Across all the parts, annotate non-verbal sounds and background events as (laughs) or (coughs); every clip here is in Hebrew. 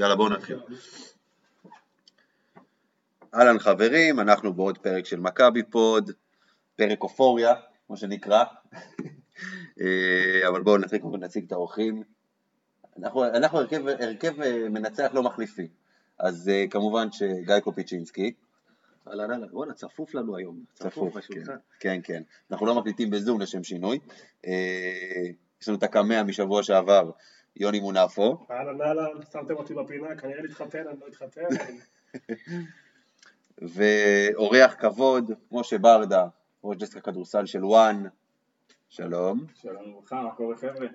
יאללה בואו נתחיל. אהלן חברים, אנחנו בעוד פרק של מכבי פוד, פרק אופוריה, כמו שנקרא, (laughs) אה, אבל בואו נתחיל קודם נציג את האורחים. אנחנו, אנחנו הרכב, הרכב אה, מנצח לא מחליפי, אז אה, כמובן שגיא קופיצ'ינסקי. אהלן אהלן, וואלה, צפוף לנו היום. צפוף, כן, כן, כן. אנחנו לא מקליטים בזום לשם שינוי. יש לנו את הקמע משבוע שעבר, יוני מונפו. אהלן אהלן, שמתם אותי בפינה, כנראה להתחתן, אני לא אתחתן. ואורח כבוד, משה ברדה, ראש דסק הכדורסל של וואן, שלום. שלום וברכה, מה קורה חבר'ה?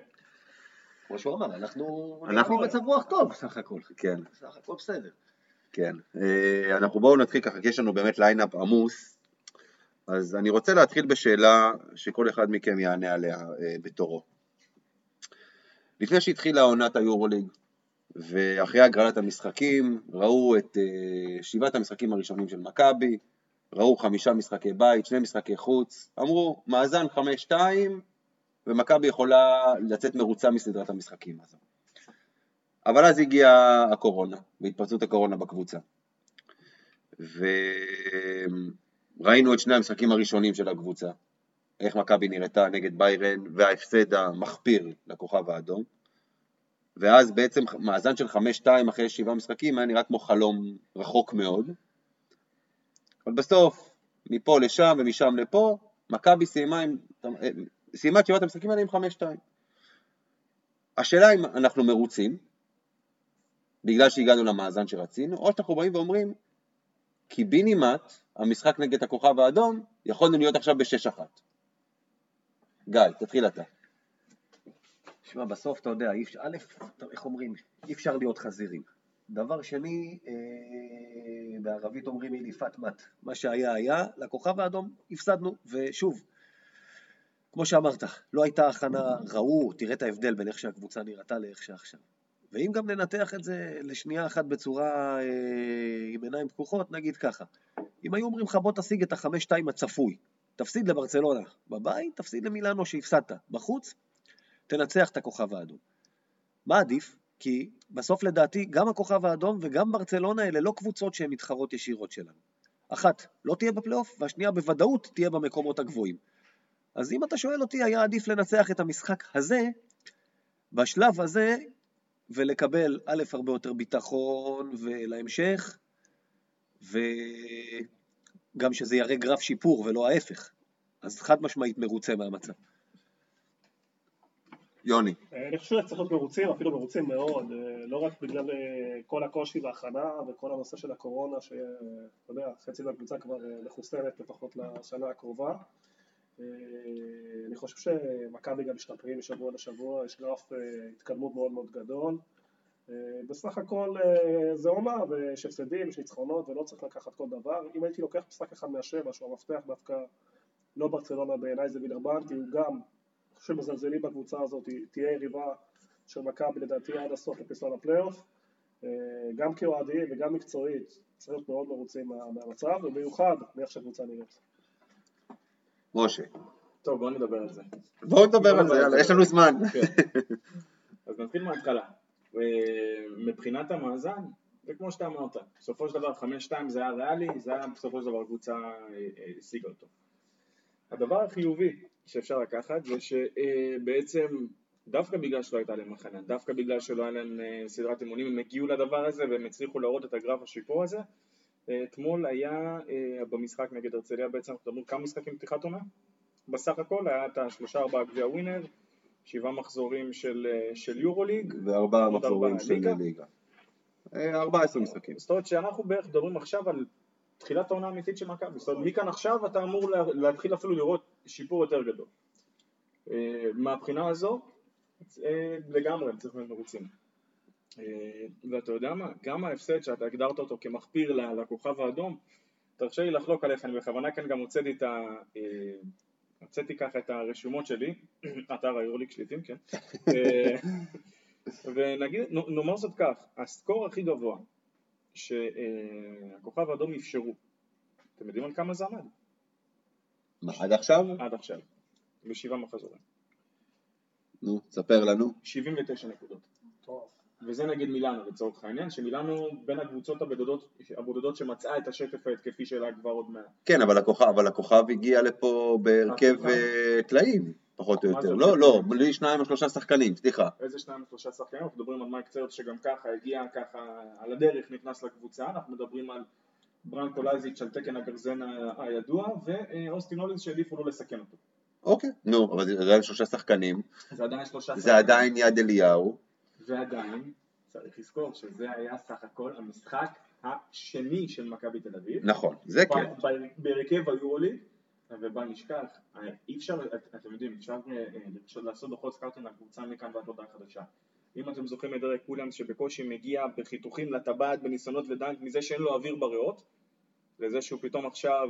כמו שהוא אמר, אנחנו אנחנו במצב רוח טוב סך הכל. כן. סך הכל בסדר. כן. אה, אנחנו בואו נתחיל ככה, כי יש לנו באמת lineup עמוס, אז אני רוצה להתחיל בשאלה שכל אחד מכם יענה עליה אה, בתורו. לפני שהתחילה עונת היורוליג, ואחרי הגרלת המשחקים, ראו את uh, שבעת המשחקים הראשונים של מכבי, ראו חמישה משחקי בית, שני משחקי חוץ, אמרו, מאזן חמש-שתיים, ומכבי יכולה לצאת מרוצה מסדרת המשחקים הזו. אבל אז הגיעה הקורונה, והתפרצות הקורונה בקבוצה. וראינו את שני המשחקים הראשונים של הקבוצה, איך מכבי נראתה נגד ביירן, וההפסד המחפיר לכוכב האדום. ואז בעצם מאזן של 5-2 אחרי שבעה משחקים היה נראה כמו חלום רחוק מאוד. אבל בסוף, מפה לשם ומשם לפה, מכבי סיימה, את שבעת המשחקים האלה עם 5-2. השאלה אם אנחנו מרוצים, בגלל שהגענו למאזן שרצינו, או שאנחנו באים ואומרים, קיבינימט, המשחק נגד הכוכב האדום, יכולנו להיות עכשיו ב-6-1. גיא, תתחיל אתה. שמע, בסוף אתה יודע, א', איך אומרים, אי אפשר להיות חזירים. דבר שני, אה, בערבית אומרים איליפת מת. מה שהיה היה, לכוכב האדום הפסדנו, ושוב, כמו שאמרת, לא הייתה הכנה, ראו, תראה את ההבדל בין איך שהקבוצה נראתה לאיך שעכשיו. ואם גם ננתח את זה לשנייה אחת בצורה אה, עם עיניים פקוחות, נגיד ככה, אם היו אומרים לך בוא תשיג את החמש-שתיים הצפוי, תפסיד לברצלונה, בבית תפסיד למילאנו שהפסדת, בחוץ תנצח את הכוכב האדום. מה עדיף? כי בסוף לדעתי גם הכוכב האדום וגם ברצלונה אלה לא קבוצות שהן מתחרות ישירות שלנו. אחת לא תהיה בפלייאוף והשנייה בוודאות תהיה במקומות הגבוהים. אז אם אתה שואל אותי, היה עדיף לנצח את המשחק הזה, בשלב הזה, ולקבל א', הרבה יותר ביטחון ולהמשך, וגם שזה יראה גרף שיפור ולא ההפך. אז חד משמעית מרוצה מהמצב. יוני. אה, אני חושב שצריך להיות מרוצים, אפילו מרוצים מאוד, אה, לא רק בגלל אה, כל הקושי וההכנה וכל הנושא של הקורונה, שאתה יודע, חצי מהקבוצה כבר מחוסנת לפחות לשנה הקרובה. אני חושב שמכבי גם משתפרים משבוע לשבוע, יש גרף התקדמות מאוד מאוד גדול. בסך הכל זה עונה, ויש הפסדים, יש ניצחונות, ולא צריך לקחת כל דבר. אם הייתי לוקח משחק אחד מהשבע, שהוא המפתח דווקא לא ברצלונה בעיניי זה וילרבן, כי הוא גם שמזלזלים בקבוצה הזאת תהיה יריבה של מכבי לדעתי עד הסוף לפסון הפלייאוף אה, גם כאוהדים וגם מקצועית צריך להיות מאוד מרוצים מהמצב ובמיוחד מאיך שהקבוצה נראית. משה. טוב בואו נדבר על זה. בואו נדבר על זה, יאללה, יש לנו זמן. כן. אז נתחיל מההתחלה. אה, מבחינת המאזן, זה כמו שאתה אמרת, בסופו של דבר 5-2 זה היה ריאלי, זה היה בסופו של דבר קבוצה אה, השיגה אותו. הדבר החיובי שאפשר לקחת זה שבעצם דווקא בגלל שלא הייתה להם הכנה, דווקא בגלל שלא היה להם אה, סדרת אימונים, הם הגיעו לדבר הזה והם הצליחו להראות את הגרף השיפור הזה. אה, אתמול היה אה, במשחק נגד הרצליה בעצם, אנחנו מדברים כמה משחקים פתיחת עונה? בסך הכל היה את השלושה ארבעה גביע ווינר, שבעה מחזורים של, של יורו ליג וארבעה מחזורים של ליגה. ארבעה עשרה משחקים. זאת אומרת שאנחנו בערך מדברים עכשיו על תחילת העונה האמיתית של מכבי, זאת אומרת מכאן עכשיו אתה אמור להתחיל אפילו לראות שיפור יותר גדול. אה, מהבחינה הזו, אה, לגמרי צריכים להיות מרוצים. אה, ואתה יודע מה, גם ההפסד שאתה הגדרת אותו כמחפיר לכוכב האדום, תרשה לי לחלוק עליך, אני בכוונה כאן גם הוצאתי את ה... הוצאתי ככה את הרשומות שלי, (coughs) אתר היורליק שליטים, כן, (laughs) ונגיד, נאמר זאת כך, הסקור הכי גבוה שהכוכב האדום אפשרו. אתם יודעים על כמה זה עמד? מה, עד עכשיו? עד עכשיו, בשבעה מחזורים. נו, ספר לנו. 79 נקודות. וזה נגיד מילאנו לצורך העניין, שמילאנו בין הקבוצות הבודדות, הבודדות שמצאה את השטף ההתקפי שלה כבר עוד מעט. כן, אבל הכוכב, אבל הכוכב הגיע לפה בהרכב הכוכב? אה, טלאים, פחות או יותר. לא, לא? בלי שניים או שלושה שחקנים, סליחה. איזה שניים שלושה שחקנים, אנחנו מדברים על מייק צרט שגם ככה הגיע ככה על הדרך, נכנס לקבוצה, אנחנו מדברים על ברנקו לייזיץ' על תקן הגרזן הידוע, ואוסטין הוליס שהעדיפו לא לסכן אותו. אוקיי, נו, אבל זה עדיין שלושה שחקנים, זה עדיין שלושה זה עדיין יד אליהו, ועדיין, צריך לזכור שזה היה סך הכל המשחק השני של מכבי תל אביב. נכון, זה כן. בהרכב היורוליג, ובל נשכח, אה, אי אפשר, את- אתם יודעים, אפשר אה, לעשות דוחות scouting לקבוצה מכאן ועד הודעה חדשה. אם אתם זוכרים את דרק וויליאמס שבקושי מגיע בחיתוכים לטבעת בניסיונות ו dunk מזה שאין לו אוויר בריאות, לזה שהוא פתאום עכשיו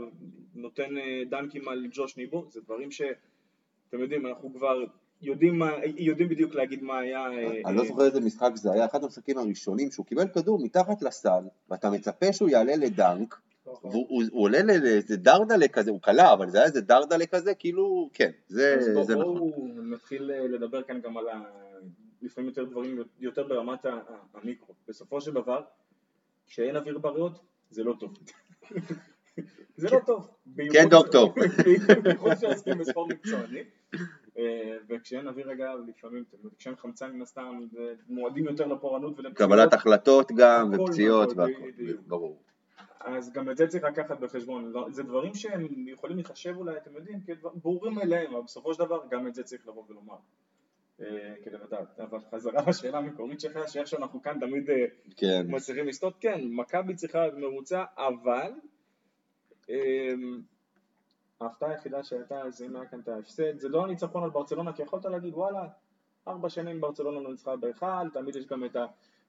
נותן אה, דנקים על ג'וש ניבו, זה דברים שאתם יודעים, אנחנו כבר יודעים, מה, יודעים בדיוק להגיד מה היה. אה, אני לא אה, זוכר איזה משחק זה היה, אחד המשחקים הראשונים שהוא קיבל כדור מתחת לסל, ואתה מצפה שהוא יעלה לדנק, נכון. והוא הוא- הוא עולה לאיזה דרדלה כזה, הוא קלע, אבל זה היה איזה דרדלה כזה, כאילו, כן, זה אז נכון. בואו נתחיל לדבר כאן גם על ה... לפעמים יותר דברים יותר ברמת המיקרו. בסופו של דבר, כשאין אוויר בריאות, זה לא טוב. (laughs) זה לא טוב. כן, דוקטור. (laughs) בייחוד שעוסקים בספורט מקצועני. אה, וכשאין אוויר אגב, לפעמים, כשאין חמצן מן הסתם, מועדים יותר לפורענות ולפציעות. קבלת החלטות גם, ופציעות נכון, והכל. ברור. אז גם את זה צריך לקחת בחשבון, לא- זה דברים שהם יכולים להיחשב אולי, אתם יודעים, כברורים אליהם, אבל בסופו של דבר גם את זה צריך לבוא ולומר, אה, כדי לדעת. אבל חזרה לשאלה המקורית שלך, שאיך שאנחנו כאן תמיד אה, כן, מצליחים לסטות, כן, מכבי צריכה להיות מרוצה, אבל אה, ההפתעה היחידה שהייתה, אז אם היה כאן את ההפסד, זה לא הניצחון על ברצלונה, כי יכולת להגיד וואלה, ארבע שנים ברצלונה לא ניצחה בהיכל, תמיד יש גם את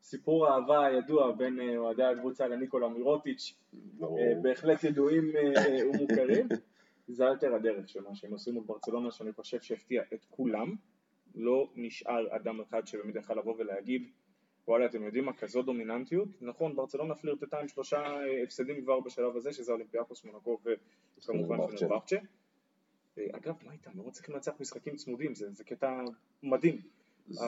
הסיפור האהבה הידוע בין אה, אוהדי הקבוצה לניקולה מירוטיץ', בהחלט ידועים ומוכרים. (laughs) זה היה יותר הדרך של מה שהם עושים מול ברצלונה, שאני חושב שהפתיע את כולם. לא נשאר אדם אחד שבאמת יכל לבוא ולהגיד, וואלה, אתם יודעים מה, כזו דומיננטיות? נכון, ברצלונה פלירטטה עם שלושה אה, הפסדים כבר בשלב הזה, שזה אולימפיאקוס, מונקו וכמובן פנרבחצ'ה. אה, אגב, מה איתם? לא מצליחים לנצח משחקים צמודים, זה זה קטע מדהים. זה-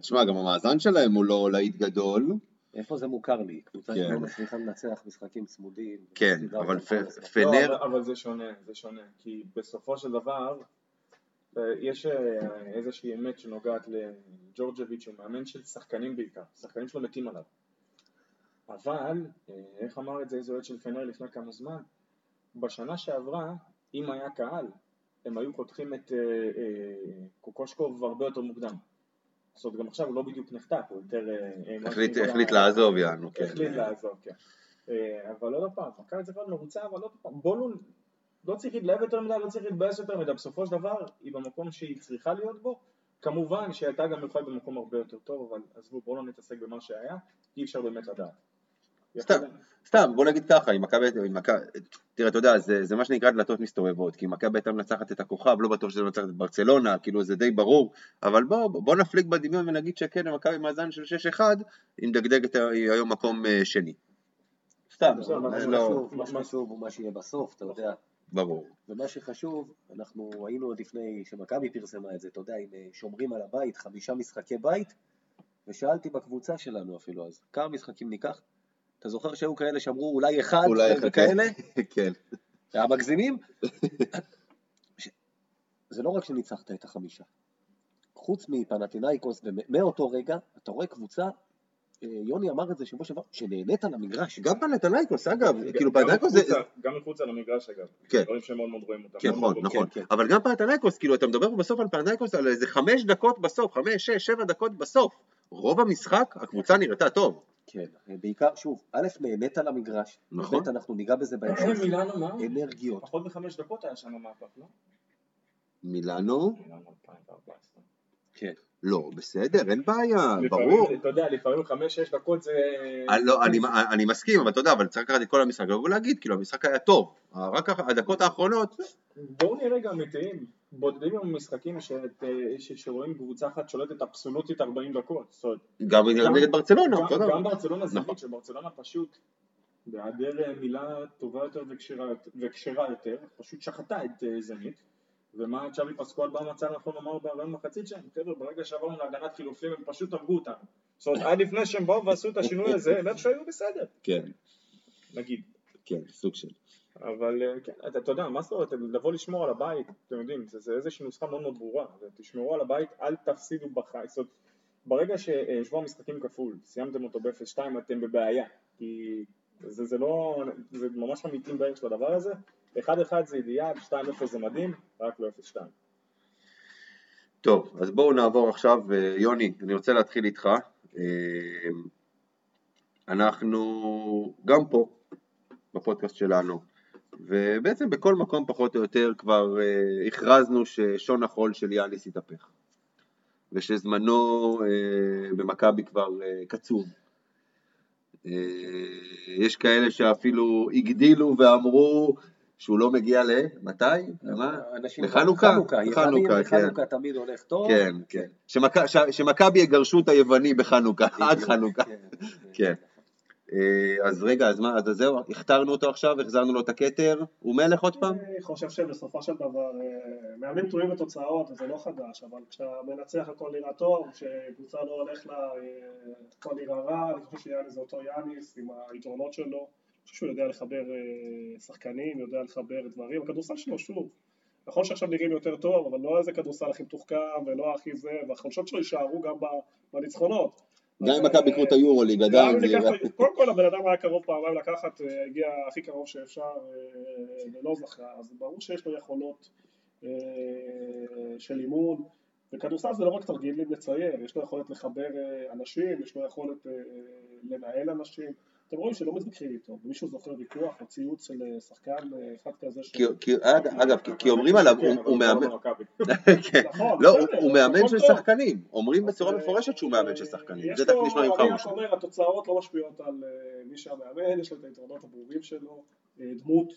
תשמע, גם המאזן שלהם הוא לא להיט גדול, איפה זה מוכר לי? קבוצה כן. שלא מצליחה לנצח משחקים צמודים. כן, אבל המשחק. פנר, לא, אבל, אבל זה שונה, זה שונה, כי בסופו של דבר אה, יש אה, איזושהי אמת שנוגעת לג'ורג'ביץ' שהוא מאמן של שחקנים בעיקר, שחקנים שלו מתים עליו. אבל, אה, איך אמר את זה איזה אוהד של פנר לפני כמה זמן? בשנה שעברה, אם היה קהל, הם היו חותכים את אה, אה, קוקושקוב הרבה יותר מוקדם. זאת אומרת, גם עכשיו הוא לא בדיוק נחתך, הוא יותר... אה, החליט- החליט לעזוב, יענו, כן. החליט לעזוב, כן. אבל עוד פעם, מכבי צריכה להיות מרוצה, אבל עוד פעם, בוא לא, צריך להתלהב יותר מדי, לא צריך להתבאס יותר מדי, בסופו של דבר היא במקום שהיא צריכה להיות בו, כמובן שהייתה גם יכולה להיות במקום הרבה יותר טוב, אבל עזבו, בואו לא נתעסק במה שהיה, אי אפשר באמת לדעת. סתם. סתם, בוא נגיד ככה, אם מכבי, תראה, אתה יודע, זה, זה מה שנקרא דלתות מסתובבות, כי אם מכבי הייתה מנצחת את הכוכב, לא בטוח שזה מנצחת את ברצלונה, כאילו זה די ברור, אבל בוא, בוא נפליג בדמיון ונגיד שכן, מכבי מאזן של 6-1, היא מדגדגת היום מקום אה, שני. סתם, בסדר, מה זה לא, שחשוב- מה שחשוב הוא מה שיהיה בסוף, אתה יודע. ברור. ומה שחשוב, אנחנו היינו עוד לפני שמכבי פרסמה את זה, אתה יודע, אם אה, שומרים על הבית, חמישה משחקי בית, ושאלתי בקבוצה שלנו אפילו אז, כמה משחקים ניקח? אתה זוכר שהיו כאלה שאמרו אולי אחד, אולי אחד, וכאלה? כן. (laughs) היה מגזימים? (laughs) ש- זה לא רק שניצחת את החמישה. חוץ מפנטינאיקוס, ומאותו רגע, אתה רואה קבוצה, יוני אמר את זה שבוע שעבר, שנהנית על המגרש. גם פנתנייקוס, אגב, כאילו גם פנתנייקוס זה... גם מחוץ על המגרש אגב, כן. דברים שמאוד מאוד רואים אותם. כן, נכון, נכון. כן, כן. אבל גם פנתנייקוס, כאילו, אתה מדבר בסוף על פנתנייקוס על איזה חמש דקות בסוף, חמש, שש, שבע דקות בסוף. רוב המשחק, הקבוצה נראתה טוב. כן, בעיקר, שוב, א', נהנית על המגרש, נכון. ב', אנחנו ניגע בזה בהמשך, מילאנו מה? אנרגיות. פחות מחמש דקות היה שם מהפך, לא? מילאנו? מילאנו 2014. כן. לא, בסדר, אין בעיה, לפעמים, ברור. אתה יודע, לפעמים חמש-שש דקות זה... אני, לא, אני, אני מסכים, אבל אתה יודע, אבל צריך לקחת את כל המשחק ולהגיד, כאילו, המשחק היה טוב. רק הדקות האחרונות, בואו נהיה רגע אמיתיים, בודדים עם משחקים שאת, אה, ש- שרואים קבוצה אחת שולטת אבסולוטית 40 דקות. זאת אומרת, גם נגד ברצלונה, גם- אותו דבר. גם ברצלונה זה נכון. שברצלונה פשוט, בהיעדר אה, מילה טובה יותר וכשרה- יותר, פשוט שחטה את אה, זנית. ומה צ'אבי פסקואל בא מצא נכון לומר ברעיון מחצית שם, חבר'ה, ברגע שעברנו להגנת חילופים הם פשוט הרגו אותנו. זאת אומרת, עד לפני שהם באו ועשו את השינוי הזה, הם איכשהו היו בסדר, כן, נגיד. כן, סוג של. אבל אה, כן, אתה, אתה יודע, מה זאת אומרת, לבוא לשמור על הבית, אתם יודעים, זה, זה איזושהי נוסחה מאוד מאוד ברורה, תשמרו על הבית, אל תפסידו בחי, זאת ברגע ששבוע המשחקים כפול, סיימתם אותו ב-0-2, אתם בבעיה, כי זה, זה לא, זה ממש אמיתים בערך של הדבר הזה, 1-1 זה אידיאל, 2-0 זה מדהים, רק לא 0-2. טוב, אז בואו נעבור עכשיו, אה, יוני, אני רוצה להתחיל איתך. אה, אנחנו גם פה, בפודקאסט שלנו, ובעצם בכל מקום פחות או יותר כבר אה, הכרזנו ששון החול של יאניס התהפך, ושזמנו במכבי כבר קצוב. יש כאלה שאפילו הגדילו ואמרו שהוא לא מגיע למתי? למה? לחנוכה? חנוכה, כן. חנוכה תמיד הולך טוב. כן, כן. שמכבי יגרשו את היווני בחנוכה, עד חנוכה. (laughs) כן. כן. אה, אז רגע, אז מה, אז זהו, הכתרנו אותו עכשיו, החזרנו לו את הכתר, הוא מלך עוד פעם? אני חושב שבסופו של דבר, אה, מאמנים תלויים בתוצאות, וזה לא חדש, אבל כשאתה מנצח הכל נראה טוב, כשקבוצה לא הולך לה, אה, הכל נראה רע, אני חושב שיאניס זה אותו יאניס, עם היתרונות שלו. חושב שהוא יודע לחבר אה, שחקנים, יודע לחבר דברים, הכדורסל שלו שוב, נכון שעכשיו נראים יותר טוב, אבל לא איזה כדורסל הכי מתוחכם ולא הכי זה, והחולשות שלו יישארו גם בניצחונות. גם אם מכבי יקחו את היורוליג עדיין זה. קודם כל הבן אדם היה קרוב פעמיים לקחת, אה, הגיע הכי קרוב שאפשר אה, ולא זכה, אז ברור שיש לו יכולות של אימון, וכדורסל זה לא רק תרגילים לצייר, יש לו יכולת לחבר אנשים, יש לו יכולת לנהל אנשים, אתם רואים שלא מתווכחים איתו, מישהו זוכר ויכוח או ציוץ של אה, שחקן אה, אחד כזה ש... אגב, כי אומרים עליו, הוא מאמן. נכון, לא, הוא מאמן של שחקנים, אומרים בצורה אה, מפורשת שהוא מאמן של שחקנים, זה דווקא נשמע ממך משהו. אומר, התוצאות לא משפיעות על מי שהמאמן, יש לו את היתרונות הברורים שלו, דמות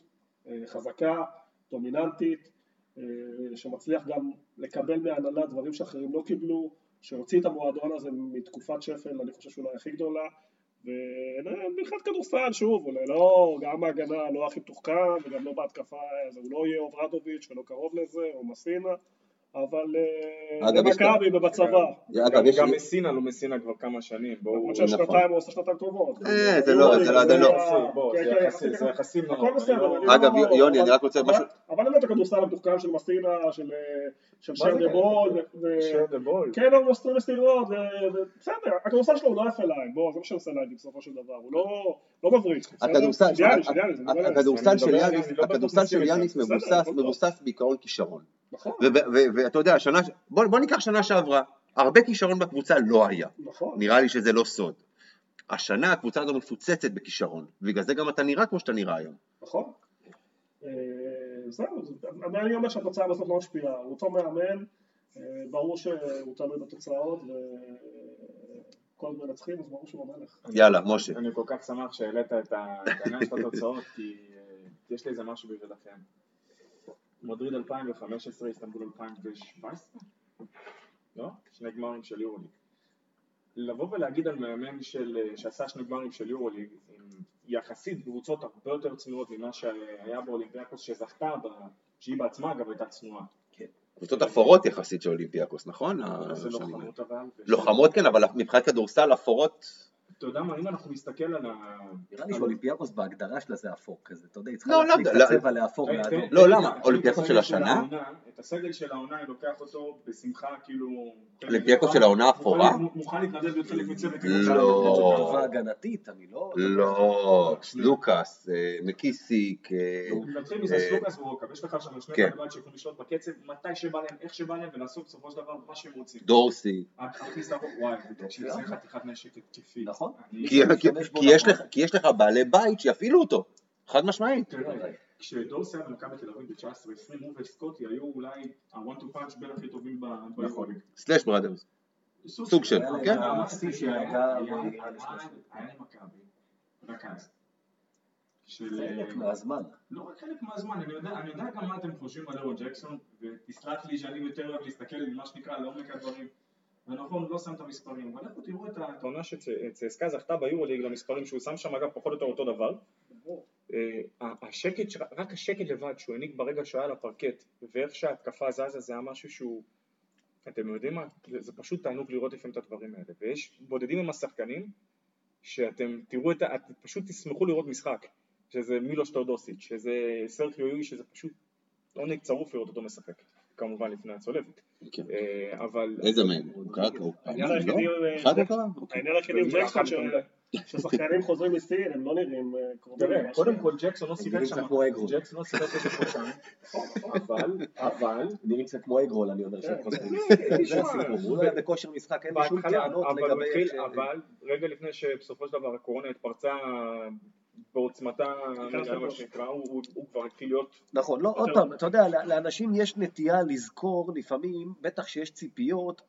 חזקה, דומיננטית, שמצליח גם לקבל מהנהלה דברים שאחרים לא קיבלו, שהוציא את המועדון הזה מתקופת שפל, אני חושב שאולי הכי גדולה, ומבחינת כדורסל, שוב, אולי לא, גם ההגנה לא הכי מתוחכם וגם לא בהתקפה, הוא לא יהיה אוברדוביץ' ולא קרוב לזה, או מסינה, אבל אה, במכבי ובצבא. גם מסינה לא מסינה כבר כמה שנים, בואו... למרות שהשנתיים הוא עושה שנתיים טובות. אה, זה לא, זה לא, זה לא. זה יחסים מאוד. הכל בסדר. אגב, יוני, אני רק רוצה משהו... אבל באמת הכדורסל המתוחכם של מסינה, של שר דה בול, שר דה בול. כן, הוא מסתיר מסירות, בסדר, הכדורסל שלו הוא לא יפה להם, בוא, זה מה שאני רוצה להגיד בסופו של דבר, הוא לא מבריק. הכדורסל של יאניס מבוסס בעיקרון כישרון. נכון. ואתה יודע, שנה, בוא, בוא ניקח שנה שעברה, הרבה כישרון בקבוצה לא היה. נכון. נראה לי שזה לא סוד. השנה הקבוצה הזו מפוצצת בכישרון, ובגלל זה גם אתה נראה כמו שאתה נראה היום. נכון. אה, זהו, אני אומר שהתוצאה בסוף לא משפיעה, הוא אותו מאמן, אה, ברור שהוא תלוי בתוצאות, וכל הזמן מנצחים, אז ברור שהוא המלך. יאללה, משה. אני כל כך שמח שהעלית את העניין של התוצאות, כי אה, יש לי איזה משהו בשבילכם. מדריד 2015, איסטנבול 2017? לא? שני גמרים של יורוליג. לבוא ולהגיד על מאמן של, שעשה שני גמרים של יורוליג עם יחסית קבוצות הרבה יותר צנועות ממה שהיה באולימפיאקוס שזכתה, שהיא בעצמה אגב הייתה צנועה. כן. קבוצות אפורות יחסית של אולימפיאקוס, נכון? לוחמות אבל. לוחמות כן, אבל מבחינת כדורסל אפורות אתה יודע מה, אם אנחנו נסתכל על ה... נראה לי שאולימפיאקוס בהגדרה שלה זה אפור כזה, אתה יודע, היא צריכה להפוך את הצבע לאפור לאדום. לא, למה? אולימפיאקוס של השנה? את הסגל של העונה, אני לוקח אותו בשמחה, כאילו... אולימפיאקוס של העונה אפורה? מוכן להתנדב להיות חלק מצוות. לא. טובה הגנתית, אני לא... לא, לוקאס, מקיסיק. נתחיל מזה, לוקאס ורוקאב, יש לך שם שני כדורגל שיכולים לשלוט בקצב, מתי שבא להם, איך שבא להם, ולעשות בסופו של דבר מה שהם רוצים. דורסי. וואי, זה חתיכת נשק התקפי. נכון. נכון? כי יש לך בעלי בית שיפעילו אותו, חד משמעית. כשדורסי היה במכבי תל אביב ב-19-20, הוא וסקוטי היו אולי ה-one to punch בין הכי טובים ביכולת. סלאש בראדרס. סוג של, כן? חלק מהזמן. לא רק חלק מהזמן, אני יודע גם מה אתם חושבים על אירו ג'קסון, ותסלח לי שאני יותר אוהב להסתכל, מה שנקרא, לעומק הדברים. ונכון, לא שם את המספרים, אבל לכו תראו את העונה שצסקה זכתה ביורוליג למספרים שהוא שם שם אגב פחות או יותר אותו דבר. אה, השקט, רק השקט לבד שהוא העניק ברגע שהוא היה על הפרקט ואיך שההתקפה זזה זה היה משהו שהוא אתם יודעים מה? זה, פשוט תענוג לראות לפעמים את הדברים האלה, ויש בודדים עם השחקנים שאתם תראו את ה... אתם פשוט תשמחו לראות משחק, שזה מילוש טורדוסיץ', שזה סרחיו יואי, שזה פשוט עונג צרוף לראות אותו משחק, כמובן לפני הצולבת, כן. אה, אבל... איזה מהם? הוא קרא? הוא- העניין היחידי הוא, אה, אחד הוא קרא? אוקיי. העניין היחידי הוא זה ג'קסון, אחד ש- יותר ששחקנים חוזרים מסין, הם לא נראים אה, קרובים. קודם. כל ג'קסון לא נראים שם. ג'קסון לא שיחק איזה חודשיים, אבל, אבל, נראים קצת כמו אגרול, אני אומר, כן. שהם חוזרים. כן, זה תשמע, הסיפור, הוא לא היה בכושר משחק, אין לי שום טענות אבל הוא לגבי... אבל רגע לפני שבסופו של דבר הקורונה התפרצה בעוצמתה, כן, מה שנקרא, הוא- כבר התחיל להיות, נכון, לא, עוד פעם, אתה יודע, לאנשים יש נטייה לזכור לפעמים, בטח שיש ציפיות,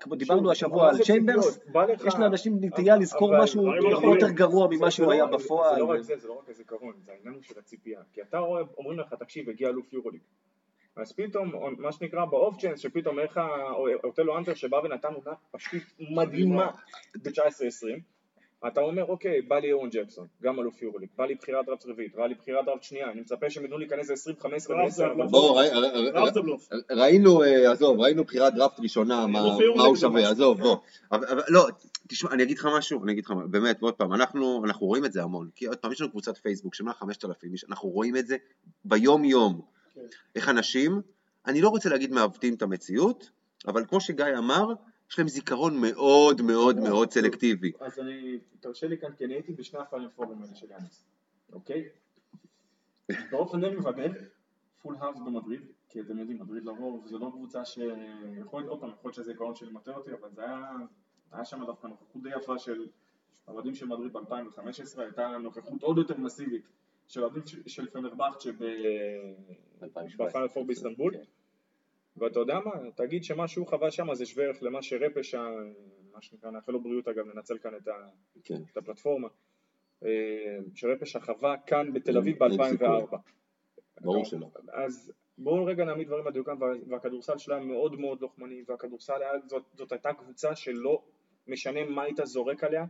כמו דיברנו השבוע על זה צ'יימברס, יש לאנשים נטייה לזכור משהו לא יותר. גרוע ממה זה שהוא לא היה בפועל. זה לא רק זה, זה לא רק הזיכרון, זה העניין של הציפייה. כי אתה רואה, אומרים לך, תקשיב, הגיע אלוף יורוליג. אז פתאום, מה שנקרא באוף צ'אנס, שפתאום איך ה- אוטלו אנטר שבא ונתן עונה פשוט מדהימה ב-19-20, אתה אומר, אוקיי, בא לי אורן ג'קסון, גם אלוף יורוליג, בא לי בחירת דראפט רביעית, בא לי בחירת דראפט שנייה, אני מצפה שהם יתנו להיכנס ל-20-15 דראפט זה ו-10, אבל... בואו, ראי- ראי- דראפט זה בלוף. ראינו, אה, עזוב, ראינו בחירת דראפט ראשונה, מה הוא שווה. עזוב, בוא. לא, תשמע, אני אגיד לך משהו, אני אגיד לך, באמת, עוד פעם, אנחנו אנחנו רואים את זה המון, כי עוד פעם, יש לנו קבוצת פייסבוק של 5,000 איש, אנחנו רואים את זה ביום יום, כן. איך אנשים, אני לא רוצה להגיד מעוותים את המציאות, אבל כמו שגיא אמר, יש להם זיכרון מאוד מאוד מאוד סלקטיבי. אז אני, תרשה לי כאן, כי אני הייתי בשני הפעמים פורים האלה של יאניס, אוקיי? באופן די מוודא, פול האוס במדריד, כי אתם יודעים, מדריד לרוב זה לא קבוצה שיכול, עוד פעם, יכול להיות שזה עיקרון שלי מטעה אותי, אבל זה היה, היה שם דווקא נוכחות די יפה של אוהדים של מדריד ב-2015, הייתה נוכחות עוד יותר מסיבית של אוהדים של- של פנרבכצ'ה בפיינל פור באיסטנבול. ואתה יודע מה, תגיד שמה שהוא חווה שם זה שווה ערך למה שרפש, ה- מה שנקרא, נאחל לו בריאות אגב, ננצל כאן את, ה, כן. את הפלטפורמה, אה, שרפש החווה כאן בתל אביב אין- אין ב-2004. ברור שלא. אז בואו רגע נעמיד דברים על דיוקם, וה- והכדורסל שלהם מאוד מאוד לוחמני, והכדורסל היה, זאת, זאת הייתה קבוצה שלא משנה מה היית זורק עליה,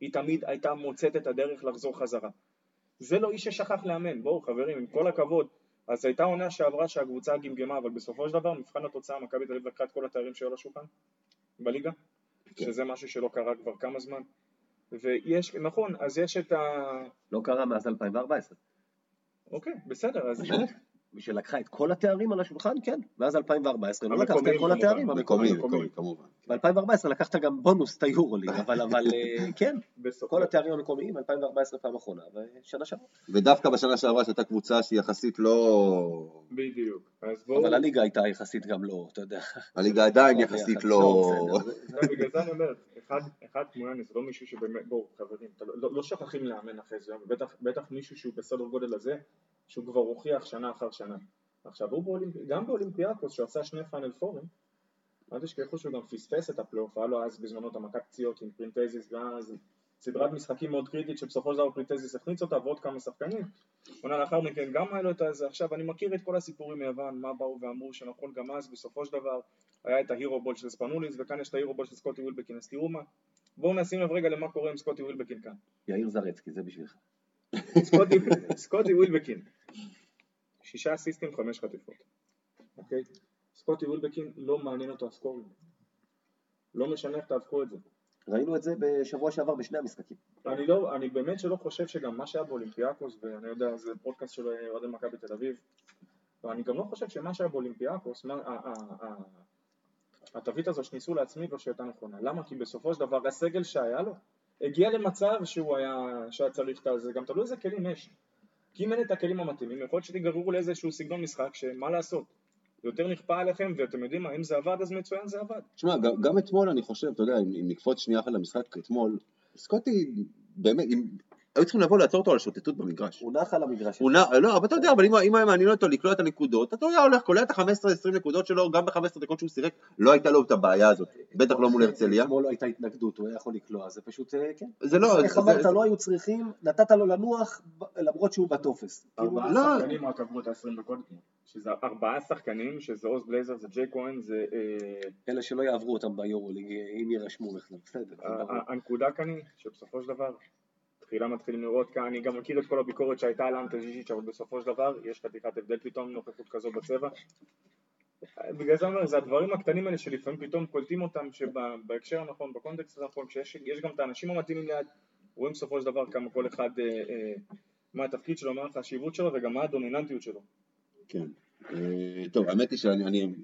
היא תמיד הייתה מוצאת את הדרך לחזור חזרה. זה לא איש ששכח לאמן, בואו חברים, עם כל הכבוד. אז הייתה עונה שעברה שהקבוצה גמגמה, אבל בסופו של דבר, מבחן התוצאה, מכבי תל אביב לקחה את כל התארים שהיו על השולחן בליגה, כן. שזה משהו שלא קרה כבר כמה זמן. ויש, נכון, אז יש את ה... לא קרה מאז 2014. אוקיי, בסדר, אז... מי שלקחה את כל התארים על השולחן, כן, מאז 2014, לא לקחת את כל. התארים מקומי, המקומיים. מקומי, כמובן. ב-2014 לקחת גם בונוס את היורוליג, (laughs) אבל אבל, אה, כן, כל התארים המקומיים, 2014 פעם אחרונה, ושנה שעברה. ודווקא בשנה שעברה שהייתה קבוצה שהיא יחסית לא... בדיוק. אבל הליגה הייתה יחסית גם לא, אתה יודע. הליגה עדיין (laughs) לא יחסית. לא... לא, בגלל זה אני אומר, אחד, אחד כמו יאניס, זה לא מישהו שבאמת, בואו חברים, אתה לא, לא שוכחים לאמן אחרי זה, בטח, בטח מישהו שהוא בסדר גודל הזה, שהוא כבר הוכיח שנה אחר שנה. עכשיו הוא באולימפ... גם באולימפיאקוס, שהוא עשה שני פיינל פורים, אל תשכחו שהוא גם פספס את הפלייאוף, היה לו אז בזמנו את המכת פציעות עם פרינטזיס, ואז סדרת משחקים מאוד קריטית שבסופו של דבר פרינטזיס הכניס אותה ועוד כמה שחקנים. עונה לאחר מכן גם היה לו את הזה, עכשיו אני מכיר את כל הסיפורים מיוון, מהם באו ואמרו שנכון גם אז בסופו של דבר היה את ה hero ball של ספנוליס וכאן יש את ה hero ball של סקוטי ווילבקין, אז תראו מה, בואו נשים לב רגע למה קורה עם סקוטי ווילבקין כאן. יאיר זרצקי, זה בשבילך. סקוטי, סקוטי ווילבקין, שישה אסיסטים, חמש חטיפות, אוקיי? סקוטי ווילבקין לא מעניין אותו ה scoring, לא משנה איך תהפכו את זה. ראינו את זה בשבוע שעבר בשני המשחקים. אני לא, אני באמת שלא חושב שגם מה שהיה באולימפיאקוס, ואני יודע, זה פודקאסט של אוהדי מכבי תל אביב, ואני גם לא חושב שמה שהיה באולימפיאקוס, מה- התווית הזו שניסו להצמיד לו שהייתה נכונה. למה? כי בסופו של דבר הסגל שהיה לו, הגיע למצב שהוא היה, שהיה צריך את זה, גם תלוי איזה כלים יש. כי אם אין את הכלים המתאימים, יכול להיות שתיגררו לאיזשהו סגנון משחק, שמה לעשות, יותר נכפה עליכם, ואתם יודעים מה, אם זה עבד אז מצוין זה עבד. תשמע, גם, גם אתמול אני חושב, אתה יודע, אם, אם נקפוץ שנייה אחת למשחק אתמול, סקוטי, באמת, אם, היו צריכים לבוא לעצור אותו על השוטטות במגרש. הוא נח על המגרש. הוא נע, לא, אבל אתה יודע, אבל אם היה מעניין אותו לקלוע את הנקודות, אתה יודע, הולך, קולע את ה-15-20 נקודות שלו, גם ב-15 דקות שהוא שיחק, לא הייתה לו את הבעיה הזאת, בטח לא מול הרצליה. אתמול לא הייתה התנגדות, הוא היה יכול לקלוע, זה פשוט, אה, כן. זה לא, איך אמרת, לא היו צריכים, נתת לו לנוח למרות שהוא בטופס. כאילו, ארבעה לא. שחקנים רק עברו את ה-20 דקות. שזה ארבעה שחקנים, שזה עוז בלייזר, זה ג'יי כהן, זה... אה, אלה שלא יעברו אותם ביורוליג, אם יירשמו בכלל, בסדר. הנקודה כאן היא שבסופו של דבר, תחילה מתחילים לראות כאן, אני גם מכיר את כל הביקורת שהייתה על אנטה ז'יז'יץ', אבל בסופו של דבר יש חתיכת הבדל פתאום, נוכחות כזו בצבע. בגלל זה אני אומר, זה הדברים הקטנים האלה שלפעמים פתאום קולטים אותם שבהקשר הנכון, בקונטקסט הנכון, כשיש יש גם את האנשים המתאימים ליד, רואים בסופו של דבר כמה כל אחד, אה, אה, מה התפקיד שלו, מה החשיבות שלו וגם מה הדומיננטיות שלו. כן. אה, טוב, האמת היא שאני, אני,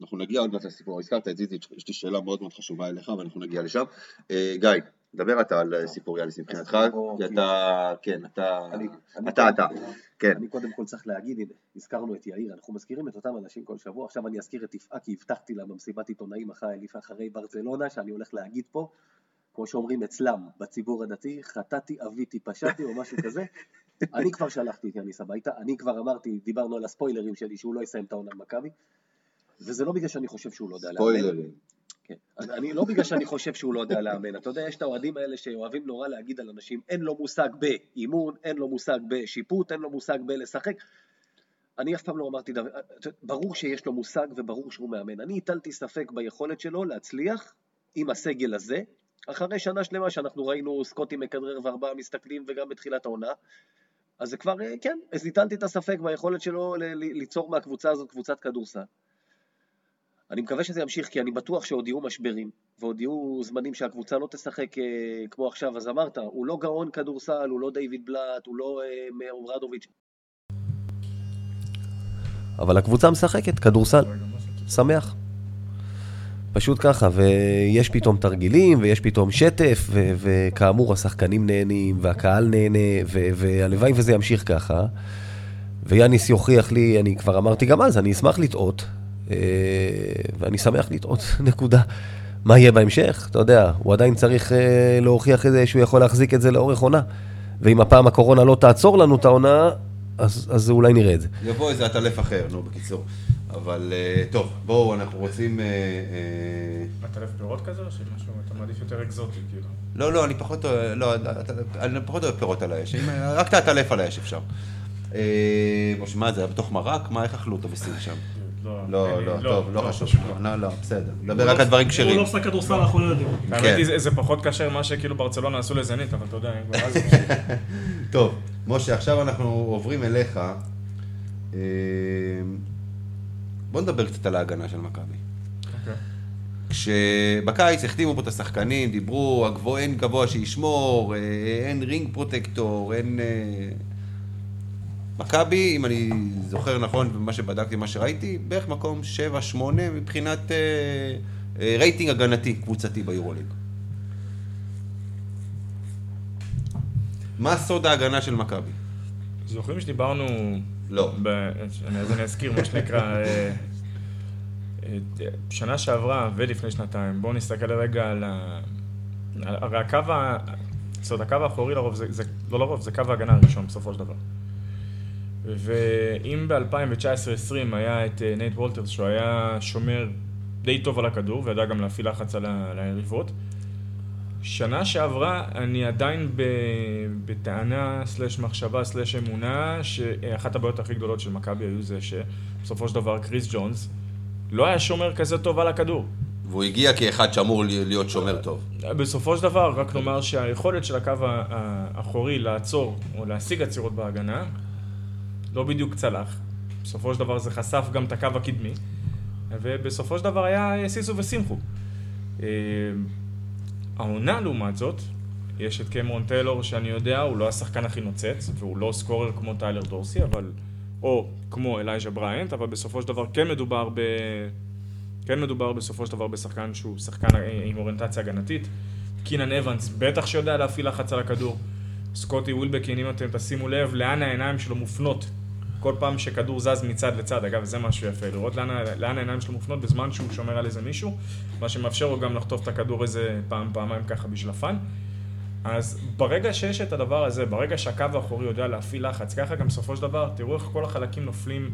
אנחנו נגיע עוד מעט לסיפור, הזכרת את זיזיץ', יש לי שאלה מאוד מאוד חשובה אליך ואנחנו נגיע לשם. אה, גיא, דבר אתה על סיפור יאליס מבחינתך, כי אתה, כן, אתה, אתה, אתה, כן. אני קודם כל צריך להגיד, הנה, הזכרנו את יאיר, אנחנו מזכירים את אותם אנשים כל שבוע, עכשיו אני אזכיר את יפעה, כי הבטחתי לה במסיבת עיתונאים אחרי ברצלונה, שאני הולך להגיד פה, כמו שאומרים אצלם, בציבור הדתי, חטאתי, אביתי, פשעתי, או משהו כזה. (laughs) אני כבר שלחתי את יאניס הביתה, אני כבר אמרתי, דיברנו על הספוילרים שלי, שהוא לא יסיים את העונה במכבי, וזה לא בגלל שאני חושב שהוא לא יודע לאמן. ספוילרים. כן. אני, לא בגלל שאני חושב שהוא לא יודע לאמן, אתה יודע, יש את האוהדים האלה שאוהבים נורא להגיד על אנשים, אין לו מושג באימון, אין לו מושג בשיפוט, אין לו מושג בלשחק. אני אף פעם לא אמרתי דבר, ברור שיש לו מושג וברור שהוא מאמן. אני הטלתי ספק ביכולת שלו להצליח עם הסגל הזה, אחרי שנה שלמה שאנחנו ראינו סקוטי מכדרר וארבעה מסתכלים וגם בתחילת העונה, אז זה כבר, כן, אז הטלתי את הספק ביכולת שלו ליצור מהקבוצה הזאת קבוצת כדורסל. אני מקווה שזה ימשיך, כי אני בטוח שעוד יהיו משברים, ועוד יהיו זמנים שהקבוצה לא תשחק אה, כמו עכשיו, אז אמרת, הוא לא גאון כדורסל, הוא לא דיוויד בלאט, הוא לא אה, אוברדוביץ'. אבל הקבוצה משחקת כדורסל, שמח. פשוט ככה, ויש פתאום תרגילים, ויש פתאום שטף, ו- וכאמור השחקנים נהנים, והקהל נהנה, ו- והלוואי וזה ימשיך ככה. ויאניס יוכיח לי, אני כבר אמרתי גם אז, אני אשמח לטעות, ואני שמח לטעות, (laughs) נקודה. מה יהיה בהמשך? אתה יודע, הוא עדיין צריך אה, להוכיח את זה שהוא יכול להחזיק את זה לאורך עונה. ואם הפעם הקורונה לא תעצור לנו את העונה, אז, אז אולי נראה את זה. יבוא איזה עטלף אחר, נו, בקיצור. אבל אה, טוב, בואו, אנחנו רוצים... אה, אה, עטלף פירות כזה או שמשהו, אתה מעדיף יותר אקזוטי כאילו? לא, לא, אני פחות לא, אתה- אני פחות אוהב פירות על האש, רק את העטלף על האש אפשר. אה, או שמע, זה היה בתוך מרק? מה, איך אכלו אותו בסין שם? לא, לא, לי- לא, טוב, לא חשוב. פשוט לא, לא, בסדר. נדבר רק על דברים הוא כשרים. לא משחק כדורסל, אנחנו לא יודעים. האמת כן. היא, זה- זה פחות קשה ממה שכאילו ברצלונה עשו לזנית, אבל אתה יודע, אם כבר אז... (laughs) טוב, משה, עכשיו אנחנו עוברים אליך. אה, בוא נדבר קצת על ההגנה של מכבי. אוקיי. כשבקיץ החתימו פה את השחקנים, דיברו, הגבוה, אין גבוה שישמור, אה, אין rim protector, אין... מכבי, אם אני זוכר נכון, במה שבדקתי, מה שראיתי, בערך מקום 7-8 מבחינת אה, אה, רייטינג הגנתי קבוצתי ביורוליג. מה סוד ההגנה של מכבי? זוכרים שדיברנו... לא. ב... אני- אז אני אזכיר מה שנקרא... אה, אה, שנה שעברה ולפני שנתיים, בואו נסתכל רגע על ה... הרי הקו ה... זאת אומרת, הקו האחורי לרוב, זה, זה לא לרוב, זה קו ההגנה הראשון בסופו של דבר. ואם ב-2019-2020 היה את אה, נייט וולטרס, שהוא היה שומר די טוב על הכדור, וידע גם להפעיל לחץ על היריבות, שנה שעברה אני עדיין ב... בטענה, סלש מחשבה, סלש אמונה, שאחת הבעיות הכי גדולות של מכבי היו זה שבסופו של דבר קריס ג'ונס לא היה שומר כזה טוב על הכדור. והוא הגיע כאחד שאמור להיות שומר טוב. בסופו של דבר, רק נאמר שהיכולת של הקו האחורי לעצור או להשיג עצירות בהגנה לא בדיוק צלח. בסופו של דבר זה חשף גם את הקו הקדמי, ובסופו של דבר היה שישו ושמחו. אה, העונה לעומת זאת, יש את קמרון טיילור שאני יודע, הוא לא השחקן הכי נוצץ, והוא לא scorer כמו טיילר דורסי, אבל... או כמו אלייז'ה בריינט, אבל בסופו של דבר כן מדובר ב... כן מדובר בסופו של דבר בשחקן שהוא שחקן אה, עם אוריינטציה הגנתית. קינן אבנס בטח שיודע להפעיל לחץ על הכדור. סקוטי ווילבקין, אם אתם תשימו לב, לאן העיניים שלו מופנות. כל פעם שכדור זז מצד לצד, אגב, זה משהו יפה, לראות לאן, לאן העיניים שלו מופנות בזמן שהוא שומר על איזה מישהו, מה שמאפשר לו גם לחטוף את הכדור איזה פעם, פעמיים ככה בשביל הפאן. אז ברגע שיש את הדבר הזה, ברגע שהקו האחורי יודע להפעיל לחץ, ככה גם בסופו של דבר, תראו איך כל החלקים נופלים,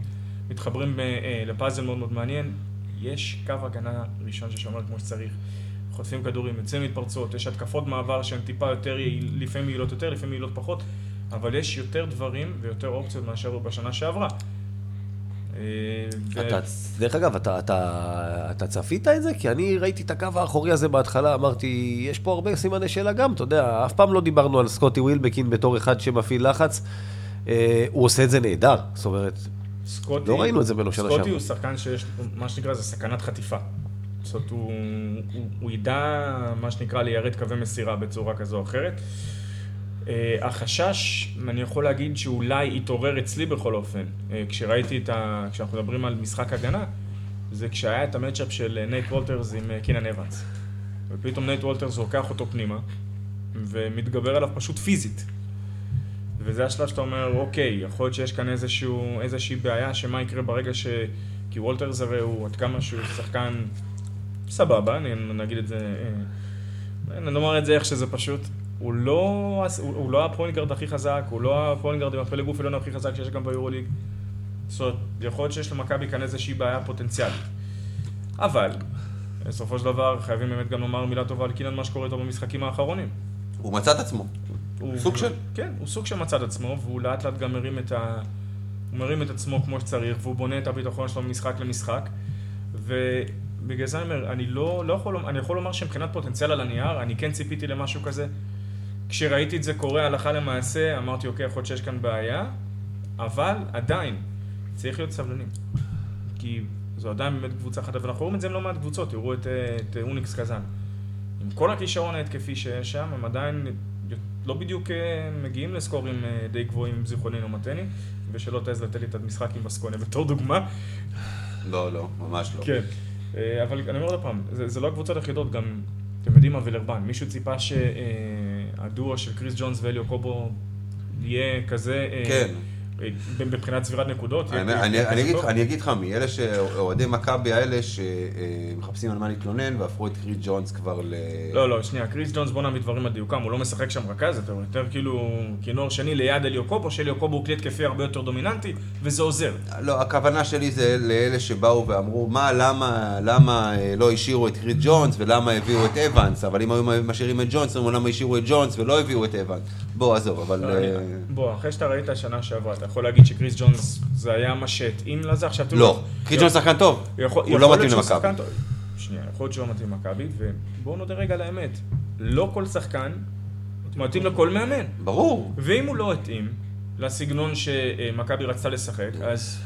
מתחברים ב- אה, לפאזל מאוד מאוד מעניין. יש קו הגנה ראשון ששומר כמו שצריך. חוטפים כדורים, יוצאים מתפרצות, יש התקפות מעבר שהן טיפה יותר, לפעמים יעילות יותר, לפעמים יעילות פחות, אבל יש יותר דברים ויותר אופציות מאשר בשנה שעברה. אה, ו- אתה, דרך אגב, אתה, אתה, אתה צפית את זה? כי אני ראיתי את הקו האחורי הזה בהתחלה, אמרתי, יש פה הרבה סימני שאלה גם, אתה יודע, אף פעם לא דיברנו על סקוטי ווילבקין בתור אחד שמפעיל לחץ. אה, הוא עושה את זה נהדר, זאת אומרת, סקוטי... לא ראינו את זה ממנו שנה סקוטי שעברה. הוא שחקן שיש, מה שנקרא, זה סכנת חטיפה. זאת אומרת, הוא, הוא, הוא ידע, מה שנקרא, ליירט קווי מסירה בצורה כזו או אחרת. אה, החשש, אני יכול להגיד שאולי התעורר אצלי בכל אופן, אה, כשראיתי את ה... כשאנחנו מדברים על משחק הגנה, זה כשהיה את ה matchup של אה, נייט וולטרס עם קינן אבנס. ופתאום נייט וולטרס לוקח אותו פנימה, ומתגבר עליו פשוט פיזית. וזה השלב שאתה אומר, אוקיי, יכול להיות שיש כאן איזשהו, איזושהי בעיה, שמה יקרה ברגע ש... כי וולטרס הרי הוא עד כמה שהוא שחקן סבבה, אני נגיד את זה, אה, נאמר את זה איך שזה פשוט. הוא לא, הוא, לא ה point הכי חזק, הוא לא ה point עם הפלג גוף עליון הכי חזק שיש גם ביורוליג. זאת אומרת, יכול להיות שיש למכבי כאן איזושהי בעיה פוטנציאלית. אבל, בסופו של דבר, חייבים באמת גם לומר מילה טובה על קינן מה שקורה איתו במשחקים האחרונים. הוא מצא את עצמו. הוא, סוג של? כן, הוא סוג של מצא את עצמו, והוא לאט לאט גם מרים את ה... הוא מרים את עצמו כמו שצריך, והוא בונה את הביטחון שלו ממשחק למשחק. ובגלל זה אני אומר, אני לא, לא יכול, אני יכול לומר שמבחינת פוטנציאל על הנייר, אני כן ציפיתי למשהו כזה. כשראיתי את זה קורה הלכה למעשה, אמרתי, אוקיי, יכול להיות שיש כאן בעיה, אבל עדיין, צריך להיות סבלנים. כי זו עדיין באמת קבוצה אחת, ואנחנו רואים את זה עם לא מעט קבוצות, תראו את, אה, את אוניקס קזאן. עם כל הכישרון ההתקפי שיש שם, הם עדיין לא בדיוק אה, מגיעים לסקורים אה, די גבוהים, אם זיכרוני לא מטעני, ושלא תעז לתת לי את המשחק עם בסקוניה בתור דוגמה. לא, לא, ממש לא. כן. אה, אבל אני אומר עוד פעם, זה, זה לא הקבוצות היחידות, גם, אתם יודעים מה, וילרבן, מישהו ציפה שהדואו של קריס ג'ונס ואליו קובו יהיה כזה... אה, כן. אה, מבחינת צבירת נקודות. אני- אגיד. לך- מאלה שאוהדי מכבי האלה שמחפשים על מה להתלונן והפכו את קריס ג'ונס כבר ל... לא, לא, שנייה, קריס ג'ונס בוא נעמיד דברים על דיוקם, הוא לא משחק שם רכז, אתה יותר כאילו כינור שני ליד אליו קובו, שאליו קובו הוא כלי התקפי הרבה יותר דומיננטי, וזה עוזר. לא, הכוונה שלי זה לאלה שבאו ואמרו, מה, למה, למה אה, לא השאירו את קריס ג'ונס ולמה הביאו את אבנס, אבל אם היו משאירים את ג'ונס, אומרים למה השאירו את ג'ונס ולא הביאו את אבנס. בוא, עזוב, אבל... לא, אה, בוא, אחרי שאתה ראית שנה שעברה, אתה יכול להגיד שקריס ג'ונס זה היה מה שהתאים לזה, עכשיו תראו... לא, קריס ג'ונס שחקן טוב, הוא לא מתאים למכבי. שנייה, יכול להיות שהוא לא מתאים למכבי, ובואו נודה רגע על האמת. לא כל שחקן מתאים לכל מאמן. ברור. ואם הוא לא התאים לסגנון שמכבי רצתה לשחק, אז...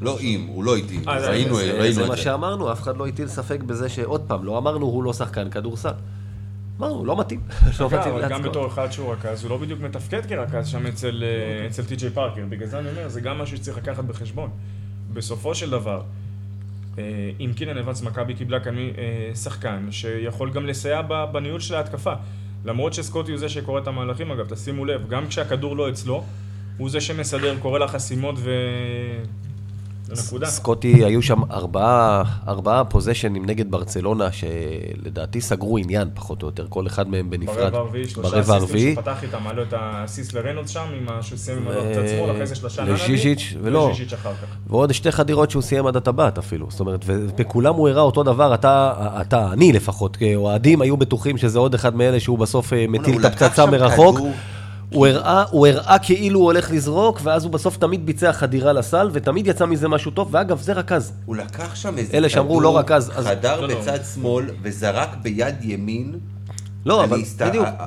לא אם, הוא לא זה- ראינו זה- ראינו זה את מה זה. שאמרנו, אף אחד לא הטיל ספק בזה שעוד פעם, לא אמרנו הוא לא שחקן כדורסל. אמרנו, לא מתאים. לא מתאים אבל גם לעצמו. בתור אחד שהוא רכז, הוא לא בדיוק מתפקד כרכז שם אצל, אה, אצל טי.ג'יי פארקר. בגלל זה אני אומר, זה גם משהו שצריך לקחת בחשבון. בסופו של דבר, אה, עם קינן אבנס מכבי קיבלה כאן אה, שחקן שיכול גם לסייע בניהול של ההתקפה. למרות שסקוטי הוא זה שקורא את המהלכים, אגב, תשימו לב, גם כשהכדור לא אצלו, הוא זה שמסדר, קורא לחסימות ו... נקודה. סקוטי, היו שם ארבעה, ארבעה פוזיישנים נגד ברצלונה, שלדעתי סגרו עניין, פחות או יותר, כל אחד מהם בנפרד. ברבע הרביעי, שלושה אסיסטים. שפתח איתם, היה לו את האסיסט לרנולד שם, עם ה- שהוא סיים עם בצד שמאל, אחרי זה שלושה לז'יז'יץ', ולא. וז'יז'יץ' אחר כך. ועוד שתי חדירות שהוא סיים עד הטבעת אפילו. זאת אומרת, ובכולם הוא הראה אותו דבר, אתה, אתה, אני לפחות, כאוהדים היו בטוחים שזה עוד אחד מאלה שהוא בסוף אה, מטיל את הפצצה מרחוק. הוא הראה, הוא הראה כאילו הוא הולך לזרוק, ואז הוא בסוף תמיד ביצע חדירה לסל, ותמיד יצא מזה משהו טוב, ואגב, זה רכז. הוא לקח שם איזה אלה שאמרו לא רק אז- חדר לא, לא. בצד שמאל וזרק ביד ימין. לא, אבל הסת- בדיוק. אה,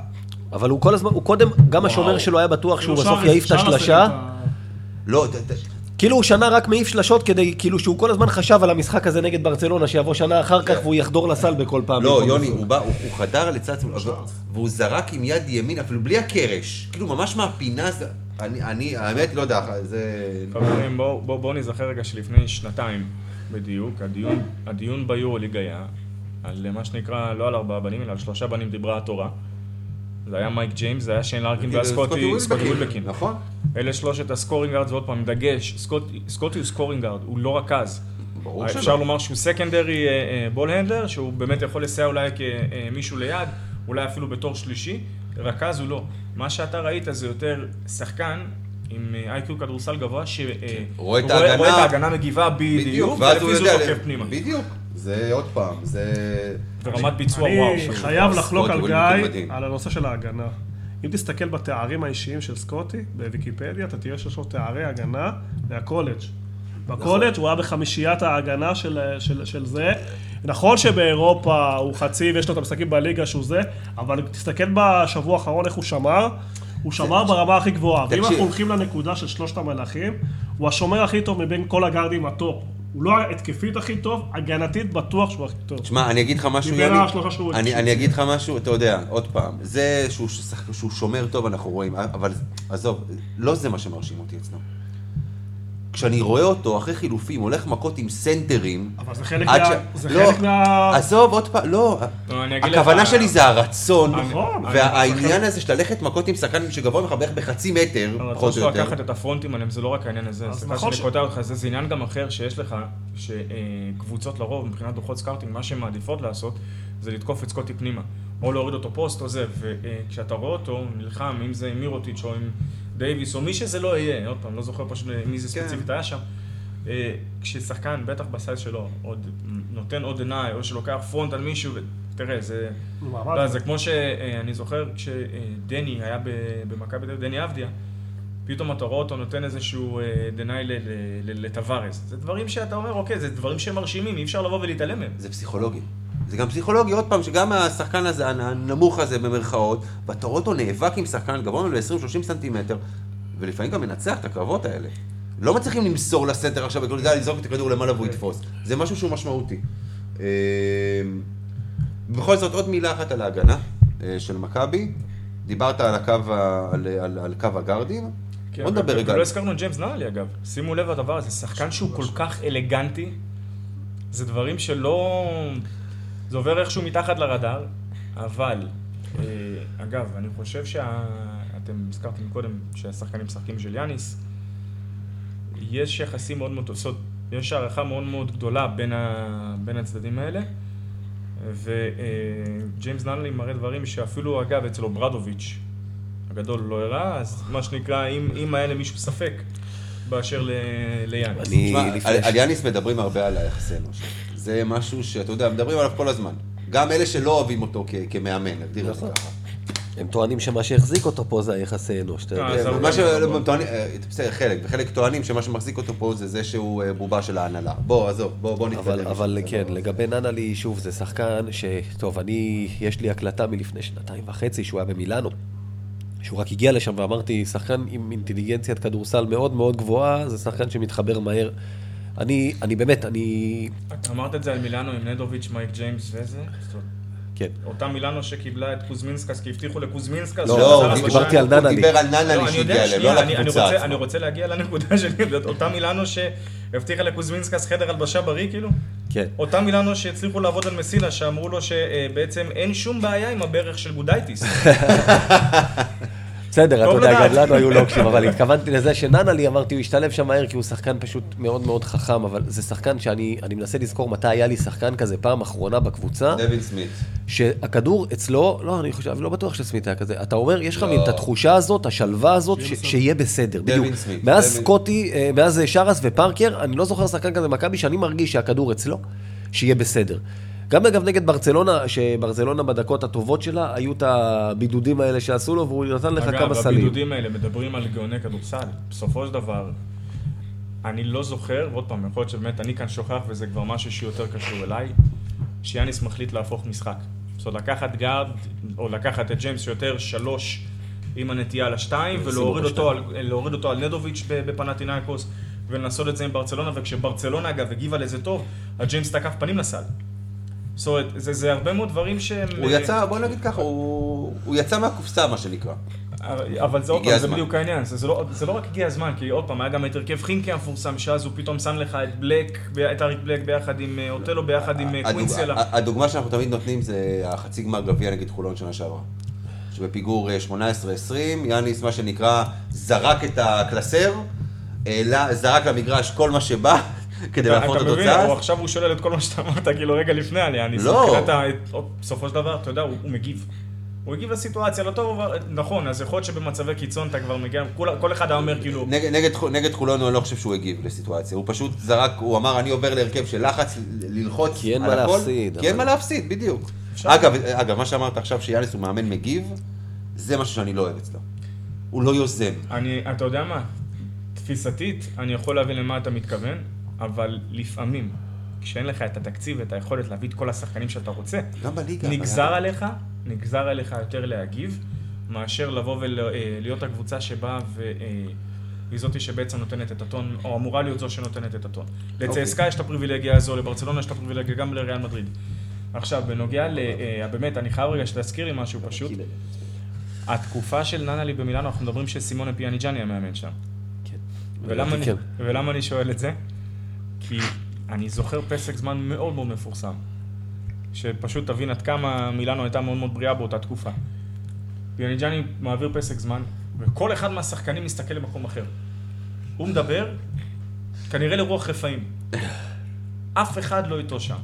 אבל הוא כל הזמן, הוא קודם, גם השומר שלו היה בטוח שהוא בסוף יעיף את השלשה. לא, ת- ת- כאילו הוא שנה רק מעיף שלשות כדי, כאילו שהוא כל הזמן חשב על המשחק הזה נגד ברצלונה, שיבוא שנה אחר כך והוא יחדור לסל בכל פעם. לא, יוני. הוא בא, הוא חדר לצד אבל- והוא זרק עם יד ימין, אפילו בלי הקרש. כאילו, ממש מהפינה, זה- אני, אני, האמת, לא יודע, זה... חברים, בואו בוא, בוא נזכר רגע שלפני שנתיים בדיוק, הדיון, ביורוליג היה על מה שנקרא, לא על ארבעה בנים, אלא על שלושה בנים דיברה התורה. זה היה מייק ג'יימס, זה היה שיין לארקין והיה סקוטי סקוטי ווילבקין. נכון. אלה שלושת ה scoring guards, ועוד פעם, דגש, סקוטי, סקוטי הוא scoring guard, הוא לא רכז. ברור אפשר שלא. לומר שהוא secondary ball handler, שהוא באמת יכול לסייע אולי כמישהו ליד, אולי אפילו בתור שלישי, רכז הוא לא. מה שאתה ראית זה יותר שחקן עם IQ כדורסל גבוה, שרואה רואה את ההגנה. מגיבה בדיוק, ואז הוא ולפי זה יודע, הוא תוקף פנימה. בדיוק, זה עוד פעם, זה... ורמת ביצוע וואו. אני חייב לחלוק על גיא. על הנושא של ההגנה. אם תסתכל בתארים האישיים של סקוטי בוויקיפדיה, אתה תראה שיש לו תארי הגנה מהקולג'. בקולג' הוא היה בחמישיית ההגנה של, של, של זה. נכון שבאירופה הוא חצי ויש לו את המשחקים בליגה שהוא זה, אבל תסתכל בשבוע האחרון איך הוא שמר. הוא שמר ברמה הכי גבוהה. ואם. אנחנו הולכים לנקודה של שלושת המלאכים, הוא השומר הכי טוב מבין כל הגארדים ה top. הוא לא התקפית הכי טוב, הגנתית בטוח שהוא הכי טוב. תשמע, אני אגיד לך משהו, מבין יוני. השלושה שהוא אני. אני אגיד לך משהו, אתה יודע, עוד פעם, זה שהוא, שהוא שומר טוב אנחנו רואים, אבל עזוב, לא זה מה שמרשים אותי אצלו. כשאני רואה אותו אחרי חילופים, הולך מכות עם סנטרים, אבל זה חלק מה... ש- זה לא, חלק מה... עזוב, עוד פעם, לא, לא, הכוונה לך- שלי זה הרצון, נכון. והעניין הזה של ללכת מכות עם שחקן שגבוה ממך בערך בחצי מטר, פחות או יותר. לקחת את הפרונטים עליהם זה לא רק העניין הזה, אז סליחה נכון שאני ש- קוטע אותך, זה זה עניין גם אחר שיש לך, שקבוצות לרוב מבחינת דוחות scouting, מה שהן מעדיפות לעשות זה לתקוף את סקוטי פנימה, או להוריד אותו פוסט או זה, וכשאתה רואה אותו נלחם, אם זה עם מירוטיץ' או עם דייוויס או מי שזה לא יהיה, עוד פעם, לא זוכר פשוט מי זה כן. ספציפית היה שם, אה, כששחקן, בטח ב size שלו, עוד נותן עוד עיניי, או שלוקח front על מישהו, ו- תראה, זה... לא, זה כמו שאני זוכר כשדני היה ב- במכבי תל אביב, דני אבדיה, פתאום אתה רואה אותו נותן איזשהו דניי לטווארז. זה דברים שאתה אומר, אוקיי, זה דברים שמרשימים, אי אפשר לבוא ולהתעלם מהם. זה פסיכולוגי. זה גם פסיכולוגי, עוד פעם, שגם השחקן הזה, הנמוך הזה במרכאות, ואתה רואה אותו נאבק עם שחקן גבוה ל-20-30 סנטימטר, ולפעמים גם מנצח את הקרבות האלה. לא מצליחים למסור לסנטר עכשיו, וכל זה, לזרוק את הכדור למעלה והוא יתפוס. זה משהו שהוא משמעותי. אה, בכל זאת, עוד מילה אחת על ההגנה אה, של מכבי. דיברת על הקו, על, על, על קו הגארדים. כן, בוא נדבר רגע. ולא הזכרנו את ג'יימס נאלי אגב. שימו לב לדבר הזה, שחקן שהוא כל כך אלגנטי, זה דברים שלא... זה עובר איכשהו מתחת לרדאר, אבל, אה, אגב, אני חושב שה... אתם הזכרתם קודם שהשחקנים משחקים של יאניס, יש יחסים מאוד מאוד טובים, יש הערכה מאוד מאוד גדולה בין, ה... בין הצדדים האלה, וג'יימס נאלי מראה דברים שאפילו, אגב, אצלו ברדוביץ' הגדול לא הראה, אז מה שנקרא, אם, אם היה למישהו ספק באשר ל... ליאניס. אני תשמע, לפני... על, על יאניס מדברים הרבה על היחסי אנוש. זה משהו שאתה יודע, מדברים עליו כל הזמן. גם אלה שלא אוהבים אותו כ- כמאמן, נגדיר את זה נכון. ככה. הם טוענים שמה שהחזיק אותו פה זה היחסי אנוש, אה, מה. טוענים- אה, בסדר, חלק, וחלק טוענים שמה שמחזיק אותו פה זה זה שהוא אה, בובה של ההנהלה. בוא, עזוב, בוא, בוא נתקדם. אבל, אבל כן, לא- לגבי ננלי, שוב, זה שחקן ש... טוב, אני, יש לי הקלטה מלפני שנתיים וחצי שהוא היה במילאנו. שהוא רק הגיע לשם ואמרתי, שחקן עם אינטליגנציית כדורסל מאוד מאוד גבוהה, זה שחקן שמתחבר מהר. אני, אני באמת, אני... אמרת את זה על מילאנו עם נדוביץ', מייק ג'יימס וזה? כן. אותה מילאנו שקיבלה את קוזמינסקס, כי הבטיחו לקוזמינסקס. לא, לא, הוא דיברתי. על הוא ננלי. דיבר על לא, ננלי אני שהגיע יודע, אליהם, לא שנייה, אני- אני רוצה- עצמה. אני רוצה להגיע לנקודה שלי, אותה מילאנו שהבטיחה לקוזמינסקס חדר הלבשה בריא, כאילו? כן. אותה מילאנו שהצליחו לעבוד על מסילה, שאמרו לו שבעצם אין שום בעיה עם הברך של גודאיטיס. (laughs) בסדר, אתה יודע. גם לנו היו לוקשים, אבל התכוונתי לזה שננלי, אמרתי, הוא השתלב שם מהר כי הוא שחקן פשוט מאוד מאוד חכם, אבל זה שחקן שאני אני מנסה לזכור מתי היה לי שחקן כזה פעם אחרונה בקבוצה, דווין סמית. שהכדור אצלו, לא, אני חושב, אני לא בטוח שסמית היה כזה, אתה אומר, יש לך לא. מין את התחושה הזאת, השלווה הזאת, שיהיה בסדר, דווין בדיוק. סמית, מאז סקוטי, אה, מאז שאראס ופארקר, אני לא זוכר שחקן כזה במכבי, שאני מרגיש שהכדור אצלו, שיהיה בסדר. גם אגב נגד ברצלונה, שברצלונה בדקות הטובות שלה, היו את הבידודים האלה שעשו לו, והוא נתן לך כמה אגב, סלים. הבידודים האלה מדברים על גאוני כדורסל. בסופו של דבר, אני לא זוכר, ועוד פעם, יכול להיות שבאמת אני כאן שוכח וזה כבר משהו שיותר קשור אליי, שיאניס מחליט להפוך משחק. זאת אומרת, לקחת גארד, או לקחת את ג'יימס שיותר שלוש עם הנטייה לשתיים, ולהוריד. אותו, על, להוריד אותו על נדוביץ' ב- בפנאתינייקוס, ולנסות את זה עם ברצלונה, וכשברצלונה אגב הגיבה לזה טוב, הג'יימס תקף פנים לסל. זאת אומרת, זה, זה הרבה מאוד דברים שהם... הוא יצא, בוא נגיד ככה, הוא הוא יצא מהקופסה, מה שנקרא. אבל זה עוד פעם, זה. בדיוק העניין, זה, זה, לא, זה לא רק הגיע הזמן, כי עוד פעם, היה גם את הרכב חינקי המפורסם, שאז הוא פתאום שם לך את בלק, את אריק בלק ביחד עם אה, אוטלו, ביחד עם אה, קווינסלה. הדוגמה שאנחנו תמיד נותנים זה החצי גמר גביע נגד חולון שנה שעברה. שבפיגור אה, 18-20, יאניס מה שנקרא זרק את הקלסר, זרק למגרש כל מה שבא כדי להפוך את אתה מבין, התוצאה. הוא עכשיו הוא שולל את כל מה שאתה אמרת, כאילו רגע לפני עלייה, לא. בסופו של דבר, אתה יודע, הוא מגיב. הוא הגיב לסיטואציה, לא טוב, אבל- נכון, אז יכול להיות שבמצבי קיצון אתה כבר מגיע, כל אחד היה אומר כאילו, נגד, נגד, נגד חולון אני לא חושב שהוא הגיב לסיטואציה, הוא פשוט זרק, הוא אמר אני עובר להרכב של לחץ, ללחוץ כי אין מה הכל, להפסיד, כי אין מה להפסיד, בדיוק. אפשר. אגב, אגב, מה שאמרת עכשיו שיאניס הוא מאמן מגיב, זה משהו שאני לא אוהב אצלו. הוא לא יוזם. אני, אתה יודע מה, תפיסתית, אני יכול להבין למה אתה מתכוון, אבל לפעמים, כשאין לך את התקציב ואת היכולת להביא את כל השחקנים שאתה רוצה, גם בליגה. נגזר אבל- עליך, נגזר עליך יותר להגיב, מאשר לבוא ולהיות הקבוצה שבאה היא זאתי שבעצם נותנת את הטון, או אמורה להיות זו שנותנת את הטון. אוקיי. לצסקה יש את הפריבילגיה הזו, לברצלונה יש את הפריבילגיה, גם לריאל מדריד. עכשיו, בנוגע ל... אה, באמת, אני חייב רגע שתזכיר לי משהו פשוט. התקופה של ננלי במילאנו, אנחנו מדברים שסימונה פיאניג'אני המאמן שם. כן. ולמה כן. ולמה אני שואל את זה? כי אני זוכר פסק זמן מאוד מאוד מפורסם. שפשוט תבין עד כמה מילאנו הייתה מאוד מאוד בריאה באותה תקופה. פיאניג'אני מעביר פסק זמן, וכל אחד מהשחקנים מסתכל למקום אחר. הוא מדבר, כנראה לרוח רפאים. אף אחד לא איתו שם.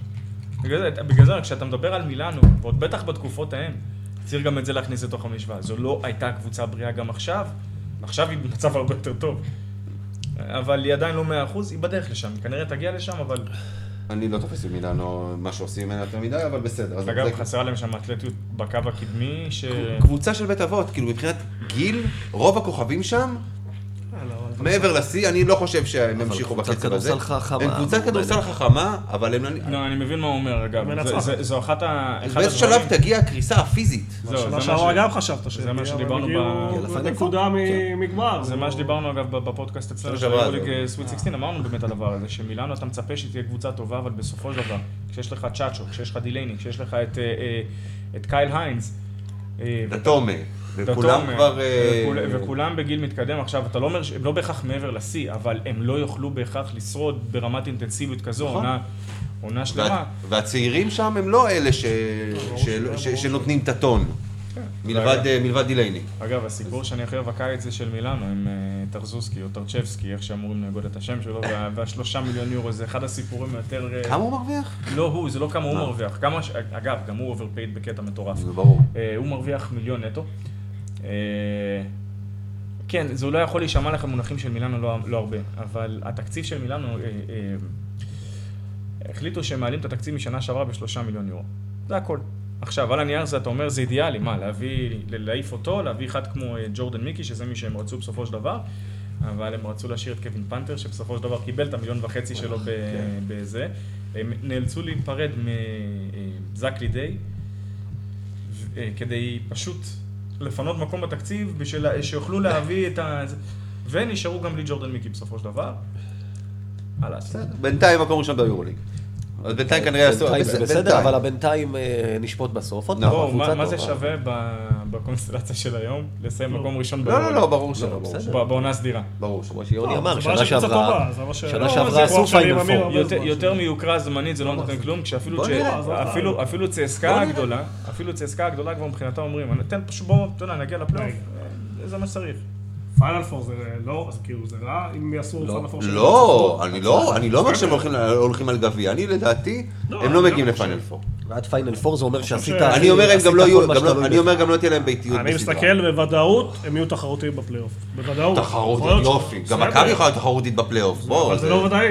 בגלל זה, כשאתה מדבר על מילאנו, ועוד בטח בתקופות ההן, צריך גם את זה להכניס לתוך המשוואה. זו לא הייתה קבוצה בריאה גם עכשיו, עכשיו היא במצב הרבה יותר טוב. אבל היא עדיין לא מאה אחוז, היא בדרך לשם, היא כנראה תגיע לשם, אבל... אני לא תופס במילאנו מה שעושים ממנה יותר מדי, אבל בסדר. אגב, חסרה להם שם אתלטיות בקו הקדמי, ש... קבוצה של בית אבות, כאילו מבחינת גיל, רוב הכוכבים שם, מעבר לשיא, אני לא חושב שהם ימשיכו בקצב הזה. כדורסל חכמה. הם קבוצת כדורסל חכמה, אבל הם... לא, אני מבין מה הוא אומר, אגב. זה- מנצחת. זה- זו אחת ה... באיזה שלב תגיע הקריסה הפיזית. זהו, זה שנה מה שעברה ש- גם חשבת שהם זה מה שדיברנו ב- נקודה מגמר. זה מה שדיברנו אגב בפודקאסט אצלנו, של היורוליג זה- סוויט 16, אמרנו באמת הדבר הזה, שמילאנו אתה מצפה שהיא תהיה קבוצה טובה, אבל בסופו של דבר, כשיש לך צ'אצ'ו, כשיש לך דילייני, כשיש לך את, אה, אה, את קייל היינס, אה, דאטומה. וכולם כבר... אה, וכול- וכולם בגיל מתקדם. עכשיו, אתה לא אומר, שהם לא בהכרח מעבר לשיא, אבל הם לא יוכלו בהכרח לשרוד ברמת אינטנסיביות כזו, נכון. עונה- עונה שלמה. והצעירים שם הם לא אלה שנותנים את הטון. מלבד אה, מלבד דילייני. אגב, הסיפור שאני הכי אוהב בקיץ זה של מילאנו, עם אה, טרזוסקי או טרצ'בסקי, איך שאמורים להגיד את השם שלו, וה- והשלושה מיליון יורו, זה אחד הסיפורים היותר... אה, כמה הוא מרוויח? לא הוא, זה לא כמה הוא מרוויח. אגב, גם הוא overpaid בקטע מטורף. זה ברור. אה, הוא מרוויח מיליון נטו. אה, כן, זה אולי יכול להישמע לך במונחים של מילאנו לא, לא הרבה, אבל התקציב של מילאנו, אה, אה, החליטו שהם מעלים את התקציב משנה שעברה בשלושה מיליון יורו. זה הכל. עכשיו, על הנייר זה אתה אומר זה אידיאלי, מה, להביא, להעיף אותו, להביא אחד כמו אה, ג'ורדן מיקי, שזה מי שהם רצו בסופו של דבר, אבל הם רצו להשאיר את קווין פאנטר, שבסופו של דבר קיבל את המיליון וחצי שלו ב- בזה. הם נאלצו להיפרד מזק לידי, אה, כדי פשוט לפנות מקום בתקציב, בשביל שיוכלו להביא את ה... ונשארו גם בלי ג'ורדן מיקי בסופו של דבר. בינתיים מקום ראשון ביורוליג. אז בינתיים כנראה יעשו... בינתיים זה בסדר. אבל הבינתיים אה, נשפוט בסוף. עוד נכון. פעם, מה- זה. שווה בקונסטלציה של היום? לסיים מקום ראשון לא, לא? לא, ברור שלא. ב- בעונה סדירה. ברור. כמו שיוני לא, אמר, שנה שעברה, שנה לא, שעברה עשו פיינל פור. יותר- מיוקרה זמנית זה לא נותן כלום, כשאפילו אה. צסקה הגדולה, אפילו צסקה הגדולה כבר מבחינתה אומרים, תן פשוט בואו, אתה יודע, נגיע לפלייאוף, אה, זה מה שצריך. פיינל פור זה לא, אז כאילו זה רע אם יעשו פיינל פור. לא. אני לא, אני לא אומר שהם הולכים- הולכים על גביע. אני לדעתי, לא, הם לא אני מגיעים לא לפיינל. פור. ועד פיינל פור זה אומר שעשית... אני אני אומר, הם גם לא יהיו, לא- אני. אומר, גם לא תהיה להם ביתיות אני בסדרה. מסתכל בוודאות, הם יהיו תחרותיים בפלייאוף. בוודאות. תחרותית, יופי. גם. מכבי יכולה להיות תחרותית בפלייאוף. בוא, אבל זה לא ודאי.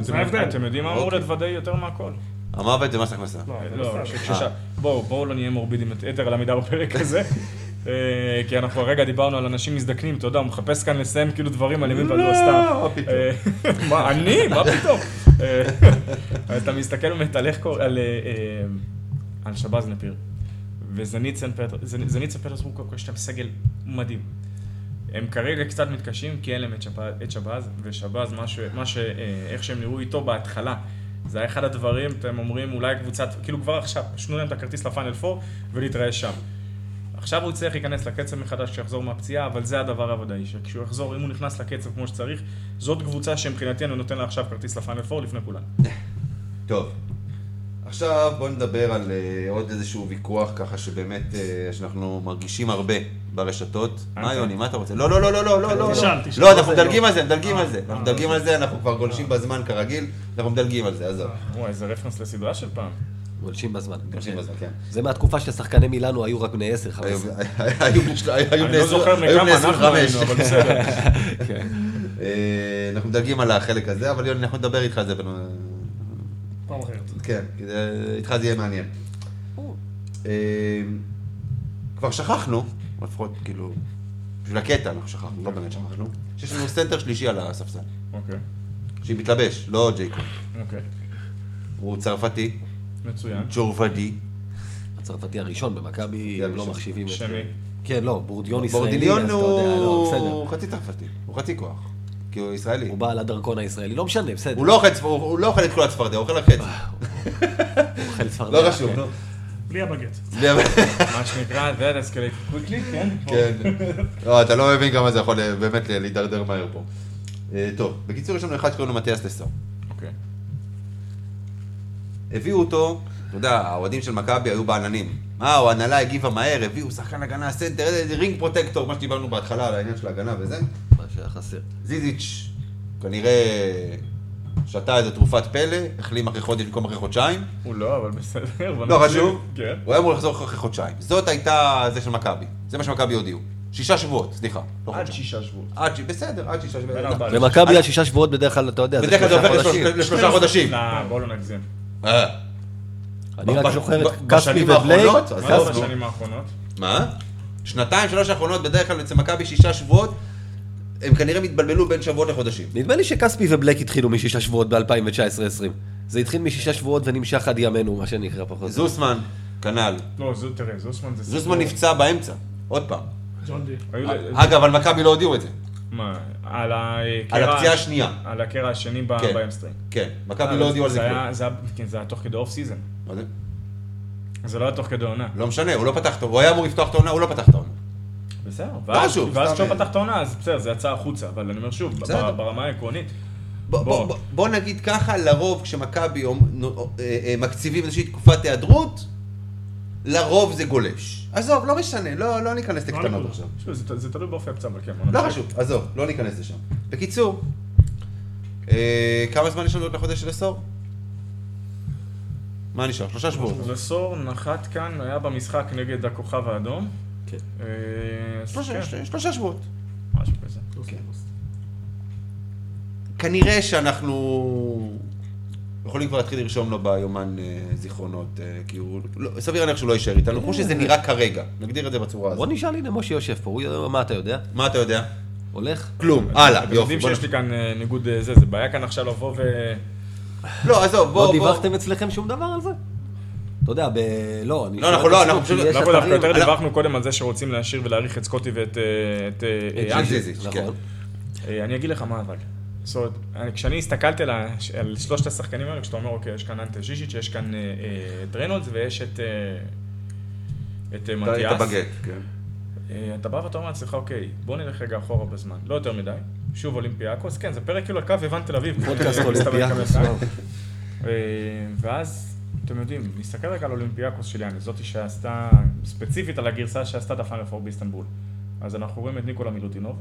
זה ההבדל. אתם יודעים מה אמור אוקיי. להיות ודאי יותר מהכל? המוות זה מס הכנסה. לא, לא, בואו, בואו לא נהיה מורבידים יתר על המידה בפרק הזה. אה, כי אנחנו הרגע דיברנו על אנשים מזדקנים, אתה יודע, הוא מחפש כאן לסיים כאילו דברים על ימין ועל לא סתם. מה פתאום. אה, (laughs) מה, אני? מה פתאום? אה, (laughs) אתה מסתכל באמת על איך על, שבז נפיר. סן פטרסבורג, קודם כל יש להם סגל מדהים. הם כרגע קצת מתקשים, כי אין להם את שבז, שבז ושבז, מה ש... איך שהם נראו איתו בהתחלה. זה היה אחד הדברים, אתם אומרים, אולי קבוצת, כאילו כבר עכשיו, שנו להם את הכרטיס לפיינל 4 ולהתראה שם. עכשיו הוא יצטרך להיכנס לקצב מחדש כשיחזור מהפציעה, אבל זה הדבר הוודאי, שכשהוא יחזור, אם הוא נכנס לקצב כמו שצריך, זאת קבוצה שמבחינתי אני נותן לה עכשיו כרטיס לפיינל 4 לפני כולם. טוב. עכשיו בואו נדבר על אה, עוד איזשהו ויכוח ככה שבאמת, אה, שאנחנו מרגישים הרבה ברשתות. מה אוקיי. יוני, מה אתה רוצה? לא, לא, לא, לא, לא, לא, לא. תשאל, תשאל. לא, אנחנו מדלגים על זה, מדלגים על זה. אה, אנחנו מדלגים על זה, אנחנו כבר גולשים בזמן כרגיל, אנחנו מדלגים על זה, עזוב. וואי, איזה רפרנס לסדרה של פעם. גולשים בזמן. גולשים בזמן, כן. זה מהתקופה ששחקני מילאנו היו רק בני 10-15. היו- היו בני של- היו אני בני לא זוכר היו בני מכמה אנחנו 25. היינו, אבל בסדר. (laughs) אה, אנחנו מדלגים על החלק הזה, אבל יוני, אנחנו נדבר איתך על זה. פעם אחרת. כן, איתך זה יהיה מעניין. אה, כבר שכחנו, לפחות כאילו, בשביל הקטע אנחנו שכחנו, לא באמת שכחנו, שיש לנו סנטר שלישי על הספסל, אוקיי, שמתלבש, לא ג'ייקוב. אוקיי. הוא צרפתי, מצוין. צ'ורפדי, הצרפתי הראשון במכבי, הם לא. מחשיבים את... שמי? כן, לא, בורדיון ישראלי, אז אתה יודע, לא, הוא בסדר. חצי צרפתי, הוא חצי כוח, כי הוא ישראלי. הוא בא על הדרכון הישראלי, לא משנה, בסדר. הוא לא אוכל הוא לא את כל הצפרדע, הוא אוכל רק חצי. הוא אוכל צפרדע. לא חשוב, נו. בלי הבגט. מה שנקרא, that escalated quickly, כן? כן. לא, אתה לא מבין כמה זה יכול אה, באמת להידרדר מהר פה. אה, טוב, בקיצור יש לנו אחד שקוראים לו מתיאס לסור. הביאו אותו, אתה יודע, האוהדים של מכבי היו בעננים. מה, או ההנהלה הגיבה מהר, הביאו שחקן הגנה, סנטר, איזה rim protector, מה שדיברנו בהתחלה על העניין של ההגנה וזה. מה שהיה חסר. זיזיץ' כנראה שתה איזה תרופת פלא, החלים אחרי חודש במקום אחרי חודשיים. הוא לא, אבל בסדר. לא. חשוב, כן. הוא היה אמור לחזור אחרי חודשיים. זאת הייתה זה של מכבי. זה מה שמכבי הודיעו. שישה שבועות, סליחה. לא עד. שישה שבועות. עד ש... בסדר, עד שישה שבועות. במכבי על שישה שבועות בדרך כלל, אתה יודע, זה בדרך כלל זה הופך לשלושה חודשים. לא, בוא לא נגזים. אה, אני רק זוכר את כספי ובלייק. מה זה. בשנים האחרונות? מה? שנתיים, שלוש האחרונות, בדרך כלל אצל מכבי שישה שבועות, הם כנראה מתבלבלו בין שבועות לחודשים. נדמה לי שכספי ובלייק התחילו משישה שבועות ב-2019-2020. זה התחיל משישה שבועות ונמשך עד ימינו, מה שנקרא פחות. זוסמן, כנ"ל. לא, תראה, זוסמן זה זוסמן נפצע באמצע, עוד פעם. אגב, על מכבי לא הודיעו את זה. מה, על הקרע... על הפציעה השנייה. על הקרע השני כן. ב hamstring. כן, מכבי לא הודיעו על זה כלום. זה היה- כן, זה היה תוך כדי off season. מה זה? זה לא היה תוך כדי עונה. לא משנה, הוא לא פתח את הוא היה אמור לפתוח את העונה, הוא לא פתח את העונה. בסדר, ואז כשהוא אה. פתח את העונה, אז בסדר, זה יצא החוצה, אבל אני אומר שוב. ברמה העקרונית, בוא- נגיד ככה, לרוב כשמכבי אה, אה, מקציבים איזושהי תקופת היעדרות, לרוב זה גולש. עזוב, לא משנה, לא לא ניכנס לקטנות נקודה. עכשיו. שוב, זה- זה תלוי באופי הפצע, אבל כן, לא. חשוב, עזוב, לא ניכנס לשם. בקיצור, אה, כמה זמן יש לנו עוד לחודש של עשור? מה נשאר? שלושה שבועות. לסור נחת כאן, היה במשחק נגד הכוכב האדום. כן. אה, שלושה- כן, של- שלושה שבועות. משהו כזה. כנראה שאנחנו יכולים כבר להתחיל לרשום לו ביומן אה, זיכרונות, אה, כי הוא, לא, סביר להניח שהוא לא יישאר איתנו, כמו שזה נראה כרגע, נגדיר את זה בצורה בוא הזאת. נשאל, הנה משה יושב פה, הוא- מה אתה יודע? מה אתה יודע? הולך? כלום, הלאה, אתם יופי. יודעים בוא שיש לי כאן אה, ניגוד אה, זה, זה בעיה כאן עכשיו לבוא ו... לא, עזוב, בוא, לא בוא. דיווחתם אצלכם שום דבר על זה? אתה יודע, ב... לא, אני... לא, אנחנו לא, אנחנו פשוט- אנחנו דווקא יותר דיווחנו קודם על זה שרוצים להשאיר ולהאריך את סקוטי ואת אה, את אה, את את אנג'י. זיזיץ', כן. נכון. אה, אני אגיד לך מה אבל. זאת אומרת, אני- כשאני הסתכלתי על, על שלושת השחקנים האלה, כשאתה אומר, אוקיי, יש כאן אנטה ז'יז'יץ', יש כאן אה, אה, את ריינולדס ויש את, אה, את אה, את מתיאס. הבגט, כן. אה, אתה בא ואתה אומר לעצמך, אוקיי, בוא נלך רגע אחורה בזמן, לא יותר מדי, שוב אולימפיאקוס, כן, זה פרק כאילו על קו יוון תל אביב. פודקאסט אה, אולימפיאקוס. אה, ואז, אתם יודעים, נסתכל רגע על אולימפיאקוס של יאניס, זאתי שעשתה, ספציפית על הגרסה שעשתה את הפיינל פור באיסטנבול. אז אנחנו רואים את ניקולה מילוטינוב,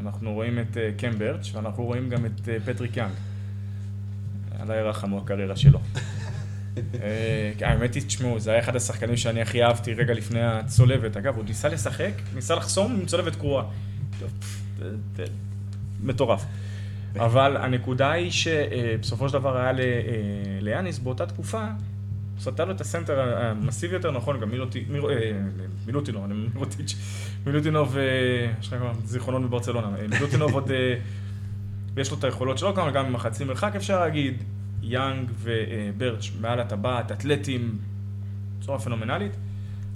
אנחנו רואים את אה, קם ברץ', ואנחנו רואים גם את אה, פטריק יאנג. עליי רחמו הקריירה שלו. (laughs) אה, האמת היא, תשמעו, זה היה אחד השחקנים שאני הכי אהבתי רגע לפני הצולבת. אגב, הוא ניסה לשחק, ניסה לחסום עם צולבת קרועה. מטורף. אבל הנקודה היא שבסופו של דבר היה ליאניס באותה תקופה, סטה לו את הסנטר המסיבי יותר, נכון, גם אה, מילוטינוב, אני מירוטיץ', מילוטינוב, אה, יש לך זיכרונות בברצלונה, אה, מילוטינוב עוד, יש לו את היכולות שלו, גם גם עם החצי מרחק אפשר להגיד, יאנג וברץ' מעל הטבעת, אתלטים, בצורה פנומנלית.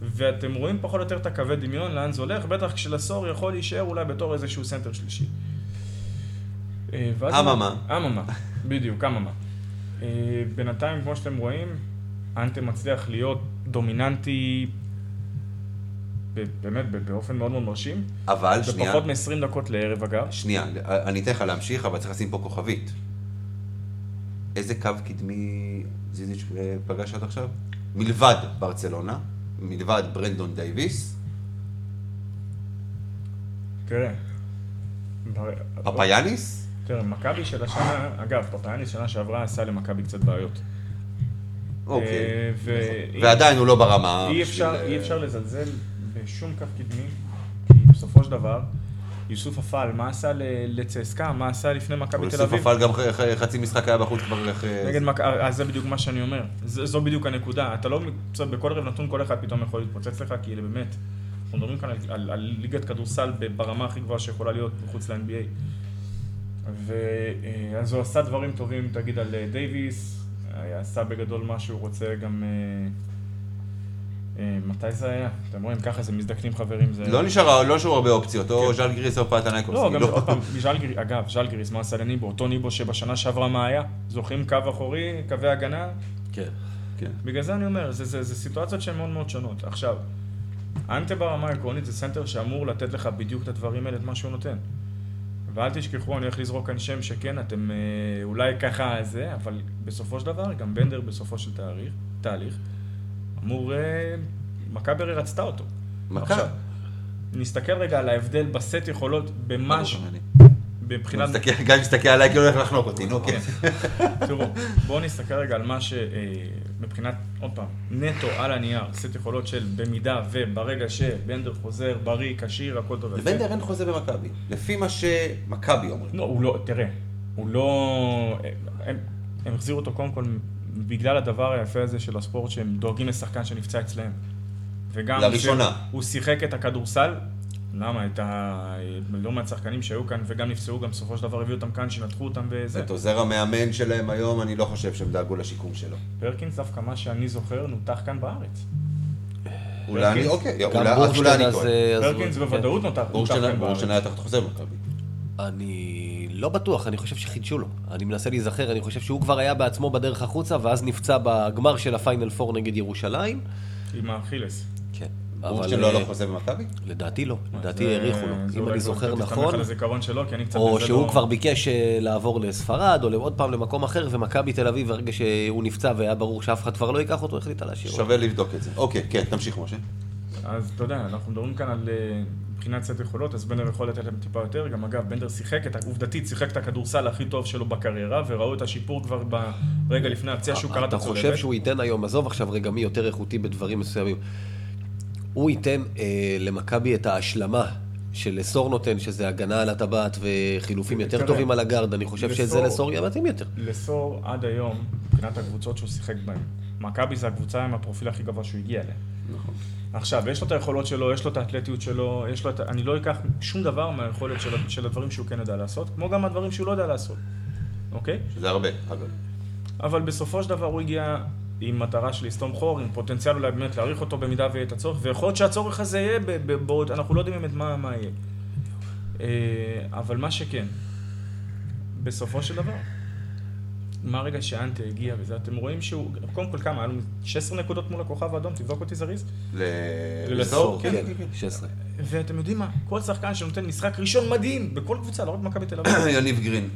ואתם רואים פחות או יותר את הקווי דמיון, לאן זה הולך, בטח כשלסור יכול להישאר אולי בתור איזשהו סנטר שלישי. אממה. אממה, בדיוק, אממה. בינתיים, כמו שאתם רואים, אנטה מצליח להיות דומיננטי באמת באופן מאוד מאוד מרשים. אבל, שנייה, בפחות מ-20 דקות לערב אגב. שנייה, אני אתן לך להמשיך, אבל צריך לשים פה כוכבית. איזה קו קדמי זיזיץ' אה, פגש עד עכשיו? מלבד ברצלונה, מלבד ברנדון דייוויס, תראה. פפאיאניס, תראה, מכבי של השנה, אגב, פפאיאניס שנה שעברה עשה למכבי קצת בעיות. אוקיי. אה, ו- ועדיין הוא לא ברמה. אי אפשר, אה, אפשר לזלזל בשום קו קדמי, כי בסופו של דבר, יוסוף אפל, מה עשה לצסקה, מה עשה לפני מכבי תל אביב? אפל גם חצי משחק היה בחוץ כבר אחרי... נגד מכבי, אז זה בדיוק מה שאני אומר. זו בדיוק הנקודה. אתה לא, בכל ערב נתון כל אחד פתאום יכול להתפוצץ לך, כי באמת, אנחנו מדברים כאן על, ליגת כדורסל ברמה הכי גבוהה שיכולה להיות מחוץ ל-NBA. ואז הוא עשה דברים טובים, תגיד, על אה, דייוויס, אה, עשה בגדול מה שהוא רוצה גם... אה, אה, מתי זה היה? אתם רואים, ככה זה מזדקנים חברים. זה... לא נשאר, לא נשארו הרבה אופציות, או ז'לגיריס או פנאתינאיקוס. כן. לא, גם כאילו. עוד פעם, אגב, ז'לגיריס, מה עשה לניבו? אותו ניבו שבשנה שעברה מה היה? זוכרים קו אחורי, קווי הגנה? כן. כן. בגלל זה אני אומר, זה, זה, זה סיטואציות שהן מאוד מאוד שונות. עכשיו, אנטה ברמה העקרונית זה סנטר שאמור לתת לך בדיוק את הדברים האלה, את מה שהוא נותן. ואל תשכחו, אני הולך לזרוק כאן שם שכן, אתם אה, אולי ככה זה, אבל בסופו של דבר, גם בנדר בסופו של תאריך, תהליך, אמור, אה, מכבי הרי רצתה אותו. מכבי. נסתכל רגע על ההבדל בסט יכולות, במה, ש- מבחינת... גיא מסתכל עליי כאילו הולך לחנוק אותי, נו כן. (laughs) תראו, בואו נסתכל רגע על מה שמבחינת, עוד פעם, נטו על הנייר, סט יכולות של במידה וברגע שבנדר חוזר, בריא, כשיר, הכל טוב. לבנדר אין חוזה במכבי. לפי מה שמכבי אומרים. לא, הוא לא, תראה, הוא לא... הם, החזירו אותו קודם כל בגלל הדבר היפה הזה של הספורט שהם דואגים לשחקן שנפצע אצלם. וגם... לראשונה. הוא שיחק את הכדורסל, למה? את ה... לא מעט שחקנים שהיו כאן וגם נפצעו, גם בסופו של דבר הביאו אותם כאן, שינתחו אותם וזה. את עוזר המאמן שלהם היום, אני לא חושב שהם דאגו לשיקום שלו. פרקינס דווקא מה שאני זוכר נותח כאן בארץ. אולי אני. אוקיי, אז אולי אני. טועה. אה, פרקינס כן. בוודאות נותח כאן בארץ. בורשטיין היה תחת חוזה במכבי. אני לא בטוח, אני חושב שחידשו לו. אני מנסה להיזכר, אני חושב שהוא כבר היה בעצמו בדרך החוצה, ואז נפצע בגמר של הפיינל פור נגד ירושלים. עם האכילס. בורשטיין אבל, לא לו חוזה במכבי? לדעתי לא, לדעתי האריכו לו. אם אני זוכר נכון, או שהוא לא- כבר ביקש אה, לעבור לספרד, או עוד פעם למקום אחר, ומכבי תל אביב, ברגע שהוא נפצע והיה ברור שאף אחד כבר לא ייקח אותו, החליטה להשאיר אותו. שווה לבדוק את זה. אוקיי, כן, תמשיך משה. אז אתה יודע, אנחנו מדברים כאן על אה, מבחינת סט יכולות, אז בנדר יכול לתת להם טיפה יותר. גם אגב, בנדר שיחק, את, עובדתית, שיחק את הכדורסל הכי טוב שלו בקריירה, וראו את השיפור כבר ברגע לפני הפציעה שהוא קרא את אתה הצולבת. חושב שהוא ייתן היום, עזוב עכשיו רגע מי יותר איכותי בדברים מסוימים, הוא ייתן אה, למכבי את ההשלמה שלסור נותן, שזה הגנה על הטבעת וחילופים יותר טובים על הגארד, אני חושב שזה לסור- לסור יהיה מתאים יותר. לסור עד היום, מבחינת הקבוצות שהוא שיחק בהן, מכבי זה הקבוצה עם הפרופיל הכי גבוה שהוא הגיע אליה. נכון. עכשיו, יש לו את היכולות שלו, יש לו את האתלטיות שלו, יש לו את... אני לא אקח שום דבר מהיכולת של, של הדברים שהוא כן יודע לעשות, כמו גם הדברים שהוא לא יודע לעשות, אוקיי? שזה הרבה, אגב. אבל בסופו של דבר הוא הגיע עם מטרה של לסתום חור, עם פוטנציאל אולי באמת להעריך אותו במידה ויהיה את הצורך, ויכול להיות שהצורך הזה יהיה בעוד, אנחנו לא יודעים באמת מה, מה יהיה. אה, אבל מה שכן, בסופו של דבר, מהרגע שאנטה הגיע וזה, אתם רואים שהוא, קודם כל כמה, היה לו 16 נקודות מול הכוכב האדום, תבדוק אותי זריז. לסור, כן, כן, כן. 16. ואתם יודעים מה, כל שחקן שנותן משחק ראשון מדהים, בכל קבוצה, לא רק מכבי תל אביב. (coughs) יניב גרין.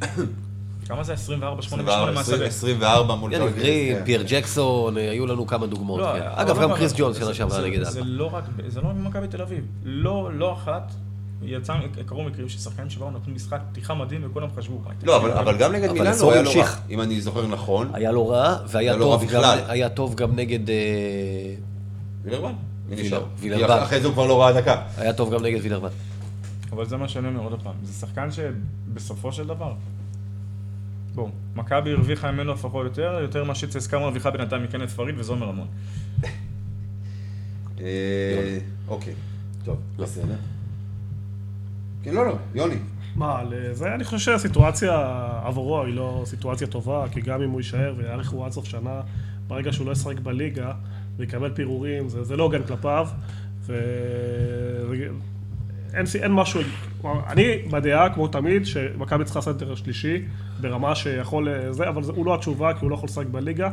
כמה זה? 24, 8 24, מהשדה. 24 מול יאללה, ז'לגיריס, גרין, כן. פייר ג'קסון, אה, היו לנו כמה דוגמאות. לא, כן. אבל אגב, גם אבל- קריס ג'ונס שנה שעברה זה- נגד זה. לא רק, זה לא רק במכבי תל אביב. לא, לא אחת, יצא, קרו מקרים ששחקנים שבאו נתנו משחק פתיחה מדהים וכולם חשבו, "וואי, לא, אבל אבל גם נגד מילאנו לסור היה לו רע. אם אני זוכר נכון. היה לו רע, והיה טוב גם-. היה טוב גם נגד... אה, וילרבן? וילרבן. אחרי זה הוא כבר לא ראה דקה. היה טוב גם נגד וילרבן. אבל זה מה שאני אומר עוד פעם, זה שחקן שבסופו של דבר, בואו, מכבי הרוויחה ממנו לפחות יותר, יותר ממה שצסקה מרוויחה בינתיים מקנט פריד, וזה אומר המון. אה, אוקיי, טוב, בסדר. כן, לא, לא, יוני. מה, על זה אני חושב שהסיטואציה עבורו היא לא סיטואציה טובה, כי גם אם הוא יישאר ויאריכו עד סוף שנה, ברגע שהוא לא ישחק בליגה ויקבל פירורים, זה, זה לא הוגן כלפיו, ואין אין משהו, כלומר, אני בדעה, כמו תמיד, שמכבי צריכה סנטר שלישי, ברמה שיכול, אה, זה, אבל זה, הוא לא התשובה, כי הוא לא יכול לשחק בליגה.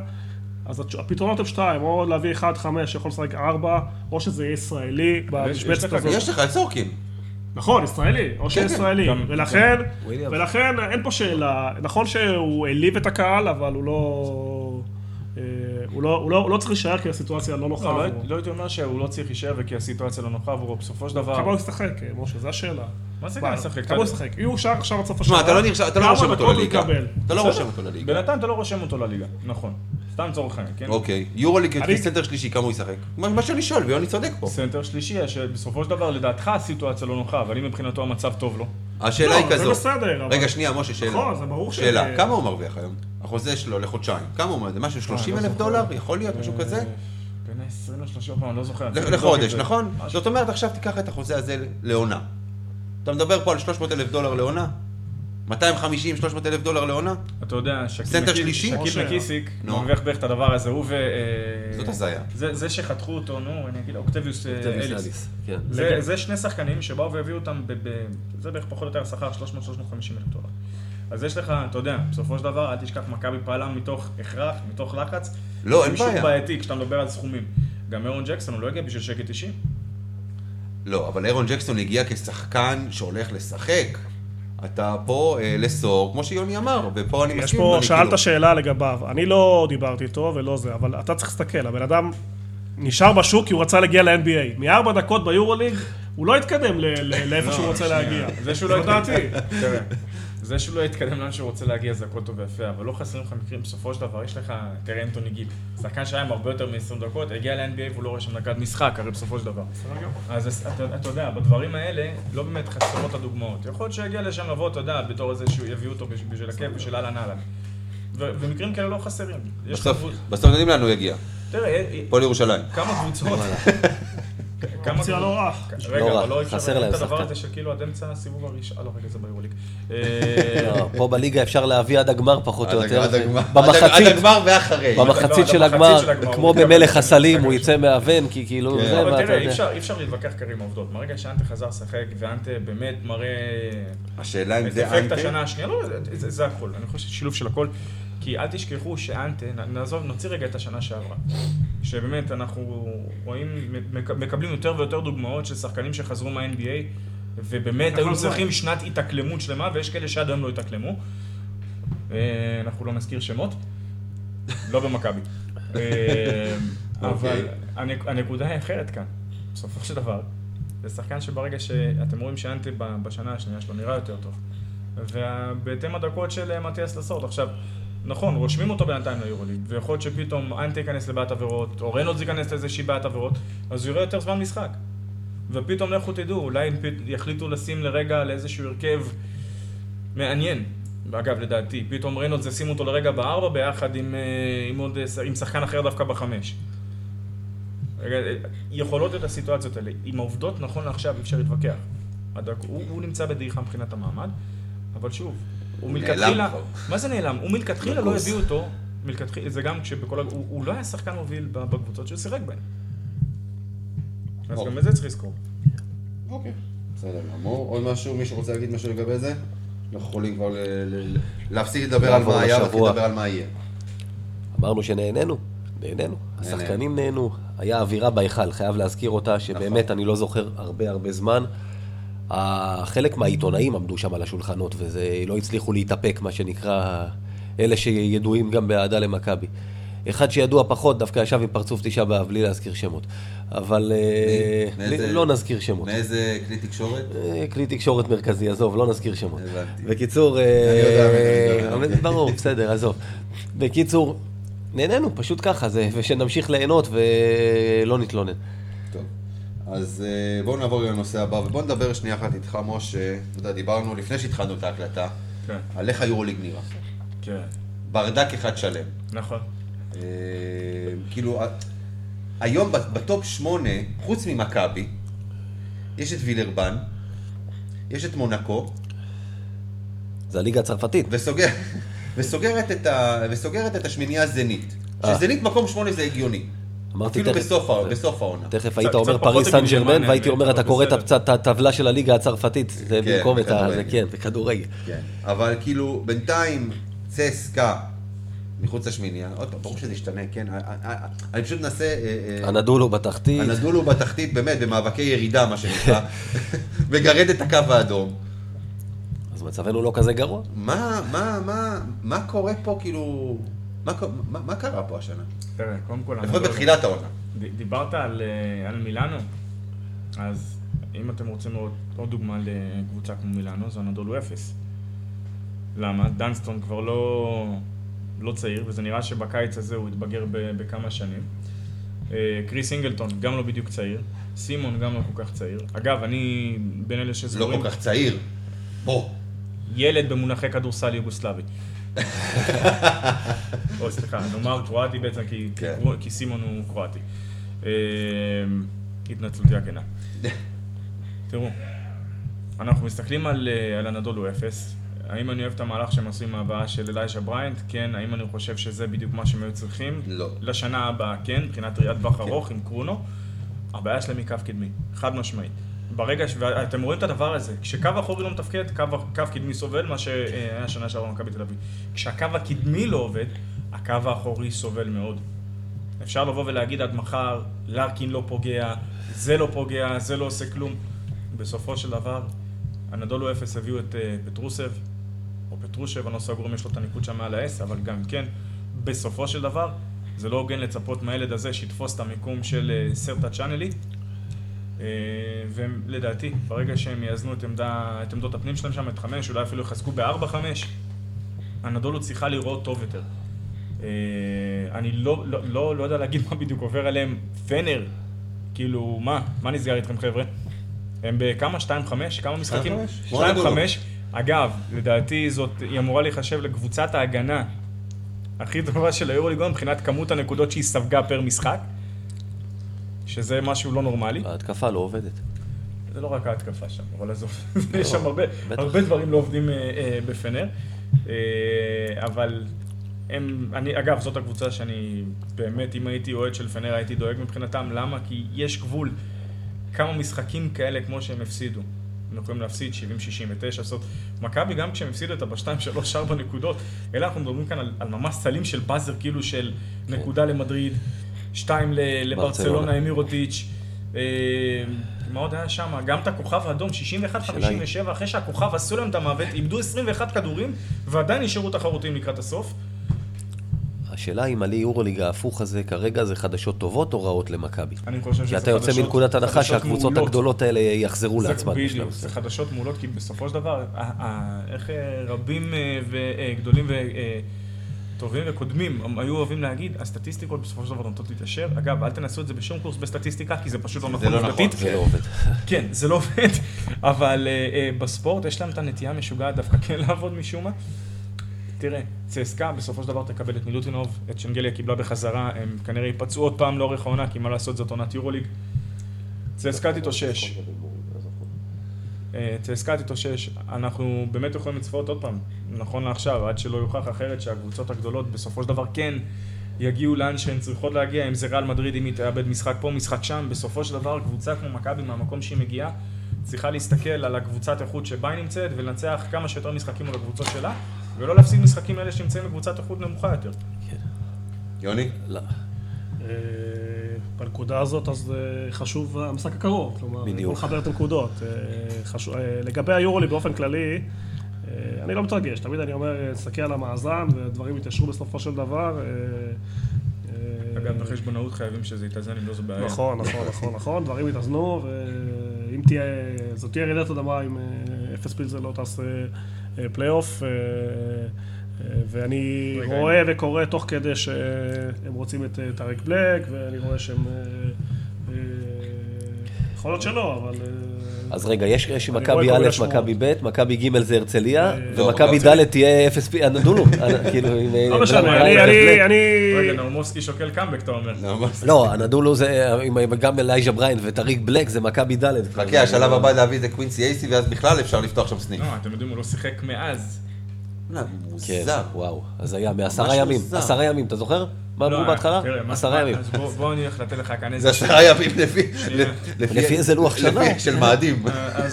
אז הפתרונות הם שתיים, או להביא 1-5 שיכול לשחק 4, או שזה יהיה ישראלי במשבצת הזאת. יש לך את סורקין. נכון, ישראלי, או כן, שישראלי, גם- ולכן, וויליאמס. ולכן אין פה שאלה, נכון שהוא העליב את הקהל, אבל הוא לא, הוא לא, הוא לא, הוא לא צריך להישאר כי הסיטואציה לא נוחה לא, לא, עבורו. לא הייתי אומר שהוא לא צריך להישאר וכי הסיטואציה לא נוחה עבורו, בסופו של דבר... כמה הוא ישחק, אה, משה, זו השאלה. מה זה כמה ישחק? כמה הוא ישחק? אם הוא שר עכשיו עד סוף השנה, אתה לא לא כמה רושם אותו לליגה. יקבל? אתה לא בסדר. רושם אותו לליגה. בינתיים אתה לא רושם אותו לליגה, נכון. סתם לצורך העניין, כן? אוקיי, יורוליג סנטר שלישי, כמה הוא ישחק? מה שאני שואל, ויוני צודק פה. סנטר שלישי, שבסופו של דבר לדעתך הסיטואציה לא נוחה, אבל אם מבחינתו המצב טוב לו. השאלה לא, היא זה כזו. בסדר, אבל- רגע, שנייה, משה, שאלה. נכון, זה ברור ש- שאלה, כמה הוא מרוויח היום? החוזה שלו לחודשיים. כמה הוא מרוויח? משהו 30 לא אלף. דולר? יכול להיות משהו כזה? אה, בין ה-20 ל-30, אני לא זוכר. לחודש, זה. נכון? זאת אומרת, עכשיו תיקח את החוזה הזה לעונה. אתה מדבר פה על 300 אלף דולר לעונה? 250-300 אלף דולר לעונה? אתה יודע, שקיל. מקיסיק. מרוויח בערך את הדבר הזה, הוא ו... אה, זאת הזיה. זה- זה שחתכו אותו, נו, אני אגיד, אוקטביוס אה, אליס. כן. זה, זה שני שחקנים שבאו והביאו אותם, זה בערך פחות או יותר השכר 300-350 אלף דולר. אז יש לך, אתה יודע, בסופו של דבר, אל תשכח, מכבי פעלה מתוך הכרח, מתוך לחץ. לא, אין זה בעיה. בעייתי כשאתה מדבר על סכומים. גם אירון ג'קסון, הוא לא הגיע בשביל שקל 90. לא, אבל אירון ג'קסון הגיע כשחקן שהולך לשחק. אתה פה אה, לסור, כמו שיוני אמר, ופה אני יש מסכים. פה, אני שאלת כאילו- שאלה לגביו, אני לא דיברתי איתו ולא זה, אבל אתה צריך להסתכל, הבן אדם נשאר בשוק כי הוא רצה להגיע ל-NBA. מארבע דקות ביורוליג, הוא לא התקדם ל- ל- לאיפה שהוא רוצה להגיע. זה שהוא לא. (laughs) תראה, זה שהוא לא יתקדם לאן שהוא רוצה להגיע זה הכל טוב ויפה, אבל לא חסרים לך מקרים, בסופו של דבר יש לך, תראה אנטוני גיל, שחקן שהיה עם הרבה יותר מ-20 דקות, הגיע ל-NBA והוא לא רואה שם נקד משחק, הרי בסופו של דבר. אז אתה, אתה יודע, בדברים האלה לא באמת חסרות הדוגמאות. יכול להיות שיגיע לשם לבוא, אתה יודע, בתור איזה שהוא יביאו אותו בשביל- הכיף, בשביל אהלן אהלן. ומקרים כאלה לא חסרים. בסוף, בסוף יודעים לאן הוא יגיע. תראה, אה, פה לירושלים. כמה קבוצות... (laughs) כמה אופציה קבוצ- לא רע. רגע, לא רע, אבל לא אפשר חסר להגיד להם את הדבר. הזה של כאילו עד אמצע הסיבוב הראשון, אה לא רגע זה ביורוליג. (laughs) אה, לא, פה בליגה אפשר להביא עד הגמר פחות או יותר. עד הגמר. במחצית- עד הגמר ואחרי. במחצית לא, של במחצית הגמר, של הגמר, כמו מתקרב במלך הסלים, הוא. יצא מהוון, כי כאילו, כן. זה, אבל ואתה תראה, אי. אפשר- אי אפשר להתווכח כרגע עם העובדות. מהרגע שאנטה חזר לשחק, ואנטה באמת מראה השאלה אם את זה אפקט אנטה. השנה השנייה, לא, זה- הכל. אני חושב ששילוב של הכל. כי אל תשכחו שאנטה, נעזוב, נוציא רגע את השנה שעברה. שבאמת אנחנו רואים, מק- מקבלים יותר ויותר דוגמאות של שחקנים שחזרו מה-NBA, ובאמת היו נכון, צריכים שנת התאקלמות שלמה, ויש כאלה שעד היום לא התאקלמו. אה, אנחנו לא נזכיר שמות, לא במכבי. אה, (laughs) אבל אוקיי. הנק- הנקודה היא אחרת כאן. בסופו של דבר, זה שחקן שברגע שאתם רואים שאנטה בשנה השנייה שלו נראה יותר טוב. ובהתאם הדקות של אה, מתיאס לסורד. עכשיו, נכון, רושמים אותו בינתיים ליורוליג, ויכול להיות שפתאום אנטה ייכנס לבעיית עבירות, או רנולדס ייכנס לאיזושהי בעיית עבירות, אז הוא יראה יותר זמן משחק. ופתאום לכו תדעו, אולי הם יחליטו לשים לרגע לאיזשהו הרכב מעניין. אגב, לדעתי, פתאום רנולדס ישימו אותו לרגע בארבע ביחד עם, אה, עם, עוד, אה, עם שחקן אחר דווקא בחמש. אה, יכולות להיות הסיטואציות האלה. עם העובדות, נכון לעכשיו, אי אפשר להתווכח. הדק, הוא, הוא נמצא בדעיכה מבחינת המעמד, אבל שוב, הוא מלכתחילה... מה זה נעלם? הוא מלכתחילה לא. הביאו אותו, מלכתחילה, זה גם כשבכל... הוא, הוא לא היה שחקן מוביל בקבוצות שהוא שיחק בהן. אז. גם את זה צריך לזכור. אוקיי, בסדר גמור. עוד משהו, מישהו רוצה להגיד משהו לגבי זה? אנחנו יכולים כבר ל- ל- ל- להפסיק לדבר על מה היה, להתחיל. לדבר על מה יהיה. אמרנו שנהנינו, נהנינו. השחקנים נהנו, היה אווירה בהיכל, חייב להזכיר אותה, שבאמת נכון. אני לא זוכר הרבה הרבה זמן. חלק מהעיתונאים עמדו שם על השולחנות, וזה לא הצליחו להתאפק, מה שנקרא, אלה שידועים גם באהדה למכבי. אחד שידוע פחות, דווקא ישב עם פרצוף תשעה באב, בלי להזכיר שמות. אבל אה? מאיזה- לא נזכיר שמות. מאיזה כלי תקשורת? אה, כלי תקשורת מרכזי, עזוב, לא נזכיר שמות. הבנתי. בקיצור, אה, אני יודע. אבל ברור, בסדר, עזוב. בקיצור, נהנינו, פשוט ככה, זה, ושנמשיך ליהנות ולא נתלונן. אז אה, בואו נעבור לנושא הבא, ובואו נדבר שנייה אחת איתך, משה. אתה יודע, דיברנו לפני שהתחלנו את ההקלטה, כן. על איך היורוליג נראה. כן. ברדק אחד שלם. נכון. אה, כאילו, היום בטופ שמונה, חוץ ממכבי, יש את וילרבן, יש את מונקו, זה הליגה הצרפתית. וסוגר, (laughs) וסוגרת, את ה, וסוגרת את השמינייה זנית. אה. שזנית מקום שמונה זה הגיוני. אמרתי אפילו תכף- בסוף, העונה. תכף היית אומר פריס סן ג'רמן, והייתי אומר, אתה קורא את הטבלה של הליגה הצרפתית, זה כן, במקום את ה... כן, בכדורגל. כן, אבל כאילו, בינתיים, צסקה, מחוץ לשמינייה, עוד פעם, ברור שזה ישתנה, כן, אני פשוט מנסה... אה, אה, הנדולו בתחתית. הנדול הוא בתחתית, באמת, במאבקי ירידה, מה שנקרא, (laughs) מגרד את הקו האדום. אז מצבנו לא כזה גרוע. מה, מה, מה, מה קורה פה, כאילו... מה, מה, מה קרה פה השנה? תראה, קודם כל... לפחות לא- בתחילת העונה. דיברת על, אה, על מילאנו, אז אם אתם רוצים עוד, עוד דוגמה לקבוצה כמו מילאנו, זה אנדולו אפס. למה? דנסטון כבר לא, לא צעיר, וזה נראה שבקיץ הזה הוא יתבגר ב, בכמה שנים. אה, קריס סינגלטון, גם לא בדיוק צעיר. סימון גם לא כל כך צעיר. אגב, אני בין אלה לא שסבורים... כל כך צעיר. בוא. ילד במונחי כדורסל יוגוסלבי. (laughs) או סליחה, נאמר קרואטי בעצם, כי, כן. כי, סימון הוא קרואטי. אה, התנצלותי הכנה. (laughs) תראו, אנחנו מסתכלים על, אה, על הנדולו אפס, האם אני אוהב את המהלך שהם עשו עם ההבאה של אליישה בריינט? כן. האם אני חושב שזה בדיוק מה שהם היו צריכים? לא. לשנה הבאה, כן, מבחינת ראיית טווח ארוך עם קרונו. הבעיה שלהם היא קו קדמי, חד משמעית. ברגע ש... ואתם רואים את הדבר הזה, כשקו אחורי לא מתפקד, קו, קו קדמי סובל, מה שהיה שנה שעברה במכבי תל אביב. כשהקו הקדמי לא עובד, הקו האחורי סובל מאוד. אפשר לבוא ולהגיד עד מחר, לארקין לא פוגע, זה לא פוגע, זה לא עושה כלום. בסופו של דבר, הנדולו אפס הביאו את אה, פטרוסב, או פטרושב, אני לא סגור אם יש לו את הניקוד שם מעל ה-S, אבל גם כן, בסופו של דבר, זה לא הוגן לצפות מהילד הזה שיתפוס את המיקום של אה, סרטה צ'אנלי. אה, והם, לדעתי, ברגע שהם יאזנו את, עמדה, את עמדות הפנים שלהם שם, את חמש, אולי אפילו יחזקו בארבע-חמש, הנדולו צריכה לראות טוב יותר. אה, אני לא, לא, לא, לא יודע להגיד מה בדיוק עובר עליהם. פנר, כאילו, מה? מה נסגר איתכם חבר'ה? הם בכמה? 2-5? כמה משחקים? 2-5. כמו הנדולו. 2-5. אגב, לדעתי זאת, היא אמורה להיחשב לקבוצת ההגנה הכי טובה של היורוליגון מבחינת כמות הנקודות שהיא ספגה פר משחק, שזה משהו לא נורמלי. ההתקפה לא עובדת. זה לא רק ההתקפה שם, אבל עזוב, (laughs) יש שם הרבה. הרבה דברים לא עובדים אה, אה, בפנר, אה, אבל הם, אני, אגב, זאת הקבוצה שאני באמת, אם הייתי אוהד של פנר, הייתי דואג מבחינתם, למה? כי יש גבול. כמה משחקים כאלה כמו שהם הפסידו. הם יכולים להפסיד 70-69, זאת מכבי גם כשהם הפסידו אותה ב-2, 3, 4 נקודות, אלא אנחנו מדברים כאן על, על ממש סלים של באזר, כאילו של נקודה למדריד, 2 ל- לברצלונה עם מירוטיץ', אה, מה עוד היה שם? גם את הכוכב האדום, 61-57, אחרי שהכוכב עשו להם את המוות, איבדו 21 כדורים, ועדיין נשארו תחרותיים לקראת הסוף. השאלה אם עלי יורוליג ההפוך הזה כרגע זה חדשות טובות או רעות למכבי. אני חושב שזה כי אתה יוצא חדשות- מנקודת הנחה חדשות שהקבוצות מעולות. הגדולות האלה יחזרו לעצמן. בדיוק, זה. חדשות מעולות, כי בסופו של דבר, איך אה, רבים אה, וגדולים וטובים וקודמים היו אוהבים להגיד, הסטטיסטיקות בסופו של דבר נוטות להתיישר. אגב, אל תנסו את זה בשום קורס בסטטיסטיקה, כי זה פשוט לא נכון לא נכון, עובדתית. זה לא עובד. (laughs) כן, זה לא עובד, (laughs) אבל אה, אה, בספורט יש להם את הנטייה המשוגעת דווקא כן (laughs) לעבוד משום מה. תראה, צסקה בסופו של דבר תקבל את מילוטינוב, את שנגליה קיבלה בחזרה, הם כנראה ייפצעו עוד פעם לאורך העונה, כי מה לעשות זאת עונת יורוליג. צסקה תתאושש. אה, צסקה תתאושש, אנחנו באמת יכולים לצפות עוד פעם, נכון לעכשיו, עד שלא יוכח אחרת שהקבוצות הגדולות בסופו של דבר כן יגיעו לאן שהן צריכות להגיע, אם זה ריאל מדריד, אם היא תאבד משחק פה, משחק שם, בסופו של דבר קבוצה כמו מכבי מהמקום שהיא מגיעה, צריכה להסתכל על הקבוצת איכות שבה היא נמצאת ולנצח כמה שיותר משחקים מול הקבוצות שלה, ולא להפסיד משחקים לאלה שנמצאים בקבוצת איכות נמוכה יותר. יוני? לא. בנקודה הזאת אז אה, חשוב המשחק הקרוב, כלומר, בדיוק. בוא נחבר את הנקודות. אה, חשוב- אה, לגבי היורולי באופן כללי, אני לא מתרגש, תמיד אני אומר, תסתכל על המאזן ודברים יתיישרו בסופו של דבר. אגב, בחשבונאות חייבים שזה יתאזן, אם לא זו בעיה. נכון, נכון, נכון, נכון, דברים יתאזנו, ואם תהיה, זאת תהיה רעידת אדמה אם אפס פילזן לא תעשה פלייאוף, ואני רגע, רואה וקורא תוך כדי שהם רוצים את אה, טאריק בלק, ואני רואה שהם... אה, אה, יכול להיות שלא, אבל... אז רגע, יש אני מכבי א'. מכבי ב', מכבי ג' זה הרצליה, לא, ומכבי הרצליה. ד' תהיה אפס פי, אנדולו, (laughs) כאילו, עם... לא משנה, אני, אני. אני... רגע, נאומוסקי שוקל קאמבק, אתה אומר. לא? (laughs) לא, אנדולו זה, גם אלייז'ה בראיינט וטאריק בלק זה מכבי ד'. חכה, השלב הבא להביא את קווינסי אייסי, ואז בכלל אפשר לפתוח שם סניף. לא, אתם יודעים, הוא לא שיחק מאז. לא, כן, מוזר. וואו, אז היה מעשרה ימים. עשרה ימים, אתה זוכר? מה אמרו לא, בהתחלה? עשרה ימים. אז בוא- בוא אני הולך לתת לך כאן איזה... זה עשרה ימים לפי... לפי איזה לוח שנה? של מאדים. אה,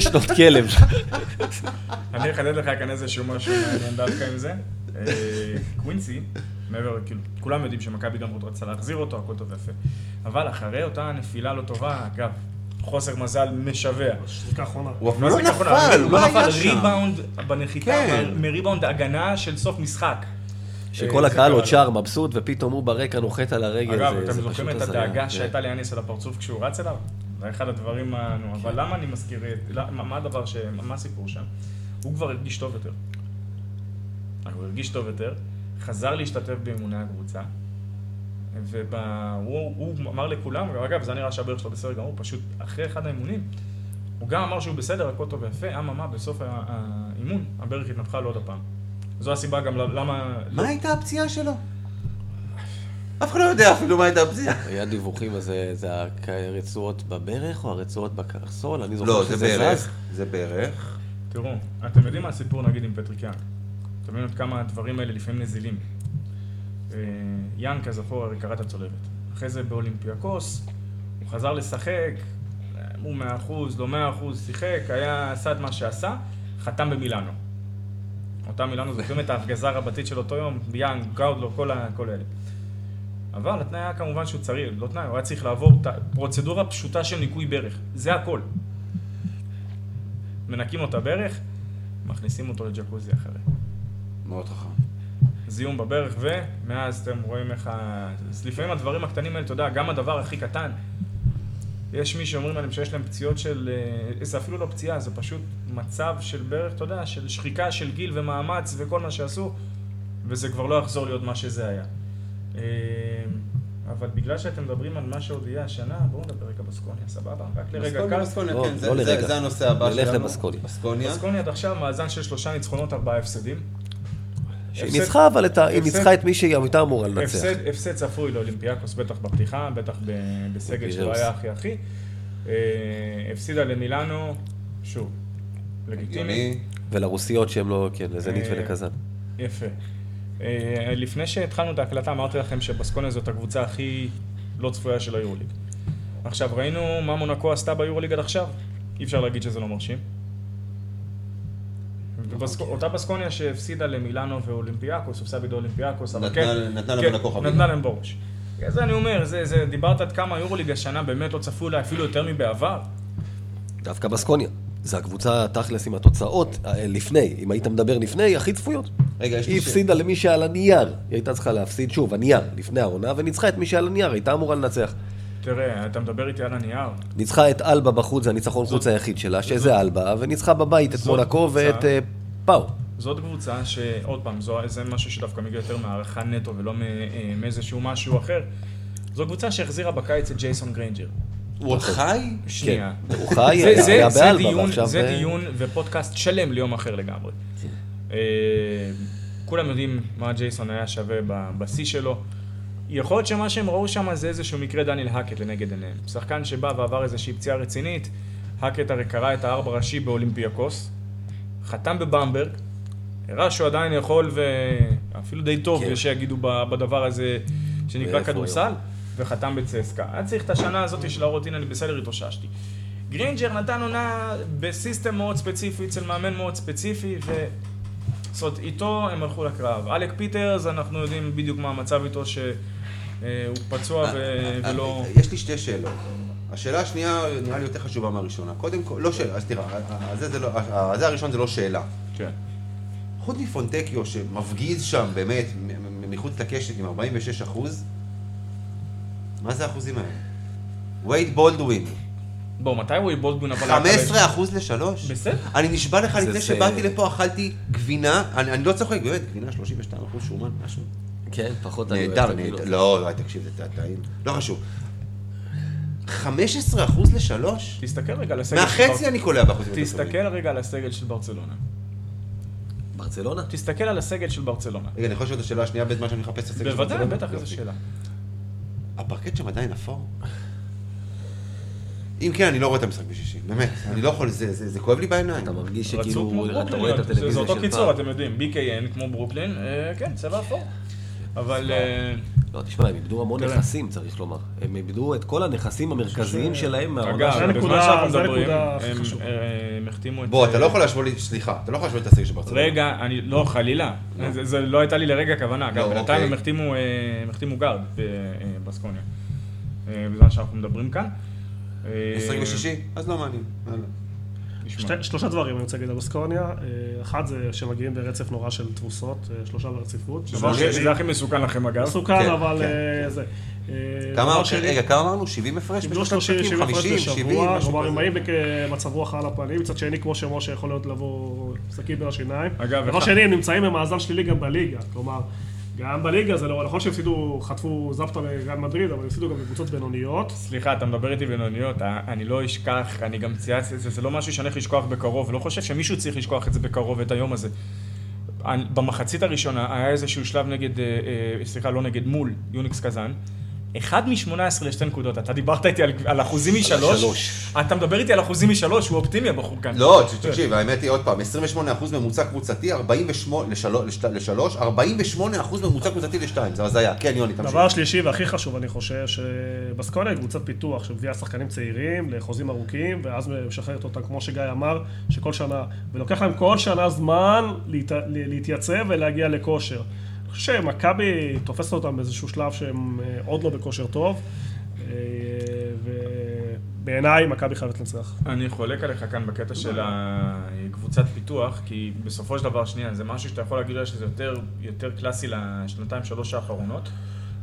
שנות- כלב. (laughs) אני אחדד לך כאן איזשהו משהו מעניין דווקא עם זה. אה, קווינסי, מעבר, כאילו, כולם יודעים שמכבי גם עוד רצה להחזיר אותו, הכל טוב ויפה. אבל אחרי אותה נפילה לא טובה, אגב, חוסר מזל משווע. שזיקה אחרונה. הוא אפילו לא? נפל, הוא לא נפל, היה שם? ריבאונד בנחיתה, כן. מריבאונד הגנה של סוף משחק. שכל אה, הקהל עוד שר מבסוט, ופתאום הוא ברקע נוחת על הרגל. אגב, אתם זוכרים את. הדאגה כן. שהייתה ליאניס על הפרצוף כשהוא רץ אליו? זה אחד הדברים, ה- נו, אבל למה אני מזכיר, את- למה- מה הדבר ש... מה הסיפור שם? הוא כבר הרגיש טוב יותר. הוא הרגיש טוב יותר, חזר להשתתף באימוני הקבוצה, והוא הוא אמר לכולם, אגב, זה נראה שהברך שלו בסדר גמור, פשוט אחרי אחד האימונים, הוא גם אמר שהוא בסדר, הכל טוב ויפה, אממה, בסוף האימון, הברך התנפחה לו עוד הפעם. זו הסיבה גם למה... מה הייתה הפציעה שלו? אף אחד לא יודע אפילו מה הייתה הפציעה. היה דיווחים, אז זה- זה הרצועות בברך או הרצועות בקרסול? אני זוכר לא, זה שזה ברך. זז. זה ברך. תראו, אתם יודעים מה הסיפור נגיד עם פטריק יאנג? אתם יודעים עד כמה הדברים האלה לפעמים נזילים. אה, יאנג, כזכור, הרי קרע את הצולבת. אחרי זה באולימפיאקוס, הוא חזר לשחק, הוא מאה אחוז, לא מאה אחוז, שיחק, היה, עשה את מה שעשה, חתם במילאנו. אותה מילאנו, זוכרים את ההפגזה הרבתית של אותו יום, יאנג, גאודלוק, כל, כל אלה. אבל התנאי היה כמובן שהוא צריך, לא תנאי, הוא היה צריך לעבור פרוצדורה פשוטה של ניקוי ברך, זה הכל. מנקים לו את הברך, מכניסים אותו לג'קוזי אחרי. מאוד חכם. זיהום בברך, ומאז אתם רואים איך ה... אז לפעמים הדברים הקטנים האלה, אתה יודע, גם הדבר הכי קטן, יש מי שאומרים עליהם שיש להם פציעות של... אה, זה אפילו לא פציעה, זה פשוט מצב של ברך, אתה יודע, של שחיקה של גיל ומאמץ וכל מה שעשו, וזה כבר לא יחזור להיות מה שזה היה. אה, אבל בגלל שאתם מדברים על מה שעוד יהיה השנה, בואו נדבר רגע בסקוניה, סבבה? רק לרגע בסקוניה, קל. בסקוניה, לא, כן, לא זה- זה- לרגע. זה הנושא הבא נלך שלנו. לבסקוניה. בסקוניה. בסקוניה עד עכשיו מאזן של שלושה ניצחונות, ארבעה הפסדים. שהיא ניצחה, אבל את ה- היא ניצחה את מי שהיא הייתה אמורה לנצח. הפסד, הפסד צפוי לאולימפיאקוס, בטח בפתיחה, בטח בסגל שלו בפיראוס. היה הכי הכי. אה, הפסידה למילאנו, שוב, לגיטימי. ולרוסיות שהם לא, כן, לזנית אה, ולקזאן. יפה. אה, לפני שהתחלנו את ההקלטה אמרתי לכם שבסקוניה זאת הקבוצה הכי לא צפויה של היורוליג. עכשיו, ראינו מה מונקו עשתה ביורוליג עד עכשיו, אי אפשר להגיד שזה לא מרשים. ובסק- אותה בסקוניה שהפסידה למילאנו ואולימפיאקוס, הובסה בידי אולימפיאקוס, אבל כן, נתנה כן, למונקו חבילה. נתנה להם בראש. אז אני אומר, זה, זה, דיברת עד כמה היורוליג השנה באמת לא צפויה אפילו יותר מבעבר. דווקא בסקוניה. זה הקבוצה, תכלס, עם התוצאות אה, לפני, אם היית מדבר לפני, הכי צפויות. רגע, יש לי היא ש- הפסידה למי שעל הנייר. היא הייתה צריכה להפסיד שוב, הנייר, לפני העונה, וניצחה את מי שעל הנייר, הייתה אמורה לנצח. תראה, אתה מדבר איתי על הנייר. ניצחה את אלבה בחוץ, זה הניצחון חוץ היחיד שלה, שזה אלבה, וניצחה בבית את מונקו ואת פאו. זאת קבוצה שעוד פעם, זו, זה משהו שדווקא מגיע יותר מהערכה נטו ולא אה, מאיזשהו משהו אחר. זו קבוצה שהחזירה בקיץ את ג'ייסון גריינג'ר. הוא עוד חי? שנייה. כן. הוא חי, זה, היה באלבה, דיון, ועכשיו... זה דיון ופודקאסט שלם ליום אחר לגמרי. אה, כולם יודעים מה ג'ייסון היה שווה ב- בשיא שלו. יכול להיות שמה שהם ראו שם זה איזשהו מקרה דניאל האקט לנגד עיניהם. שחקן שבא ועבר איזושהי פציעה רצינית, האקט הרי קרע את הארבע ראשי באולימפיאקוס, חתם בבמברג, הראה שהוא עדיין יכול ואפילו די טוב, כן. יש שיגידו בדבר הזה שנקרא כדורסל, וחתם בצסקה. היה צריך את השנה הזאת של להראות, הנה אני בסדר, התאוששתי. גרינג'ר נתן עונה ב system מאוד ספציפי, אצל מאמן מאוד ספציפי, ו... זאת אומרת, איתו הם הלכו לקרב. אלק פיטרס, אנחנו יודעים בדיוק מה המצב איתו, שהוא פצוע ו... אה, ולא... יש לי שתי שאלות. השאלה השנייה נראה לי יותר חשובה מהראשונה. קודם כל, לא שאלה, אז תראה, הזה זה לא- הזה הראשון זה לא שאלה. כן. חוץ מפונטקיו שמפגיז שם באמת מחוץ לקשת עם 46 אחוז, מה זה האחוזים האלה? וייד בולדווין, בוא, מתי רועי בולדווין אבל... היה 15 אחוז לשלוש? בסדר. אני נשבע לך, זה- לפני זה- שבאתי לפה אכלתי גבינה, אני אני לא צוחק, באמת, גבינה 32 אחוז שומן, משהו. כן, פחות אני נהדר, אוהב את נהדר. לא, לא, תקשיב, זה טעים. לא חשוב. 15 אחוז לשלוש? תסתכל רגע על הסגל של מהחצי בר- אני קולע באחוזים יותר תסתכל. רגע על הסגל של ברצלונה. ברצלונה? תסתכל על הסגל של ברצלונה. רגע, אני יכול לשאול את השאלה השנייה בזמן שאני מחפש את הסגל של בוודאי, ברצלונה? בטח, איזו. שאלה. הפרקט שם עדיין אפור? אם כן, אני לא רואה את המשחק בשישי, באמת, אני לא יכול, זה- זה זה כואב לי בעיניים. אתה מרגיש שכאילו, כמו אתה רואה את זה- הטלוויזיה זה אותו של קיצור, פעם. אתם יודעים, BKN כמו ברוקלין, אה, כן, צבע אפור. אבל... אה, לא, תשמע, הם איבדו המון תראה. נכסים, צריך לומר. הם איבדו את כל הנכסים המרכזיים שלהם מהעונה אגב, שלהם. בזמן הנקודה- שאנחנו מדברים, הם. אה, הם החתימו את... בוא, אתה אה, לא יכול להשוות לי, סליחה, אתה לא יכול להשוות את הסגל של ברצלונה. רגע, אני, לא, חלילה. זה- זה לא הייתה לי לרגע כוונה. אגב, לא, בינתיים אוקיי. הם החתימו, אה, הם החתימו גארד בבסקוניה. בזמן שאנחנו מדברים כאן. משחק בשישי? אז לא מעניין. שתי- שלושה דברים אני רוצה להגיד על בסקוניה. אה, אחד זה שמגיעים ברצף נורא של תבוסות, אה, שלושה ברציפות. דבר שזה הכי מסוכן לכם אגב. מסוכן, כן, אבל כן, אה, זה. אה, כמה, שני- רגע, כמה אמרנו? 70 הפרש? בשלושה 30 משחקים? 70 הפרש 50, 70, בשבוע, משהו כלומר הם. באים במצב רוח על הפנים, מצד שני כמו שמשה יכול להיות לבוא סכין בין השיניים. אגב, דבר שני, הם נמצאים במאזן שלילי גם בליגה, כלומר, גם בליגה זה לא, נכון שהם הפסידו, חטפו זפטה לריאל מדריד, אבל הפסידו גם בקבוצות בינוניות. סליחה, אתה מדבר איתי בינוניות, אה, אני לא אשכח, אני גם צייצתי את זה, זה לא משהו שאני הולך לשכוח בקרוב, ולא חושב שמישהו צריך לשכוח את זה בקרוב, את היום הזה. במחצית הראשונה היה איזשהו שלב נגד, אה, אה, סליחה, לא נגד, מול יוניקס קזאן, אחד מ-18 לשתי נקודות. אתה דיברת איתי על, על אחוזים משלוש. שלוש. אתה מדבר איתי על אחוזים משלוש, הוא אופטימי הבחור כאן. לא, תקשיב, האמת היא עוד פעם, 28% ממוצע קבוצתי, 48 לשלוש, 48% ממוצע קבוצתי לשתיים, זה הזיה. כן, יוני, תמשיך. דבר שלישי והכי חשוב, אני חושב, שבסקונה היא קבוצת פיתוח שמביאה שחקנים צעירים לחוזים ארוכים, ואז משחררת אותם, כמו שגיא אמר, שכל שנה, ולוקח להם כל שנה זמן להת... להתייצב ולהגיע לכושר. אני חושב שמכבי תופסת אותם באיזשהו שלב שהם אה, עוד לא בכושר טוב, אה, ובעיניי מכבי חייבת לנצח. אני חולק עליך כאן בקטע של הקבוצת פיתוח, כי בסופו של דבר, שנייה, זה משהו שאתה יכול להגיד אולי שזה יותר, יותר קלאסי לשנתיים, שלוש האחרונות,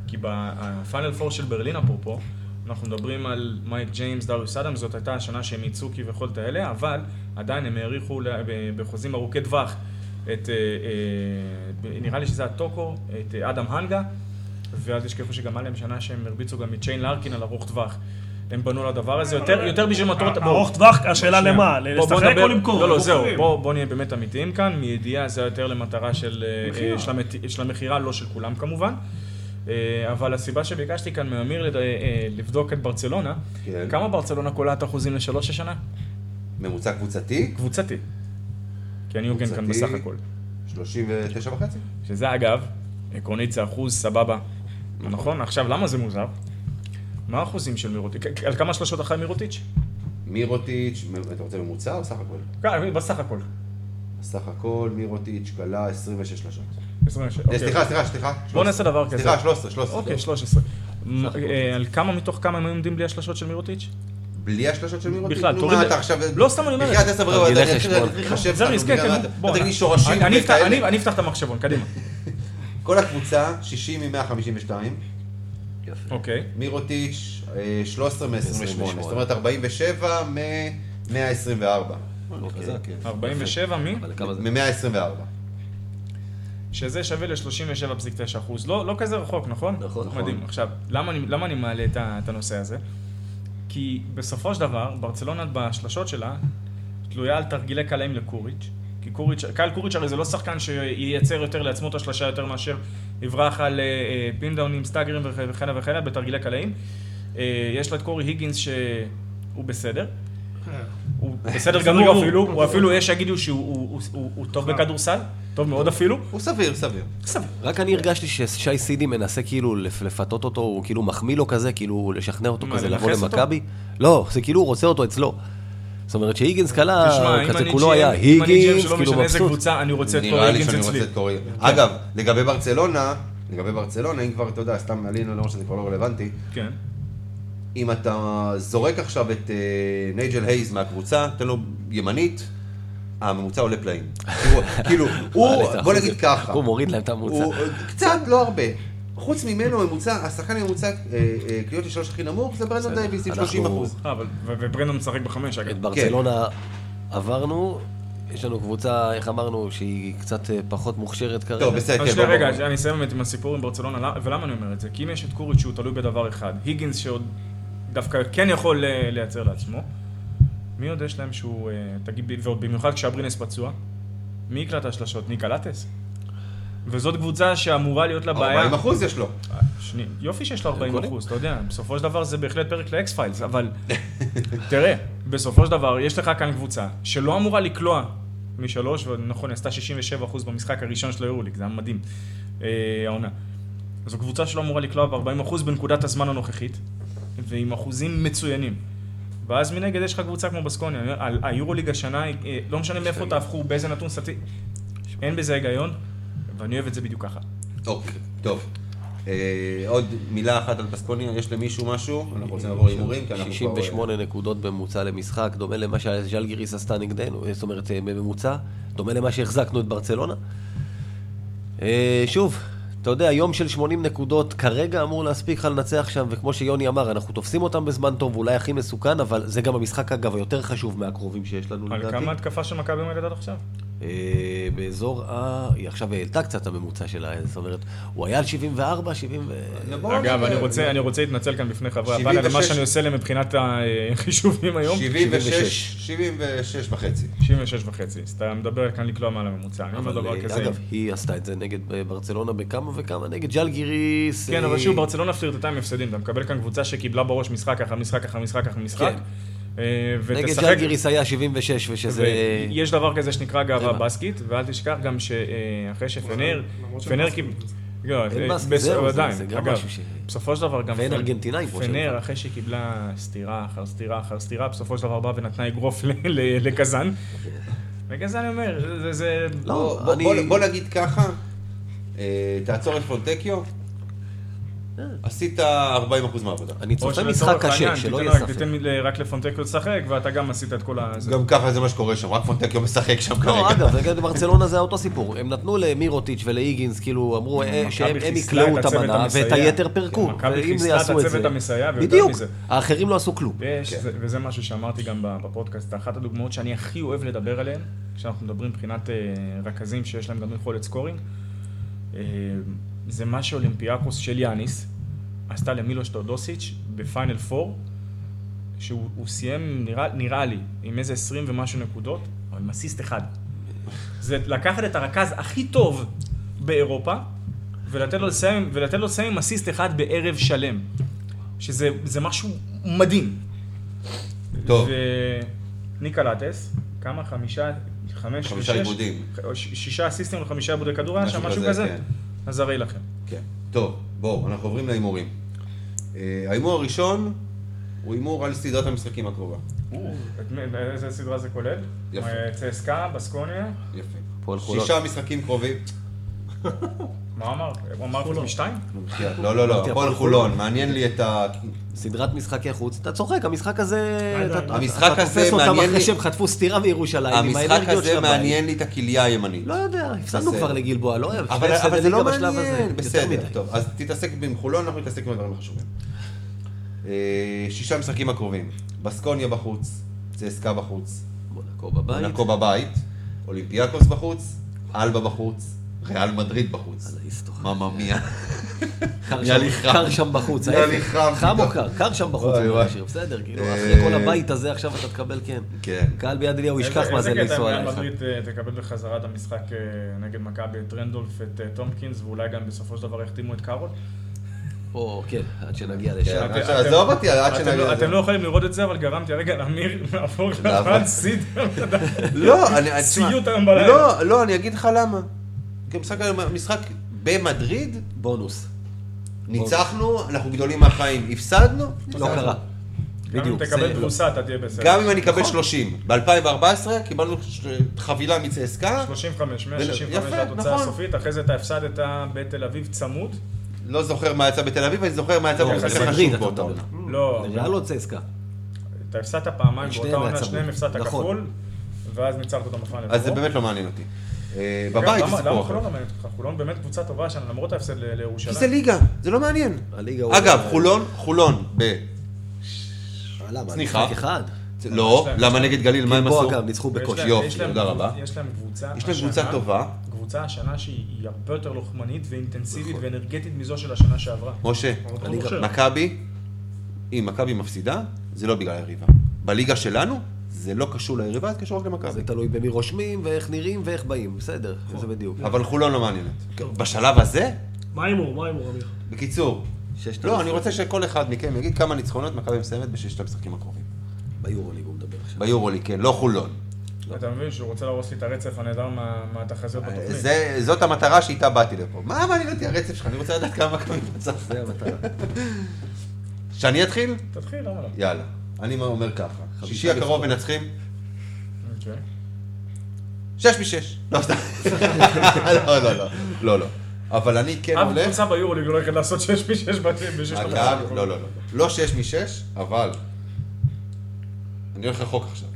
כי בפיינל פור של ברלין, אפרופו, אנחנו מדברים על מייק ג'יימס, דריוס אדם, זאת הייתה השנה שהם ייצאו כביכול את האלה, אבל עדיין הם האריכו בחוזים ארוכי טווח את, אה, אה, נראה לי שזה הטוקו, את אה, אדם הנגה, ואל תשכחו שגם היה להם שנה שהם הרביצו גם מצ'יין לארקין על ארוך טווח. הם בנו על הדבר הזה יותר, יותר בשביל מטרות... ארוך טווח, השאלה. למה? לשחק או למכור? לא, לא, זהו, מוכרים. בוא, בוא נהיה באמת אמיתיים כאן, מידיעה זה יותר למטרה של, של, המת... של המכירה, לא של כולם כמובן. אבל הסיבה שביקשתי כאן מאמיר לד... לבדוק את ברצלונה, כן. כמה ברצלונה קולעת אחוזים לשלוש השנה? ממוצע קבוצתי, קבוצתי. כי אני הוגן כאן. בסך הכל. 39 וחצי. שזה אגב, עקרונית זה אחוז סבבה. נכון? עכשיו, למה זה מוזר? מה האחוזים של מירוטיץ'? על כמה שלושות אחרי מירוטיץ'? מירוטיץ', אתה רוצה ממוצע או סך הכל? כן, בסך הכל. סך הכל מירוטיץ' כלה 26 שלשות. 26, אה, אוקיי. סליחה, סליחה, סליחה. בוא 13. נעשה דבר כזה. סליחה, 13, 13. אוקיי, 13. מ- אה, על כמה מתוך כמה הם היו עומדים בלי השלשות של מירוטיץ'? בלי השלשות של מירוטיץ'? בכלל, תוריד אתה עכשיו... לא, סתם אני אומר. בחייאת עשר תרגילי אתה כן, נו, אתה- בוא. אתה תגיד שורשים אני- אני אפתח- וכאלה. אני- אני אפתח את המחשבון, קדימה. (laughs) כל הקבוצה, 60 מ-152, יפה. אוקיי. מירוטיץ', אה, 13 מ-28, 28. זאת אומרת 47 מ-124. אוקיי. חזק, כן. 47 מי? אבל כמה זה? מ-124. שזה שווה ל-37.9 אחוז. לא, לא כזה רחוק, נכון? נכון. מדהים. עכשיו, למה אני, למה אני מעלה את, ה, את הנושא הזה? כי בסופו של דבר, ברצלונה בשלשות שלה תלויה על תרגילי קלעים לקוריץ'. כי קוריץ', קייל קוריץ' הרי זה לא שחקן שייצר יותר לעצמו את השלשה יותר מאשר יברח על אה, אה, פינדאונים, סטאגרים וכ- וכן וכן בתרגילי קלעים. אה, יש לה את קורי היגינס שהוא בסדר. (laughs) הוא בסדר גמור. אפילו, הוא אפילו, יש שיגידו שהוא הוא- הוא- הוא- הוא טוב בכדורסל, טוב מאוד אפילו. הוא סביר, סביר. רק אני הרגשתי ששי סידי מנסה כאילו לפ- לפתות אותו, הוא כאילו מחמיא לו כזה, כאילו לשכנע אותו כזה לבוא? למכבי. לא, זה כאילו הוא רוצה אותו אצלו. זאת אומרת שהיגינס קלה, אם כזה כולו היה אם היגינס, שלא כאילו משנה איזה מבסוט. קבוצה, אני רוצה את נראה קורי לי היגינס שאני אצלי. רוצה את קורי. אגב, לגבי ברצלונה, לגבי ברצלונה, אם כבר, אתה יודע, סתם עלינו, למרות שזה כבר לא רלוונטי, כן. אם אתה זורק עכשיו את אה, נייג'ל הייז מהקבוצה, תן לו ימנית, הממוצע עולה פלאים. כאילו, כאילו, (laughs) הוא, בוא נגיד ככה, הוא מוריד להם את הממוצע. הוא קצת, לא הרבה. חוץ ממנו, ממוצע, השחקן הממוצע, אה, אה, קליעות לשלוש הכי נמוך, זה ברנדון דייוויס עם אנחנו- 30 אחוז. אה, וברנדון משחק בחמש, אגב. את ברצלונה עברנו, יש לנו קבוצה, איך אמרנו, שהיא קצת אה, פחות מוכשרת כרגע. טוב, בסדר, אז כן, שנייה, רגע. אני אסיים באמת עם הסיפור עם ברצלונה, למה- ולמה אני אומר את זה? כי אם יש את קוריץ' שהוא תלוי בדבר אחד, היגינס שעוד דווקא כן יכול אה, לייצר לעצמו, מי עוד יש להם שהוא, אה, תגיד, ועוד במיוחד כשאברינס פצוע, מי יקלע את השלשות? ניקה לטס? וזאת קבוצה שאמורה להיות לה בעיה. 40 אחוז יש לו. שני, יופי שיש לו 40 קונה. אחוז, אתה יודע, בסופו של דבר זה בהחלט פרק לאקס פיילס, אבל (laughs) תראה, בסופו של דבר יש לך כאן קבוצה שלא אמורה לקלוע משלוש, ונכון, היא עשתה 67 אחוז במשחק הראשון של היורוליג, זה היה מדהים, אה, העונה. זו קבוצה שלא אמורה לקלוע ב-40 אחוז בנקודת הזמן הנוכחית, ועם אחוזים מצוינים. ואז מנגד יש לך קבוצה כמו בסקוניה, היורוליג השנה, אה, לא משנה מאיפה תהפכו, באיזה נתון סטי, אין בזה היגיון, ואני אוהב את זה בדיוק ככה. אוקיי, טוב. אה, עוד מילה אחת על פסקוניה, יש למישהו משהו? אנחנו רוצים לעבור להימורים, כי אנחנו כבר... 68 נקודות בממוצע למשחק, דומה למה שז'לגיריס עשתה נגדנו, זאת אומרת, אה, בממוצע, דומה למה שהחזקנו את ברצלונה. אה, שוב, אתה יודע, יום של 80 נקודות כרגע אמור להספיק לך לנצח שם, וכמו שיוני אמר, אנחנו תופסים אותם בזמן טוב, אולי הכי מסוכן, אבל זה גם המשחק, אגב, היותר חשוב מהקרובים שיש לנו, על לדעתי. כמה התקפה של מכבי עומדת עד עכשיו? אה, באזור ה... היא עכשיו העלתה קצת את הממוצע שלה, זאת אומרת, הוא היה על 74, 70 ו... אגב. אני רוצה, אני רוצה להתנצל כאן בפני חברי הפאנל, 76. למה שאני עושה להם מבחינת החישובים היום. 76, 76 וחצי. 96 וחצי. אז אתה מדבר כאן לקלוע מעל הממוצע, אני אומר דבר אה, כזה. אגב, היא עשתה את זה נגד אה, ברצלונה בכמה וכמה, נגד ג'לגיריס. כן, אה, אבל שוב, ברצלונה פלירטטה עם הפסדים. אתה מקבל כאן קבוצה שקיבלה בראש משחק אחר משחק אחר משחק אחר משחק. אה, נגד ותשחק... ג'לגיריס היה 76, ושזה... ויש דבר כזה שנקרא גאווה. בסקית, ואל תשכח גם שאחרי שפנר, למרות פנר קיבל... לא, אין אה, בסקית, בס- זהו, זה- עדיין, זה גם אגב, משהו ש- בסופו של דבר גם ואין ארגנטינאים פנר. אחרי שהיא קיבלה סטירה אחר סטירה אחר סטירה, בסופו של דבר באה ונתנה אגרוף לקזאן. בגלל זה אני אומר, זה- זה... לא, אני- בוא- בוא נגיד ככה, אה, תעצור את פונטקיו, עשית 40% מהעבודה. אני צופה משחק קשה, שלא יהיה ספק. תיתן לי רק לפונטקו לשחק, ואתה גם עשית את כל ה... גם ככה זה מה שקורה שם, רק פונטקיו משחק שם לא, כרגע. אגב, נגד ברצלונה זה אותו סיפור. הם נתנו למירוטיץ' ולהיגינס, כאילו, אמרו אה, שהם יקלעו את המנה. ואת היתר פירקו. כן, מכבי חיסלה את הצוות. המסייע, בדיוק. האחרים לא עשו כלום. זה, וזה משהו שאמרתי גם בפודקאסט, אחת הדוגמאות שאני הכי אוהב לדבר עליהן, כשאנחנו מדברים מבחינת אה, רכזים שיש להם גם יכולת סקורינג, אה, זה מה שאולימפיאקוס של יאניס עשתה למילוש טודוסיץ' בפיינל 4, שהוא הוא סיים, נראה, נראה לי, עם איזה 20 ומשהו נקודות, אבל עם אסיסט אחד. זה לקחת את הרכז הכי טוב באירופה, ולתת לו לסיים, ולתת לו לסיים עם אסיסט אחד בערב שלם. שזה זה משהו מדהים. טוב. וניקה לטס, כמה? חמישה, חמש חמישה? עיבודים. שישה אסיסטים וחמישה עיבודי כדור, היה שם משהו כזה? כן. אז הרי לכם. כן. טוב, בואו, אנחנו עוברים להימורים. אה, ההימור הראשון הוא הימור על סדרת המשחקים הקרובה. איזה סדרה זה כולל? יפה. אה, צסקה, בסקוניה, יפה. שישה משחקים קרובים. (laughs) מה אמר? הוא אמר חולון. משתיים? לא, לא, לא, הפועל חולון, מעניין לי את ה... סדרת משחקי חוץ, אתה צוחק, המשחק הזה... די, די. אתה- המשחק אתה הזה תופס אותם מעניין אחרי לי- שהם חטפו סטירה מירושלים, עם המשחק הזה. מעניין לי את הכליה הימנית. לא יודע, הפסדנו בסדר. כבר לגלבוע, לא? שני אבל זה לא מעניין, בסדר. טוב, אז תתעסק עם חולון, אנחנו נתעסק עם הדברים החשובים. אה, שישה משחקים הקרובים, בסקוניה בחוץ, צסקה בחוץ, מונקו בבית, מונקו בבית, אולימפיאקוס בחוץ, אלבה בחוץ, ריאל מדריד בחוץ. על ההיסטוריה. ממא מיה. קר נהיה לי שם- חם. קר שם בחוץ, נהיה לי ההפך. חם חם או. קר? קר שם בחוץ, בסדר, כאילו, אה, אחרי כל הבית הזה עכשיו אתה תקבל כן. כן. קהל ביד אליהו ישכח איזה- מה זה איזה קטע לנסוע אם ריאל אליך. מדריד אה, תקבל בחזרה את המשחק אה, נגד מכבי, את רנדולף, את טומפקינס, ואולי גם בסופו של דבר יחתימו את קארול? או, כן, עד שנגיע כן, לשם. אתם- עזוב אותי, עד שנגיע לא- לזה. אתם לא יכולים לראות את זה, אבל גרמתי הרגע לאמיר לעבור? לבן כסיד. לא, אני... סיוט היום בלילה. לא, לא, אני אגיד לך למה. כי משחק, משחק במדריד, בונוס. ניצחנו, אנחנו גדולים מהחיים. הפסדנו? לא. קרה. גם אם בדיוק, תקבל תבוסה, אתה תהיה בסדר. גם אם אני אקבל 30. ב-2014 קיבלנו חבילה מצסקה, 35, יפה, 165 זה התוצאה נכון. הסופית, אחרי זה אתה הפסדת בתל אביב צמוד. לא זוכר מה יצא בתל אביב, אני זוכר מה יצא לא, במשחק זה מדריד חשוב אתה באותה. עונה. לא, ריאל או צסקה? אתה הפסדת פעמיים באותה עונה. שניהם הפסדת נכון. כפול, ואז ניצחת אותם בפאנל. אז זה באמת לא מעניין אותי. אה, בבית למה- זה סיפור למה אחר. חולון לא מעניינת אותך? חולון באמת קבוצה טובה השנה, למרות ההפסד ל- כי לירושלים. זה ליגה, זה לא מעניין. אגב, חולון, חולון, ב... למה? אחד? לא, למה נגד גליל, מה הם גלבוע עשו? גם ניצחו בקושי. יופי, תודה רבה. יש להם קבוצה יש להם קבוצה טובה. קבוצה השנה שהיא הרבה יותר לוחמנית ואינטנסיבית נכון. ואנרגטית מזו של השנה שעברה. משה, מוכשר. מכבי, אם מכבי מפסידה, זה לא בגלל היריבה. בליגה שלנו, זה לא קשור ליריבה, זה קשור רק למכבי. זה תלוי במי רושמים ואיך נראים ואיך באים, בסדר, נכון. זה בדיוק. אבל חולון לא מעניינת. בשלב הזה, מה ההימור? מה ההימור, אמיר? בקיצור, לא. אני רוצה שכל אחד מכם יגיד כמה ניצחונות מכבי מסיימת בששת המשחקים הקרובים. ביורוליג הוא מדבר עכשיו. ביורוליג, כן, לא חולון. אתה מבין שהוא רוצה להרוס לי את הרצף הנהדר מה- מהתחזיות אה, בתוכנית. זה- זאת המטרה שאיתה באתי לפה. מה מעניין אותי הרצף שלך? אני רוצה לדעת כמה מכבי (laughs) מצב. זה המטרה. שאני אתחיל? תתחיל, למה לא? יאללה. אני אומר ככה. שישי הקרוב. מנצחים? אוקיי. שש משש. לא, סתם. (laughs) לא, לא, לא. לא, לא. אבל אני כן אף הולך... קבוצה ביורוליג הולכת לעשות 6 מ-6 בתים בשש. לא, לא, לא. לא שש משש, אבל... אני הולך רחוק עכשיו.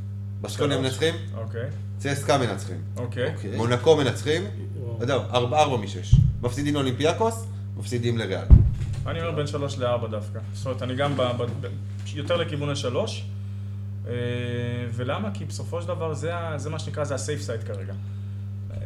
בסקוניה שלוש. מנצחים, אוקיי, צסקה מנצחים. אוקיי. אוקיי. מונקו מנצחים, יודע, ארבע ארבע משש. מפסידים לאולימפיאקוס, מפסידים לריאל. אני אומר בין 3 ל-4 דווקא. זאת אומרת, אני גם יותר לכיוון השלוש. אה, ולמה? כי בסופו של דבר זה, זה מה שנקרא, זה ה safe side כרגע.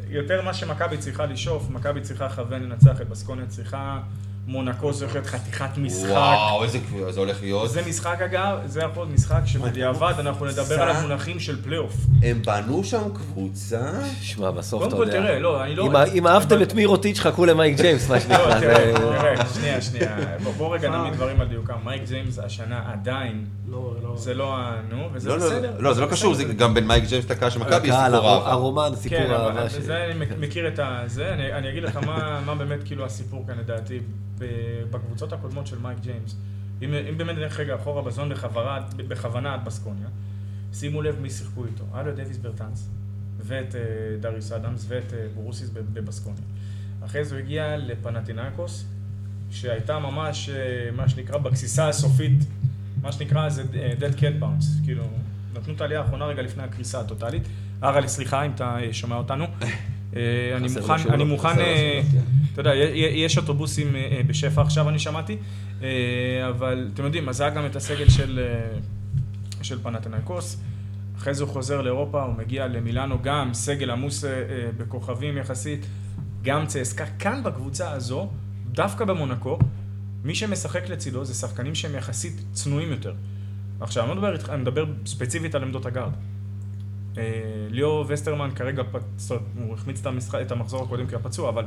יותר מה שמכבי צריכה לשאוף, מכבי צריכה לכוון לנצח את בסקוניה, צריכה מונקו, זה הולך להיות חתיכת משחק. וואו, איזה זה הולך להיות. זה משחק אגב, זה יכול להיות משחק שבדיעבד אנחנו נדבר עליו מונחים של פלייאוף. הם בנו שם קבוצה. שמע, בסוף קודם אתה כל יודע. תראה, לא, אני לא... אם- אהבתם את מירוטיץ', חכו למייק ג'יימס, מה לא, שנקרא. תראה, זה- תראה, שנייה, שנייה. בוא- רגע נעמיד דברים על דיוקם. מייק ג'יימס השנה עדיין, לא, לא. זה לא ה... נו, וזה לא, לא, בסדר. לא, זה לא קשור, זה גם בין מייק ג'יימס לקהל של מכבי, יש סיפור אהבה. הרומן, סיפור כן, אהבה. אבל ש- זה אני מכ- מכיר את. זה, אני אני אגיד לך מה מה באמת כאילו הסיפור כאן לדעתי. בקבוצות הקודמות של מייק ג'יימס, אם אם באמת נלך רגע אחורה בזון בכוונה- עד בסקוניה, שימו לב מי שיחקו איתו. היה לו את דוויס ברטנס, ואת אה, דריוס אדמס, ואת אה, בורוסיס בב- בבסקוניה. אחרי זה הוא הגיע לפנאתינייקוס, שהייתה ממש, אה, מה שנקרא, בגסיסה הסופית, מה שנקרא זה אה, dead cat bounce, כאילו, נתנו את העלייה האחרונה רגע לפני הקריסה הטוטאלית. אראלי, סליחה אם אתה אה, שומע אותנו. (laughs) אה, אני מוכן, אני מוכן, אתה יודע, יש אוטובוסים בשפע עכשיו, אני שמעתי, אבל אתם יודעים, אז היה גם את הסגל של, של פנתנאיקוס. אחרי זה הוא חוזר לאירופה, הוא מגיע למילאנו, גם סגל עמוס בכוכבים יחסית, גם צסקה. כאן בקבוצה הזו, דווקא במונקו, מי שמשחק לצידו זה שחקנים שהם יחסית צנועים יותר. עכשיו, אני לא מדבר איתך, אני מדבר ספציפית על עמדות הגארד. אה, ליאור וסטרמן כרגע, פ- זאת אומרת, הוא החמיץ את המשחק- את המחזור הקודם כי הוא פצוע, אבל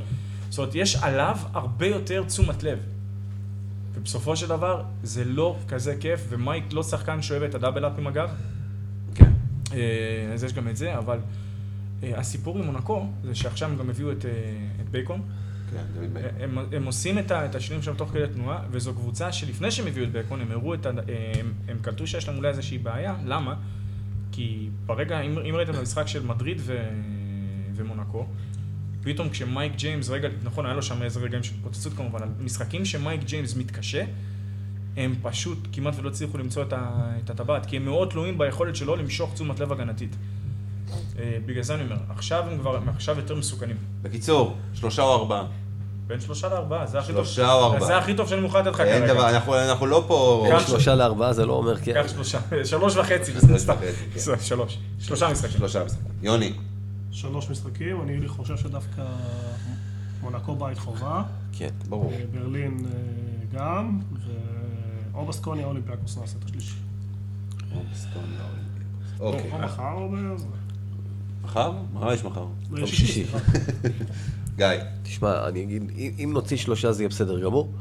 זאת אומרת, יש עליו הרבה יותר תשומת לב. ובסופו של דבר, זה לא כזה כיף, ומייק לא שחקן שאוהב את הדאבל-אפים אגב, כן. אה, אז יש גם את זה, אבל אה, הסיפור עם מונקו, זה שעכשיו הם גם הביאו את, אה, את בייקון. כן. הם, עושים את, השינויים שם תוך כדי תנועה, וזו קבוצה שלפני שהם הביאו את בייקון, הם הראו את ה... הם, קלטו שיש להם אולי איזושהי בעיה, למה? כי ברגע, אם, ראיתם את המשחק של מדריד ומונקו, פתאום כשמייק ג'יימס, רגע, נכון, היה לו שם איזה רגעים של התפוצצות כמובן, על משחקים שמייק ג'יימס מתקשה, הם פשוט כמעט ולא הצליחו למצוא את הטבעת, כי הם מאוד תלויים ביכולת שלו למשוך תשומת לב הגנתית. אה, בגלל זה אני אומר, עכשיו הם כבר, הם עכשיו יותר מסוכנים. בקיצור, שלושה או ארבעה. בין שלושה לארבעה, זה הכי טוב. שלושה או ארבעה. זה הכי טוב שאני מוכן לתת לך אין כרגע. דבר, אנחנו אנחנו לא פה... קח שלושה לארבעה זה לא אומר כן. קח שלושה, (laughs) שלוש וחצי, שלוש כן. (laughs) שלוש, שלושה משחקים. שלושה משחקים. יוני, שלוש משחקים, אני חושב שדווקא מונקו בית חובה, כן, ברור. אה, ברלין אה, גם, או בסקוניה או אולימפיאקוס נעשה את השלישי. אוקיי. או מחר או ב... מחר? מה יש מחר? יום שישי. (laughs) גיא. תשמע, אני אגיד, אם- אם נוציא שלושה זה יהיה בסדר גמור.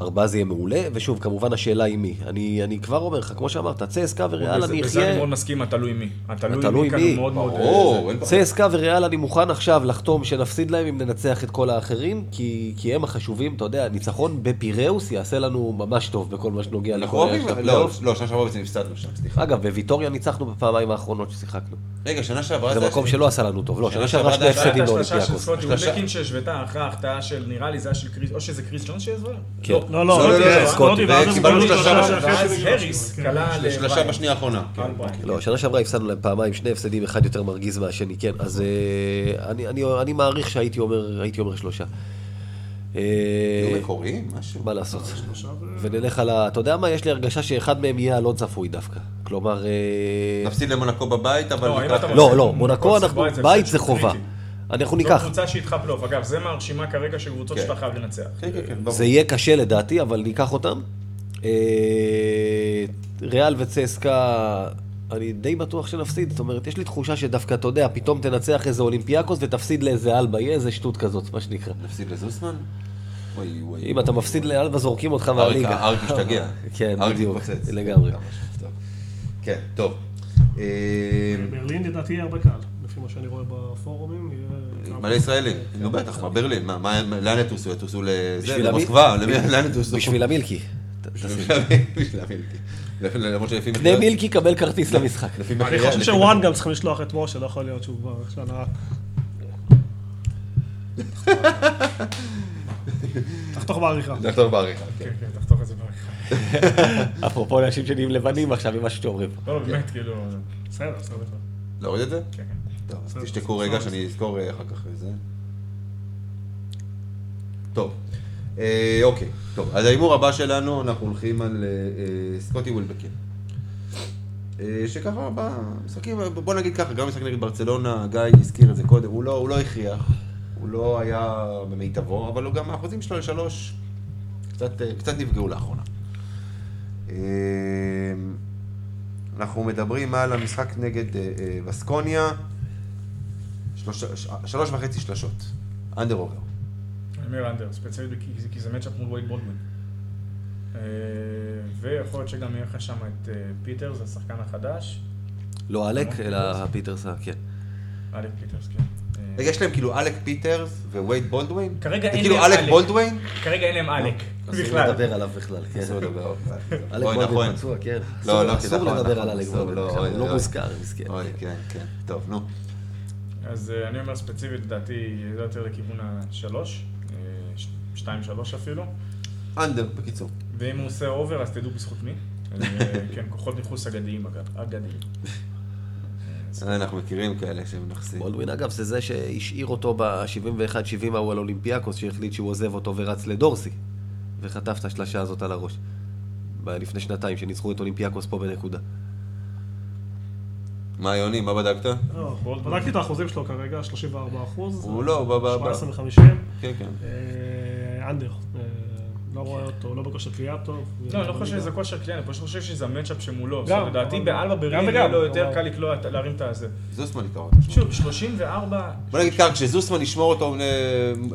ארבעה זה יהיה מעולה, ושוב, כמובן השאלה היא מי. אני, אני כבר אומר לך, כמו שאמרת, צסקה וריאל בזה- אני בזה אני אחיה... מאוד מסכים, התלוי מי. התלוי מי כאן מי. הוא מאוד מאוד... ברור. צסקה וריאל אני מוכן עכשיו לחתום שנפסיד להם אם ננצח את כל האחרים, כי, כי הם החשובים, אתה יודע, ניצחון בפיראוס יעשה לנו ממש טוב בכל מה שנוגע אנחנו לכל אוהבים... הערך של לא, הפלייאוף. לא, שנה שעברה בעצם הפסדנו שם, סליחה. אגב, בוויטוריה ניצחנו בפעמיים האחרונות ששיחקנו. רגע, שנה שעברה זה היה מקום שלא עשה לנו טוב. לא, שנה שעברה שני זה היה הפסדים הייתה השלושה של לאולימפיאקוס. סקוטי. וולקין שהשוותה אחרי ההחטאה של נראה לי זה היה של קריס, או שזה קריס ג'ונס שהזוהר? כן. לא, לא, לא, לא, לא, סקוטי, ואז הם וקיבלנו שלושה שלושה כן. בשנייה האחרונה. כן. על ביירן. לא, שנה שעברה הפסדנו להם פעמיים, שני הפסדים, אחד יותר מרגיז מהשני, כן. אז אה, אני- מעריך שהייתי אומר שלושה. אה, מקוריים, משהו. מה לעשות? ו- ונלך על ה... אתה יודע מה? יש לי הרגשה שאחד מהם יהיה הלא צפוי דווקא. כלומר... אה, נפסיד למונקו בבית, אבל... לא, לא, לא, מונקו אנחנו... בית זה חובה. אנחנו זו ניקח. קבוצה שאיתך פלייאוף. אגב, זה מהרשימה כרגע של קבוצות כן. שאתה חייב לנצח. כן, כן, כן. זה יהיה קשה לדעתי, אבל ניקח אותם. אה, ריאל וצסקה, אני די בטוח שנפסיד. זאת אומרת, יש לי תחושה שדווקא, אתה יודע, פתאום תנצח איזה אולימפיאקוס ותפסיד לאיזה אלבה, יהיה איזה שטות כזאת, מה שנקרא. נפסיד לזוסמן? וואי, וואי. אם אתה מפסיד לאלבה, זורקים אותך מהליגה. אריק השתגע. (laughs) כן, בדיוק. לגמרי. כן, טוב. ברלין לדעתי יהיה הרבה קל, לפי מה שאני רואה בפורומים. מלא ישראלים, נו בטח, מה ברלין, לאן יטוסו? יטוסו לזה, למוסקבה, לאן יטוסו? (laughs) בשביל המילקי. בשביל המילקי. למרות שלפי קנה מילקי, קבל כרטיס למשחק. לפי אני חושב שוואן גם צריכים לשלוח את משה, לא יכול להיות שהוא כבר שנה... תחתוך בעריכה. דוקטור בעריכה, כן. כן, כן, תחתוך את זה בעריכה. (laughs) אפרופו אנשים שנהיים לבנים עכשיו עם מה שאומרים. לא, באמת, כאילו... בסדר, בסדר. להוריד את זה? כן, כן. טוב, אז תשתקו. רגע שאני אזכור אה, אחר כך זה. טוב, אה, אוקיי, טוב, אז ההימור הבא שלנו, אנחנו הולכים על אה, אה, סקוטי וילבקין. אה, שככה במשחקים, בוא נגיד ככה, גם משחק נגד ברצלונה, גיא הזכיר את זה קודם, הוא לא, הוא לא הכריח, הוא לא היה במיטבו, אבל הוא גם האחוזים שלו לשלוש קצת, אה, קצת נפגעו לאחרונה. אה, אנחנו מדברים על המשחק נגד אה, אה, בסקוניה, שלוש, וחצי שלשות, under over. אני אומר under, ספציפית כי זה- matchup מול וייד בולדווין. אה, ויכול להיות שגם יהיה לך שם את אה, פיטרס, השחקן החדש. לא אלק, אלא הפיטרס, כן. אלק פיטרס, כן. אה, רגע, יש להם כאילו אלק פיטרס ווייד בולדווין? כרגע זה אין כאילו להם אלק אלק. בולדווין? כרגע אין להם אלק, אסור. לדבר עליו בכלל, כן. אסור לדבר. אלק בולדווין נכון. פצוע, כן. לא, לא, אסור נכון, לדבר נכון, על אלק בולדווין, לא, אוי, הוא לא. מוזכר, מסכן. אוי, כן, כן. טוב, נו. אז אה, אני אומר ספציפית, לדעתי, זה יותר לכיוון השלוש, אה, שתיים שלוש אפילו. under, בקיצור. ואם הוא עושה over, אז תדעו בזכות מי. אה, כן, כוחות ניחוס אגדיים אגב, אגדיים. אנחנו מכירים כאלה שמנחסים. בולדווין אגב זה זה שהשאיר אותו ב-71-70 ההוא על אולימפיאקוס, שהחליט שהוא עוזב אותו ורץ לדורסי, וחטף את השלשה הזאת על הראש. לפני שנתיים, שניצחו את אולימפיאקוס פה בנקודה. מה, יוני, מה בדקת? לא. בדקתי את האחוזים שלו כרגע, 34 אחוז. הוא לא, ב- ב- ב- 17 מ-50. כן, כן. אנדר. אה, לא רואה אותו, לא בכושר קריאה טוב. לא, אני לא חושב שזה כושר כלי, אני פשוט חושב שזה המצ'אפ שמולו. גם, לדעתי באלבה גם ברין יהיה לו יותר קל לקלוע, להרים את הזה. זוסמן יקרא אותו. שוב, 34... בוא נגיד ככה, כשזוסמן ישמור אותו אה,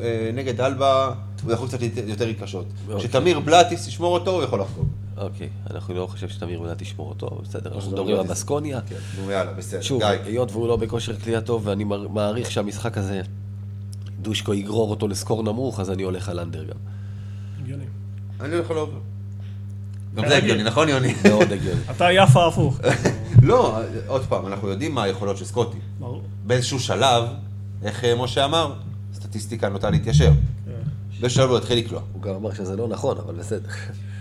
אה, נגד אלבה, הוא יכול קצת יותר להתקשות. אוקיי. כשתמיר בלאט ישמור אותו, הוא יכול לחגוג. אוקיי, אנחנו לא חושב שתמיר בלאט תשמור אותו, אבל בסדר, אנחנו לא, מדברים לא, על זה- בסקוניה. כן, נו יאללה, בסדר. שוב. היות והוא לא בכושר קליעה טוב, ואני מעריך שהמשחק הזה, דושקו יגרור אותו ל score נמוך, אז אני הולך על under גם. הגיוני. אני הולך על אובר. גם זה הגיוני, נכון יוני? (laughs) מאוד הגיוני. אתה יפה הפוך. (laughs) לא, עוד פעם, אנחנו יודעים מה היכולות של סקוטי. ברור. באיזשהו שלב, איך אה, משה אמר, סטטיסטיקה נוטה להתיישר. כן. באיזשהו שלב הוא יתחיל לקלוע. הוא גם אמר שזה לא נכון, אבל בסדר.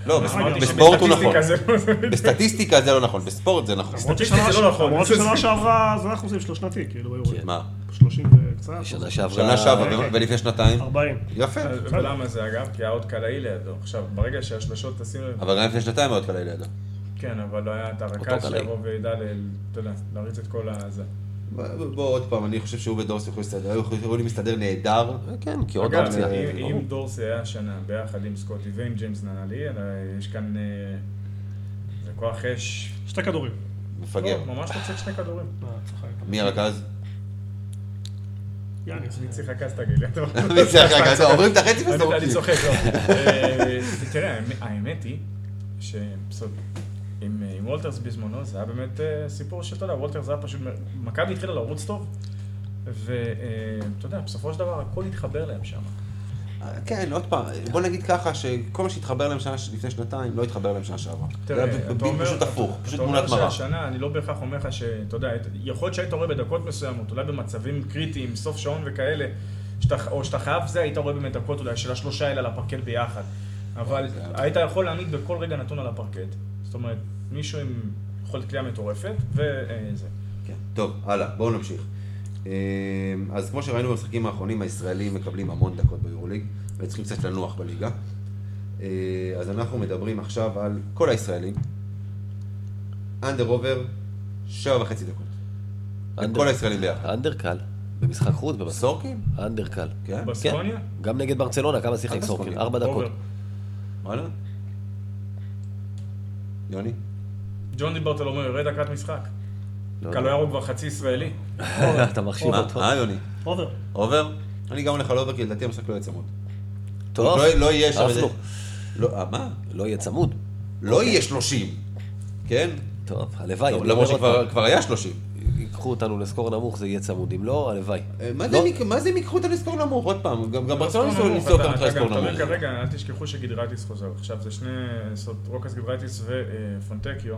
לא, אמרתי בספורט הוא נכון. לא- (laughs) בסטטיסטיקה זה לא נכון, בספורט זה נכון. סטטיסטית זה לא נכון. למרות ששנה שעברה זה האחוזים שלו שנתי, כאילו היו מה? 30 וקצת. שנה שעברה... שנה שעברה ו- ולפני שנתיים? 40. יפה. ולמה זה אגב? כי היה עוד קלעי לידו. עכשיו, ברגע שהשלשות תשים לב... אבל גם לפני שנתיים מאוד קלה לידו. כן, אבל לא היה את הרכז קלעי. שיבוא וידע, להריץ את כל הזה. בוא בוא עוד פעם, אני חושב שהוא ודורס יכולים להסתדר, היו יכולים להסתדר נהדר. כן, כי עוד אגב, אופציה. אם- אם דורסי היה השנה ביחד עם סקוטי ועם ג'יימס ננלי, יש כאן... אה, זה כוח אש. שתי כדורים. מפגר. לא, ממש רוצה שני כדורים. אה. מי הרכז? (laughs) מי צריך רכז תגיד לי? אתה. מי זה הרכז? עוברים את החצי וזורקים. אני צוחק, לא. אה, תראה, האמת- האמת היא, שבסוף, עם עם וולטרס בזמנו, זה היה באמת אה, סיפור שאתה יודע, וולטרס היה פשוט, מכבי התחילה לרוץ טוב, ואתה יודע, בסופו של דבר הכל התחבר להם שם. כן, עוד פעם, בוא נגיד ככה, שכל מה שהתחבר להם שנה לפני שנתיים, לא התחבר להם שנה שעברה. תראה, אתה אומר, פשוט הפוך, אתה- פשוט אתה תמונת אומר מראה. שהשנה, אני לא בהכרח אומר לך שאתה יודע, יכול להיות שהיית רואה בדקות מסוימות, אולי במצבים קריטיים, סוף שעון וכאלה, או שאתה חייב זה, היית רואה באמת דקות אולי של השלושה האלה על הפרקט ביחד. אבל היה- היית יכול להעמיד בכל רגע נתון על הפרקט. זאת אומרת, מישהו עם יכולת קליעה מטורפת, וזה. כן, טוב, הלאה, בואו נמשיך. אה, אז כמו שראינו במשחקים האחרונים, הישראלים מקבלים המון דקות ביורוליג, וצריכים קצת לנוח בליגה. אה, אז אנחנו מדברים עכשיו על כל הישראלים. אנדר עובר, שבע וחצי דקות. אנדר- כל הישראלים ביחד. אנדר קל, במשחק חוץ, במשחק... סורקין? אנדר קל. כן? בסקוניה? גם נגד ברצלונה, כמה שיחק סורקין? ארבע דקות. וואלה? יוני? ג'ון דיברטלומו יורד דקת משחק. לא, קלו ירוק כבר חצי ישראלי. (laughs) אתה מחשיב? אותו. אה, יוני? אובר. עובר? אני גם הולך על עובר, כי לדעתי המשחק לא יהיה צמוד. טוב, לא- לא יהיה שם. לא, אה, מה? לא יהיה צמוד. לא יהיה 30, כן? טוב, הלוואי. למרות אומר שכבר היה 30. ייקחו אותנו לסקור נמוך, זה יהיה צמוד. אם לא, הלוואי. אה, מה לא. זה זה הם ייקחו אותנו לסקור נמוך? עוד פעם, גם גם ברצלונה score ניסו אתה- אותנו ל score נמוך. כרגע, אל תשכחו שגידרייטיס חוזר. עכשיו זה שני, רוקאס גידרייטיס ופונטקיו,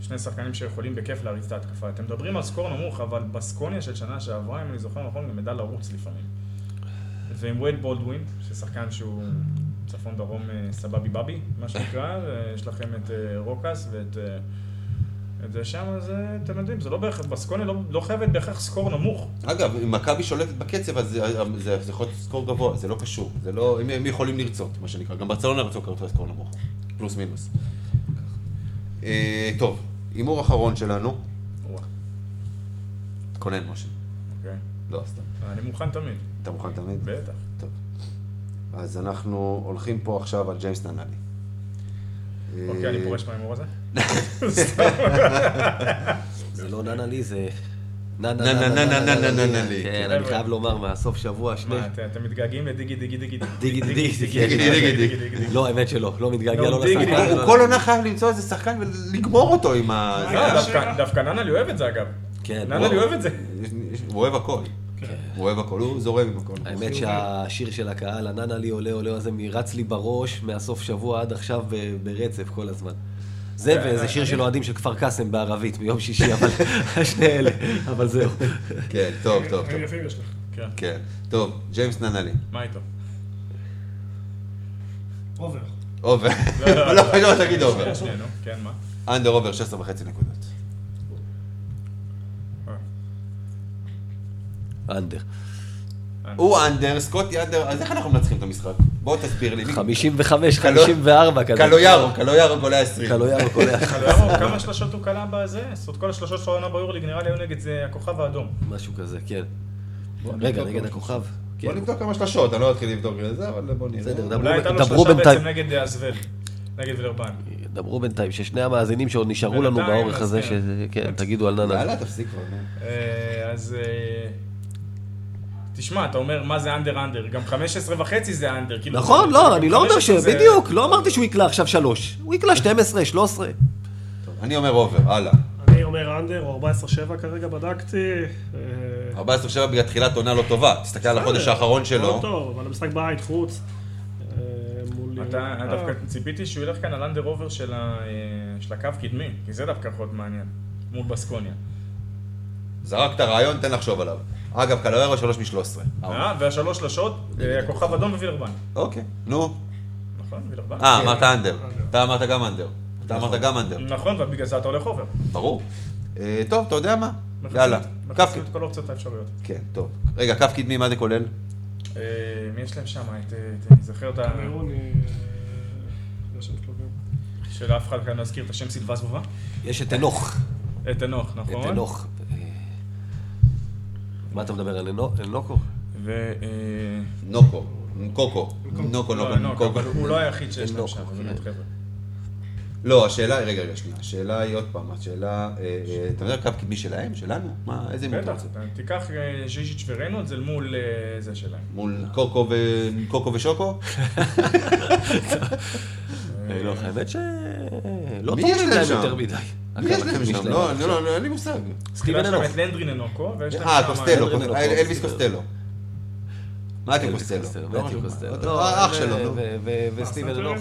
שני שחקנים שיכולים בכיף להריץ את ההתקפה. אתם מדברים על score נמוך, אבל בסקוניה של שנה שעברה, אם אני זוכר נכון, גם ידע לרוץ לפעמים. ועם וייד בולדווין, ששחקן שהוא צפון דרום אה, סבבי בבי, מה שנקרא, ויש לכם את אה, רוקאס ואת... אה, את זה אה, אתם יודעים, זה לא בהכרח, בסקוניה לא, לא חייבת בהכרח score נמוך. אגב, אם מכבי שולטת בקצב, אז זה- זה זה יכול להיות סקור גבוה, זה לא קשור. זה לא, הם הם יכולים לרצות, מה שנקרא. גם ברצלונה רצו כרגע לסקור נמוך. פלוס מינוס. אה, טוב, הימור אחרון שלנו. תכונן, משה. אוקיי. לא, סתם. אני מוכן תמיד, אתה מוכן תמיד? בטח. טוב. אז אנחנו הולכים פה עכשיו על ג'יימס ננלי. אוקיי, אה, אני פורש מההימור הזה. זה לא ננה לי, זה... ננה, ננה, ננה, ננה לי. כן, כן. אני חייב לומר, מהסוף שבוע, שני... מה, אתם- מתגעגעים לדיגי דיגי דיגי דיגי דיגי דיגי. דיגי דיגי דיגי. לא, האמת שלא, לא מתגעגע לא, לא דיגי, לשחקן. דיגי. הוא כל עונה חייב למצוא איזה שחקן ולגמור אותו עם ה... לא, זה- דווקא- ננה לי אוהב את זה אגב. כן, ננה לי אוהב את זה. הוא אוהב הכל. הוא אוהב הכל, הוא זורם עם הכל. האמת שהשיר של הקהל, הננה לי עולה עולה הזה, רץ לי בראש מהסוף שבוע עד עכשיו ברצף כל הזמן. זה ואיזה שיר של אוהדים של כפר קאסם בערבית ביום שישי, אבל (laughs) שני אלה, אבל זהו. כן, טוב, טוב, טוב. הם יפים יש לך. כן. כן. טוב, ג'יימס ננלי. מה איתו? אובר. אובר. לא, לא, לא לא. חשוב, תגיד over. נו, כן, מה? under over 16 וחצי נקודות. under. הוא under, סקוטי under, אז איך אנחנו מנצחים את המשחק? בוא תסביר לי. 55, קלו- 54 כזה. קלויארו, קלויארו קולע 20. קלויארו קולע. קלויארו, כמה שלשות הוא קלע בזה? זאת אומרת, כל השלשות של העונה ביורליג נראה לי היו נגד זה הכוכב האדום. משהו כזה, כן. רגע, נגד הכוכב. כן. בוא נבדוק כמה שלשות, אני לא אתחיל לבדוק את זה, אבל בוא נראה. בסדר, דברו- אולי הייתה לו שלושה בינתיים. בעצם נגד אה, אזבל. נגד וילרבן. דברו בינתיים, ששני המאזינים שעוד נשארו לנו בינתיים, באורך הזה, כן. שכן, תגידו על ננה. יאללה, תפסיק כבר. אה, אז... אה, תשמע, אתה אומר, מה זה under under? גם 15 וחצי זה under. כאילו, נכון, לא, אני לא אומר 15 זה- שבדיוק, לא אמרתי שהוא יקלע עכשיו שלוש. הוא יקלע 12, 13. טוב, אני אומר over, הלאה. אני אומר under, הוא 14-7 כרגע בדקתי. אה, 14-7 בגלל תחילת עונה לא טובה. תסתכל על החודש האחרון לא שלו. טוב, אבל המשחק בית, חוץ. אה. אתה אה, דווקא ציפיתי שהוא ילך כאן על under over של אה, הקו קדמי, כי זה דווקא יכול להיות מעניין. מול בסקוניה. זרקת רעיון, תן לחשוב עליו. אגב, קלויארו 3 מ-13. אה, והשלוש שלשות, אה, הכוכב אדום ווילרבן. אוקיי, נו. נכון, וילרבן? אה, אמרת under. אתה אמרת גם under. אתה אמרת גם under. נכון, ובגלל זה אתה הולך over. ברור. אה, טוב, אתה יודע מה? יאללה. כף... את כל האופציות האפשריות. כן, טוב. רגע, קו קדמי, מה זה כולל? אה, מי יש להם שם? אה, את- אני זוכר את ה... אה. שלאף אחד כאן לא הזכיר את השם סילבס בובה. יש את אנוך. את אנוך, נכון? את אנוך. מה אתה מדבר על אנוקו? ו... אה, נוקו. קוקו. נוקו, לא, נוקו, אנוך, קוקו. אבל הוא לא היחיד שיש להם שם, כן. באמת חבר'ה. לא, השאלה היא, רגע, רגע, שנייה. השאלה היא עוד פעם, השאלה, אה, אה, אתה יודע קו קדמי שלהם? שלנו? מה, איזה אתה בטח, רוצה? אתה תיקח ז'יז'יץ' וריינולדס אל מול זה שלהם. מול קוקו ושוקו? (laughs) לא, האמת ש... לא טובים להם? יותר מדי. יש להם שם? לא, אני לא, לא, אין לי מושג. סטיבן יש להם אנוך. את לנדרין אנוקו, ויש להם אה, קוסטלו, אלוויס קוסטלו. אלוויס קוסטלו. לא לא, האח ו- שלו, ו- וסטיבן? אנוך.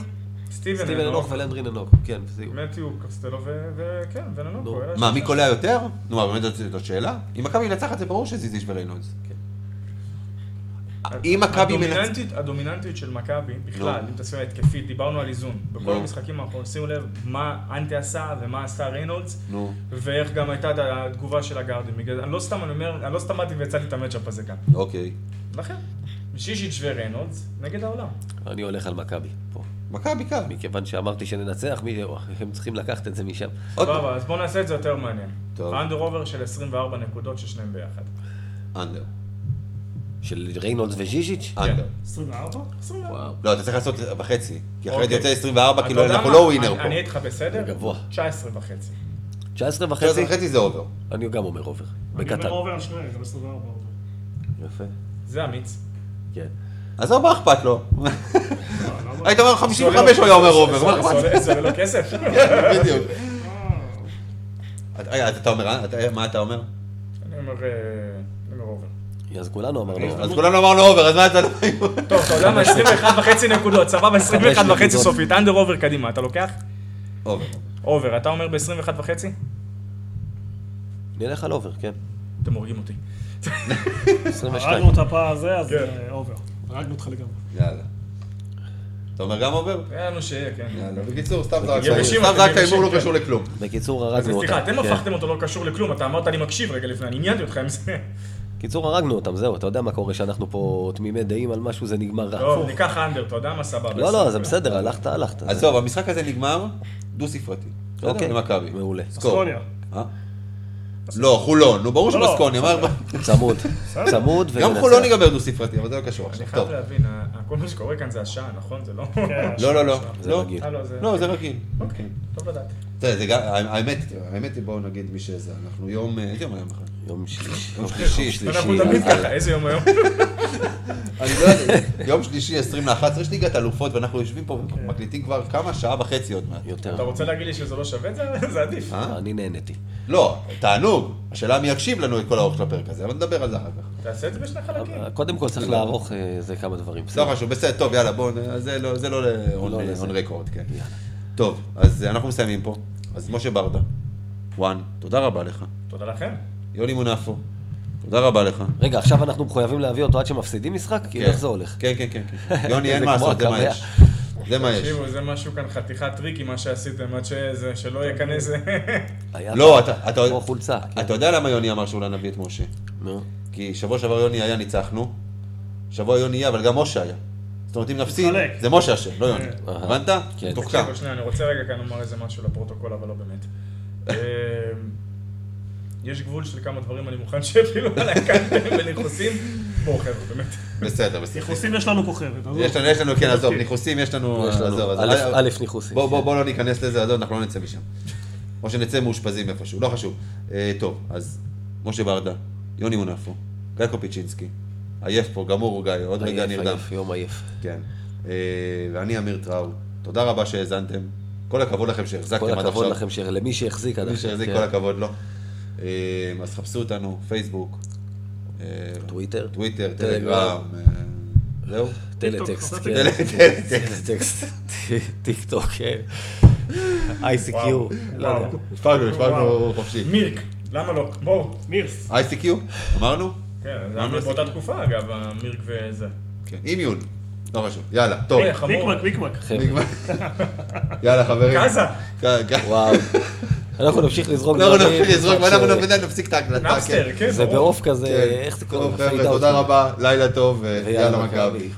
סטיבן אנוך, ולנדרין אנוך. כן. מתיו קוסטלו ו- וכן, וננוקו. מה. מי קולע יותר? נו, מה, באמת זאת- שאלה? אם מכבי מנצחת זה ברור שזיזיש וריינולדס. אם מכבי מנצחת... הדומיננטיות- של מכבי, בכלל, נו. אם תעשו התקפית, דיברנו על איזון. בכל נו. המשחקים האחרונים, שימו לב מה אנטה עשה ומה עשה ריינולדס, נו, ואיך גם הייתה התגובה של הגארדים. אני לא סתם, אני אומר, אני לא סתם באתי והצעתי את ה matchup הזה כאן. אוקיי. לכן, ז'יז'יץ' וריינולדס נגד העולם. אני הולך על מכבי פה. מכבי קל. מכיוון שאמרתי שננצח, מי- הם צריכים לקחת את זה משם. סבבה, אז בואו נעשה את זה יותר מעניין. טוב. ה under over של 24 נקודות של שניהם ביחד. under. של ריינולדס וז'יז'יץ'? under. 24? וואו. לא, אתה צריך לעשות בחצי. כי אחרת אוקיי. יוצא 24, אתה כאילו אנחנו? לא ווינר אני- אני פה. איתך בסדר? זה גבוה. 19 וחצי. 19 אחרי וחצי? וחצי זה over. אני גם אומר over. אני. אומר over על שניהם, גם 24 over. יפה. זה אמיץ. כן. עזוב, מה אכפת לו? לא, למה? היית אומר 55 הוא היה אומר over, מה זה אכפת? עולה- זה עולה כסף. (laughs) בדיוק. אה, רגע, אתה אומר, אתה- מה אתה אומר? אני אומר אה, אני אומר over. אז כולנו אמרנו over. אז כולנו אמרנו over, אז מה אתה... טוב, אתה יודע מה? 21 וחצי נקודות, סבבה, 21 וחצי. סופית. under over קדימה, אתה לוקח? over. over, אתה אומר ב-21 וחצי? נלך על over, כן. אתם הורגים אותי. 22. הרגנו את הפער הזה, אז כן. אה, over. הרגנו אותך לגמרי. יאללה. אתה אומר גם over? היה לנו שיהיה, כן. יאללה, בקיצור, סתם זרקת יבשים, סתם אתם זרקת יבשים, הימור לא. קשור לכלום. בקיצור, הרגנו אותם. סליחה, אתם כן. הפכתם אותו לא קשור לכלום, אתה אמרת אני מקשיב רגע לפני, אני עניינתי אותך עם זה. קיצור, הרגנו אותם, זהו. אתה יודע מה קורה שאנחנו פה תמימי דעים על משהו, זה נגמר רע. טוב, ניקח אנדר, אתה יודע מה סבבה. לא, לא, זה בסדר, הלכת, הלכת. עזוב, המשחק הזה נגמר דו ספרתי. בסדר? למכבי. מעולה. סקור. בסקוניה. אה? לא, חולון, נו ברור לא, לא. שבסקוניה, מה... (laughs) צמוד. צמוד גם. חולון ייגמר דו ספרתי, אבל זה לא קשור עכשיו. אני חייב טוב. להבין, כל מה שקורה כאן זה השעה, נכון? זה לא... לא, לא, לא. (laughs) זה לא. רגיל. אה, לא, זה... לא, זה רגיל. אוקיי, טוב לדעת. תראה, זה גם, האמת, האמת היא, בואו נגיד מי שזה, אנחנו יום, איזה יום היום בכלל? יום שלישי. יום שלישי. אנחנו תמיד ככה, איזה יום היום? (laughs) אני לא יודע, יום שלישי 20 ל-11 יש ליגת אלופות ואנחנו יושבים פה ומקליטים כבר כמה, שעה וחצי עוד מעט. יותר. אתה רוצה להגיד לי שזה לא שווה את זה? (laughs) זה עדיף. אה? אני נהניתי. לא, תענוג. השאלה מי יקשיב לנו את כל האורך של הפרק הזה, אבל נדבר על זה אחר כך. תעשה את זה בשני חלקים. קודם כל צריך לערוך אה, זה כמה דברים. לא חשוב, בסדר, טוב, יאללה, בואו, זה לא- זה לא לא. on record, כן. יאללה. טוב, אז אנחנו מסיימים פה. אז משה ברדה, וואן, תודה רבה לך. תודה לכם. יוני מונפו, תודה רבה לך. רגע, עכשיו אנחנו מחויבים להביא אותו עד שמפסידים משחק? כאילו, איך זה הולך? כן, כן, כן. כן. (laughs) יוני, אין זה מה לעשות, זה מה. יש. זה מה יש. תקשיבו, זה משהו כאן חתיכת tricky מה שעשיתם, עד שזה, שלא. (laughs) היה לא, אתה- אתה- כמו חולצה. כן. אתה יודע למה יוני אמר שאולי נביא את משה? נו. כי שבוע שעבר יוני היה, ניצחנו. שבוע יוני יהיה, אבל גם משה היה. זאת אומרת, אם נפסיד. זה משה אשם, לא יוני. אהה. הבנת? כן. מתוחכם. שנייה, אני רוצה רגע כאן לומר איזה משהו לפרוטוקול, אבל לא באמת. אמ, יש גבול של כמה דברים אני מוכן שיפעילו עליי כאן (laughs) בניחוסים. בואו חבר'ה, באמת. בסדר, בסדר. ניחוסים יש לנו כוכבת. עזוב. יש לנו, יש לנו, כן, עזוב, (laughs) ניחוסים יש לנו, יש לנו עזוב. א'- אה, ניחוסים. בוא, בוא, בוא לא ניכנס לזה, עזוב, אנחנו לא נצא משם. או שנצא מאושפזים איפשהו, לא חשוב. אה, טוב, אז משה ברדה, יוני מונפו, גיא קופיצ'ינסקי, עייף פה, גמור גיא, עוד רגע עייף, נרדם. עייף, יום עייף. כן. אה, ואני אמיר טראו, תודה רבה שהאזנתם. כל הכבוד לכם שהחזקתם כל עד הכבוד עכשיו. לכם, ש- למי שהחזיק עד עכשיו. שהחזיק כן. כל הכבוד לו. אה, אז חפשו אותנו, פייסבוק, אה, טוויטר. טוויטר, טלגרם. זהו. טלטקסט, (laughs) טיקטוק, כן. טלטקסט. טיק טוק, כן. ICQ. וואו. לא יודע. הספקנו וואו. חופשי. mIRC, למה לא? בואו. מירס. ICQ, אמרנו? כן, זה היה באותה תקופה אגב, ה mIRC וזה. כן, אימיון. לא חשוב. יאללה, טוב. ויקמק. חבר'ה, נגמר. (laughs) יאללה חברים. Kazaa. וואו. אנחנו נמשיך לזרוק אנחנו דברים, נמשיך לזרוק ואנחנו ש- נפסיק- את ההקלטה. Napster, כן. כן, זה. בעוף כזה, כן. איך זה חבר'ה, תודה רבה, לילה טוב, ויאללה מכבי.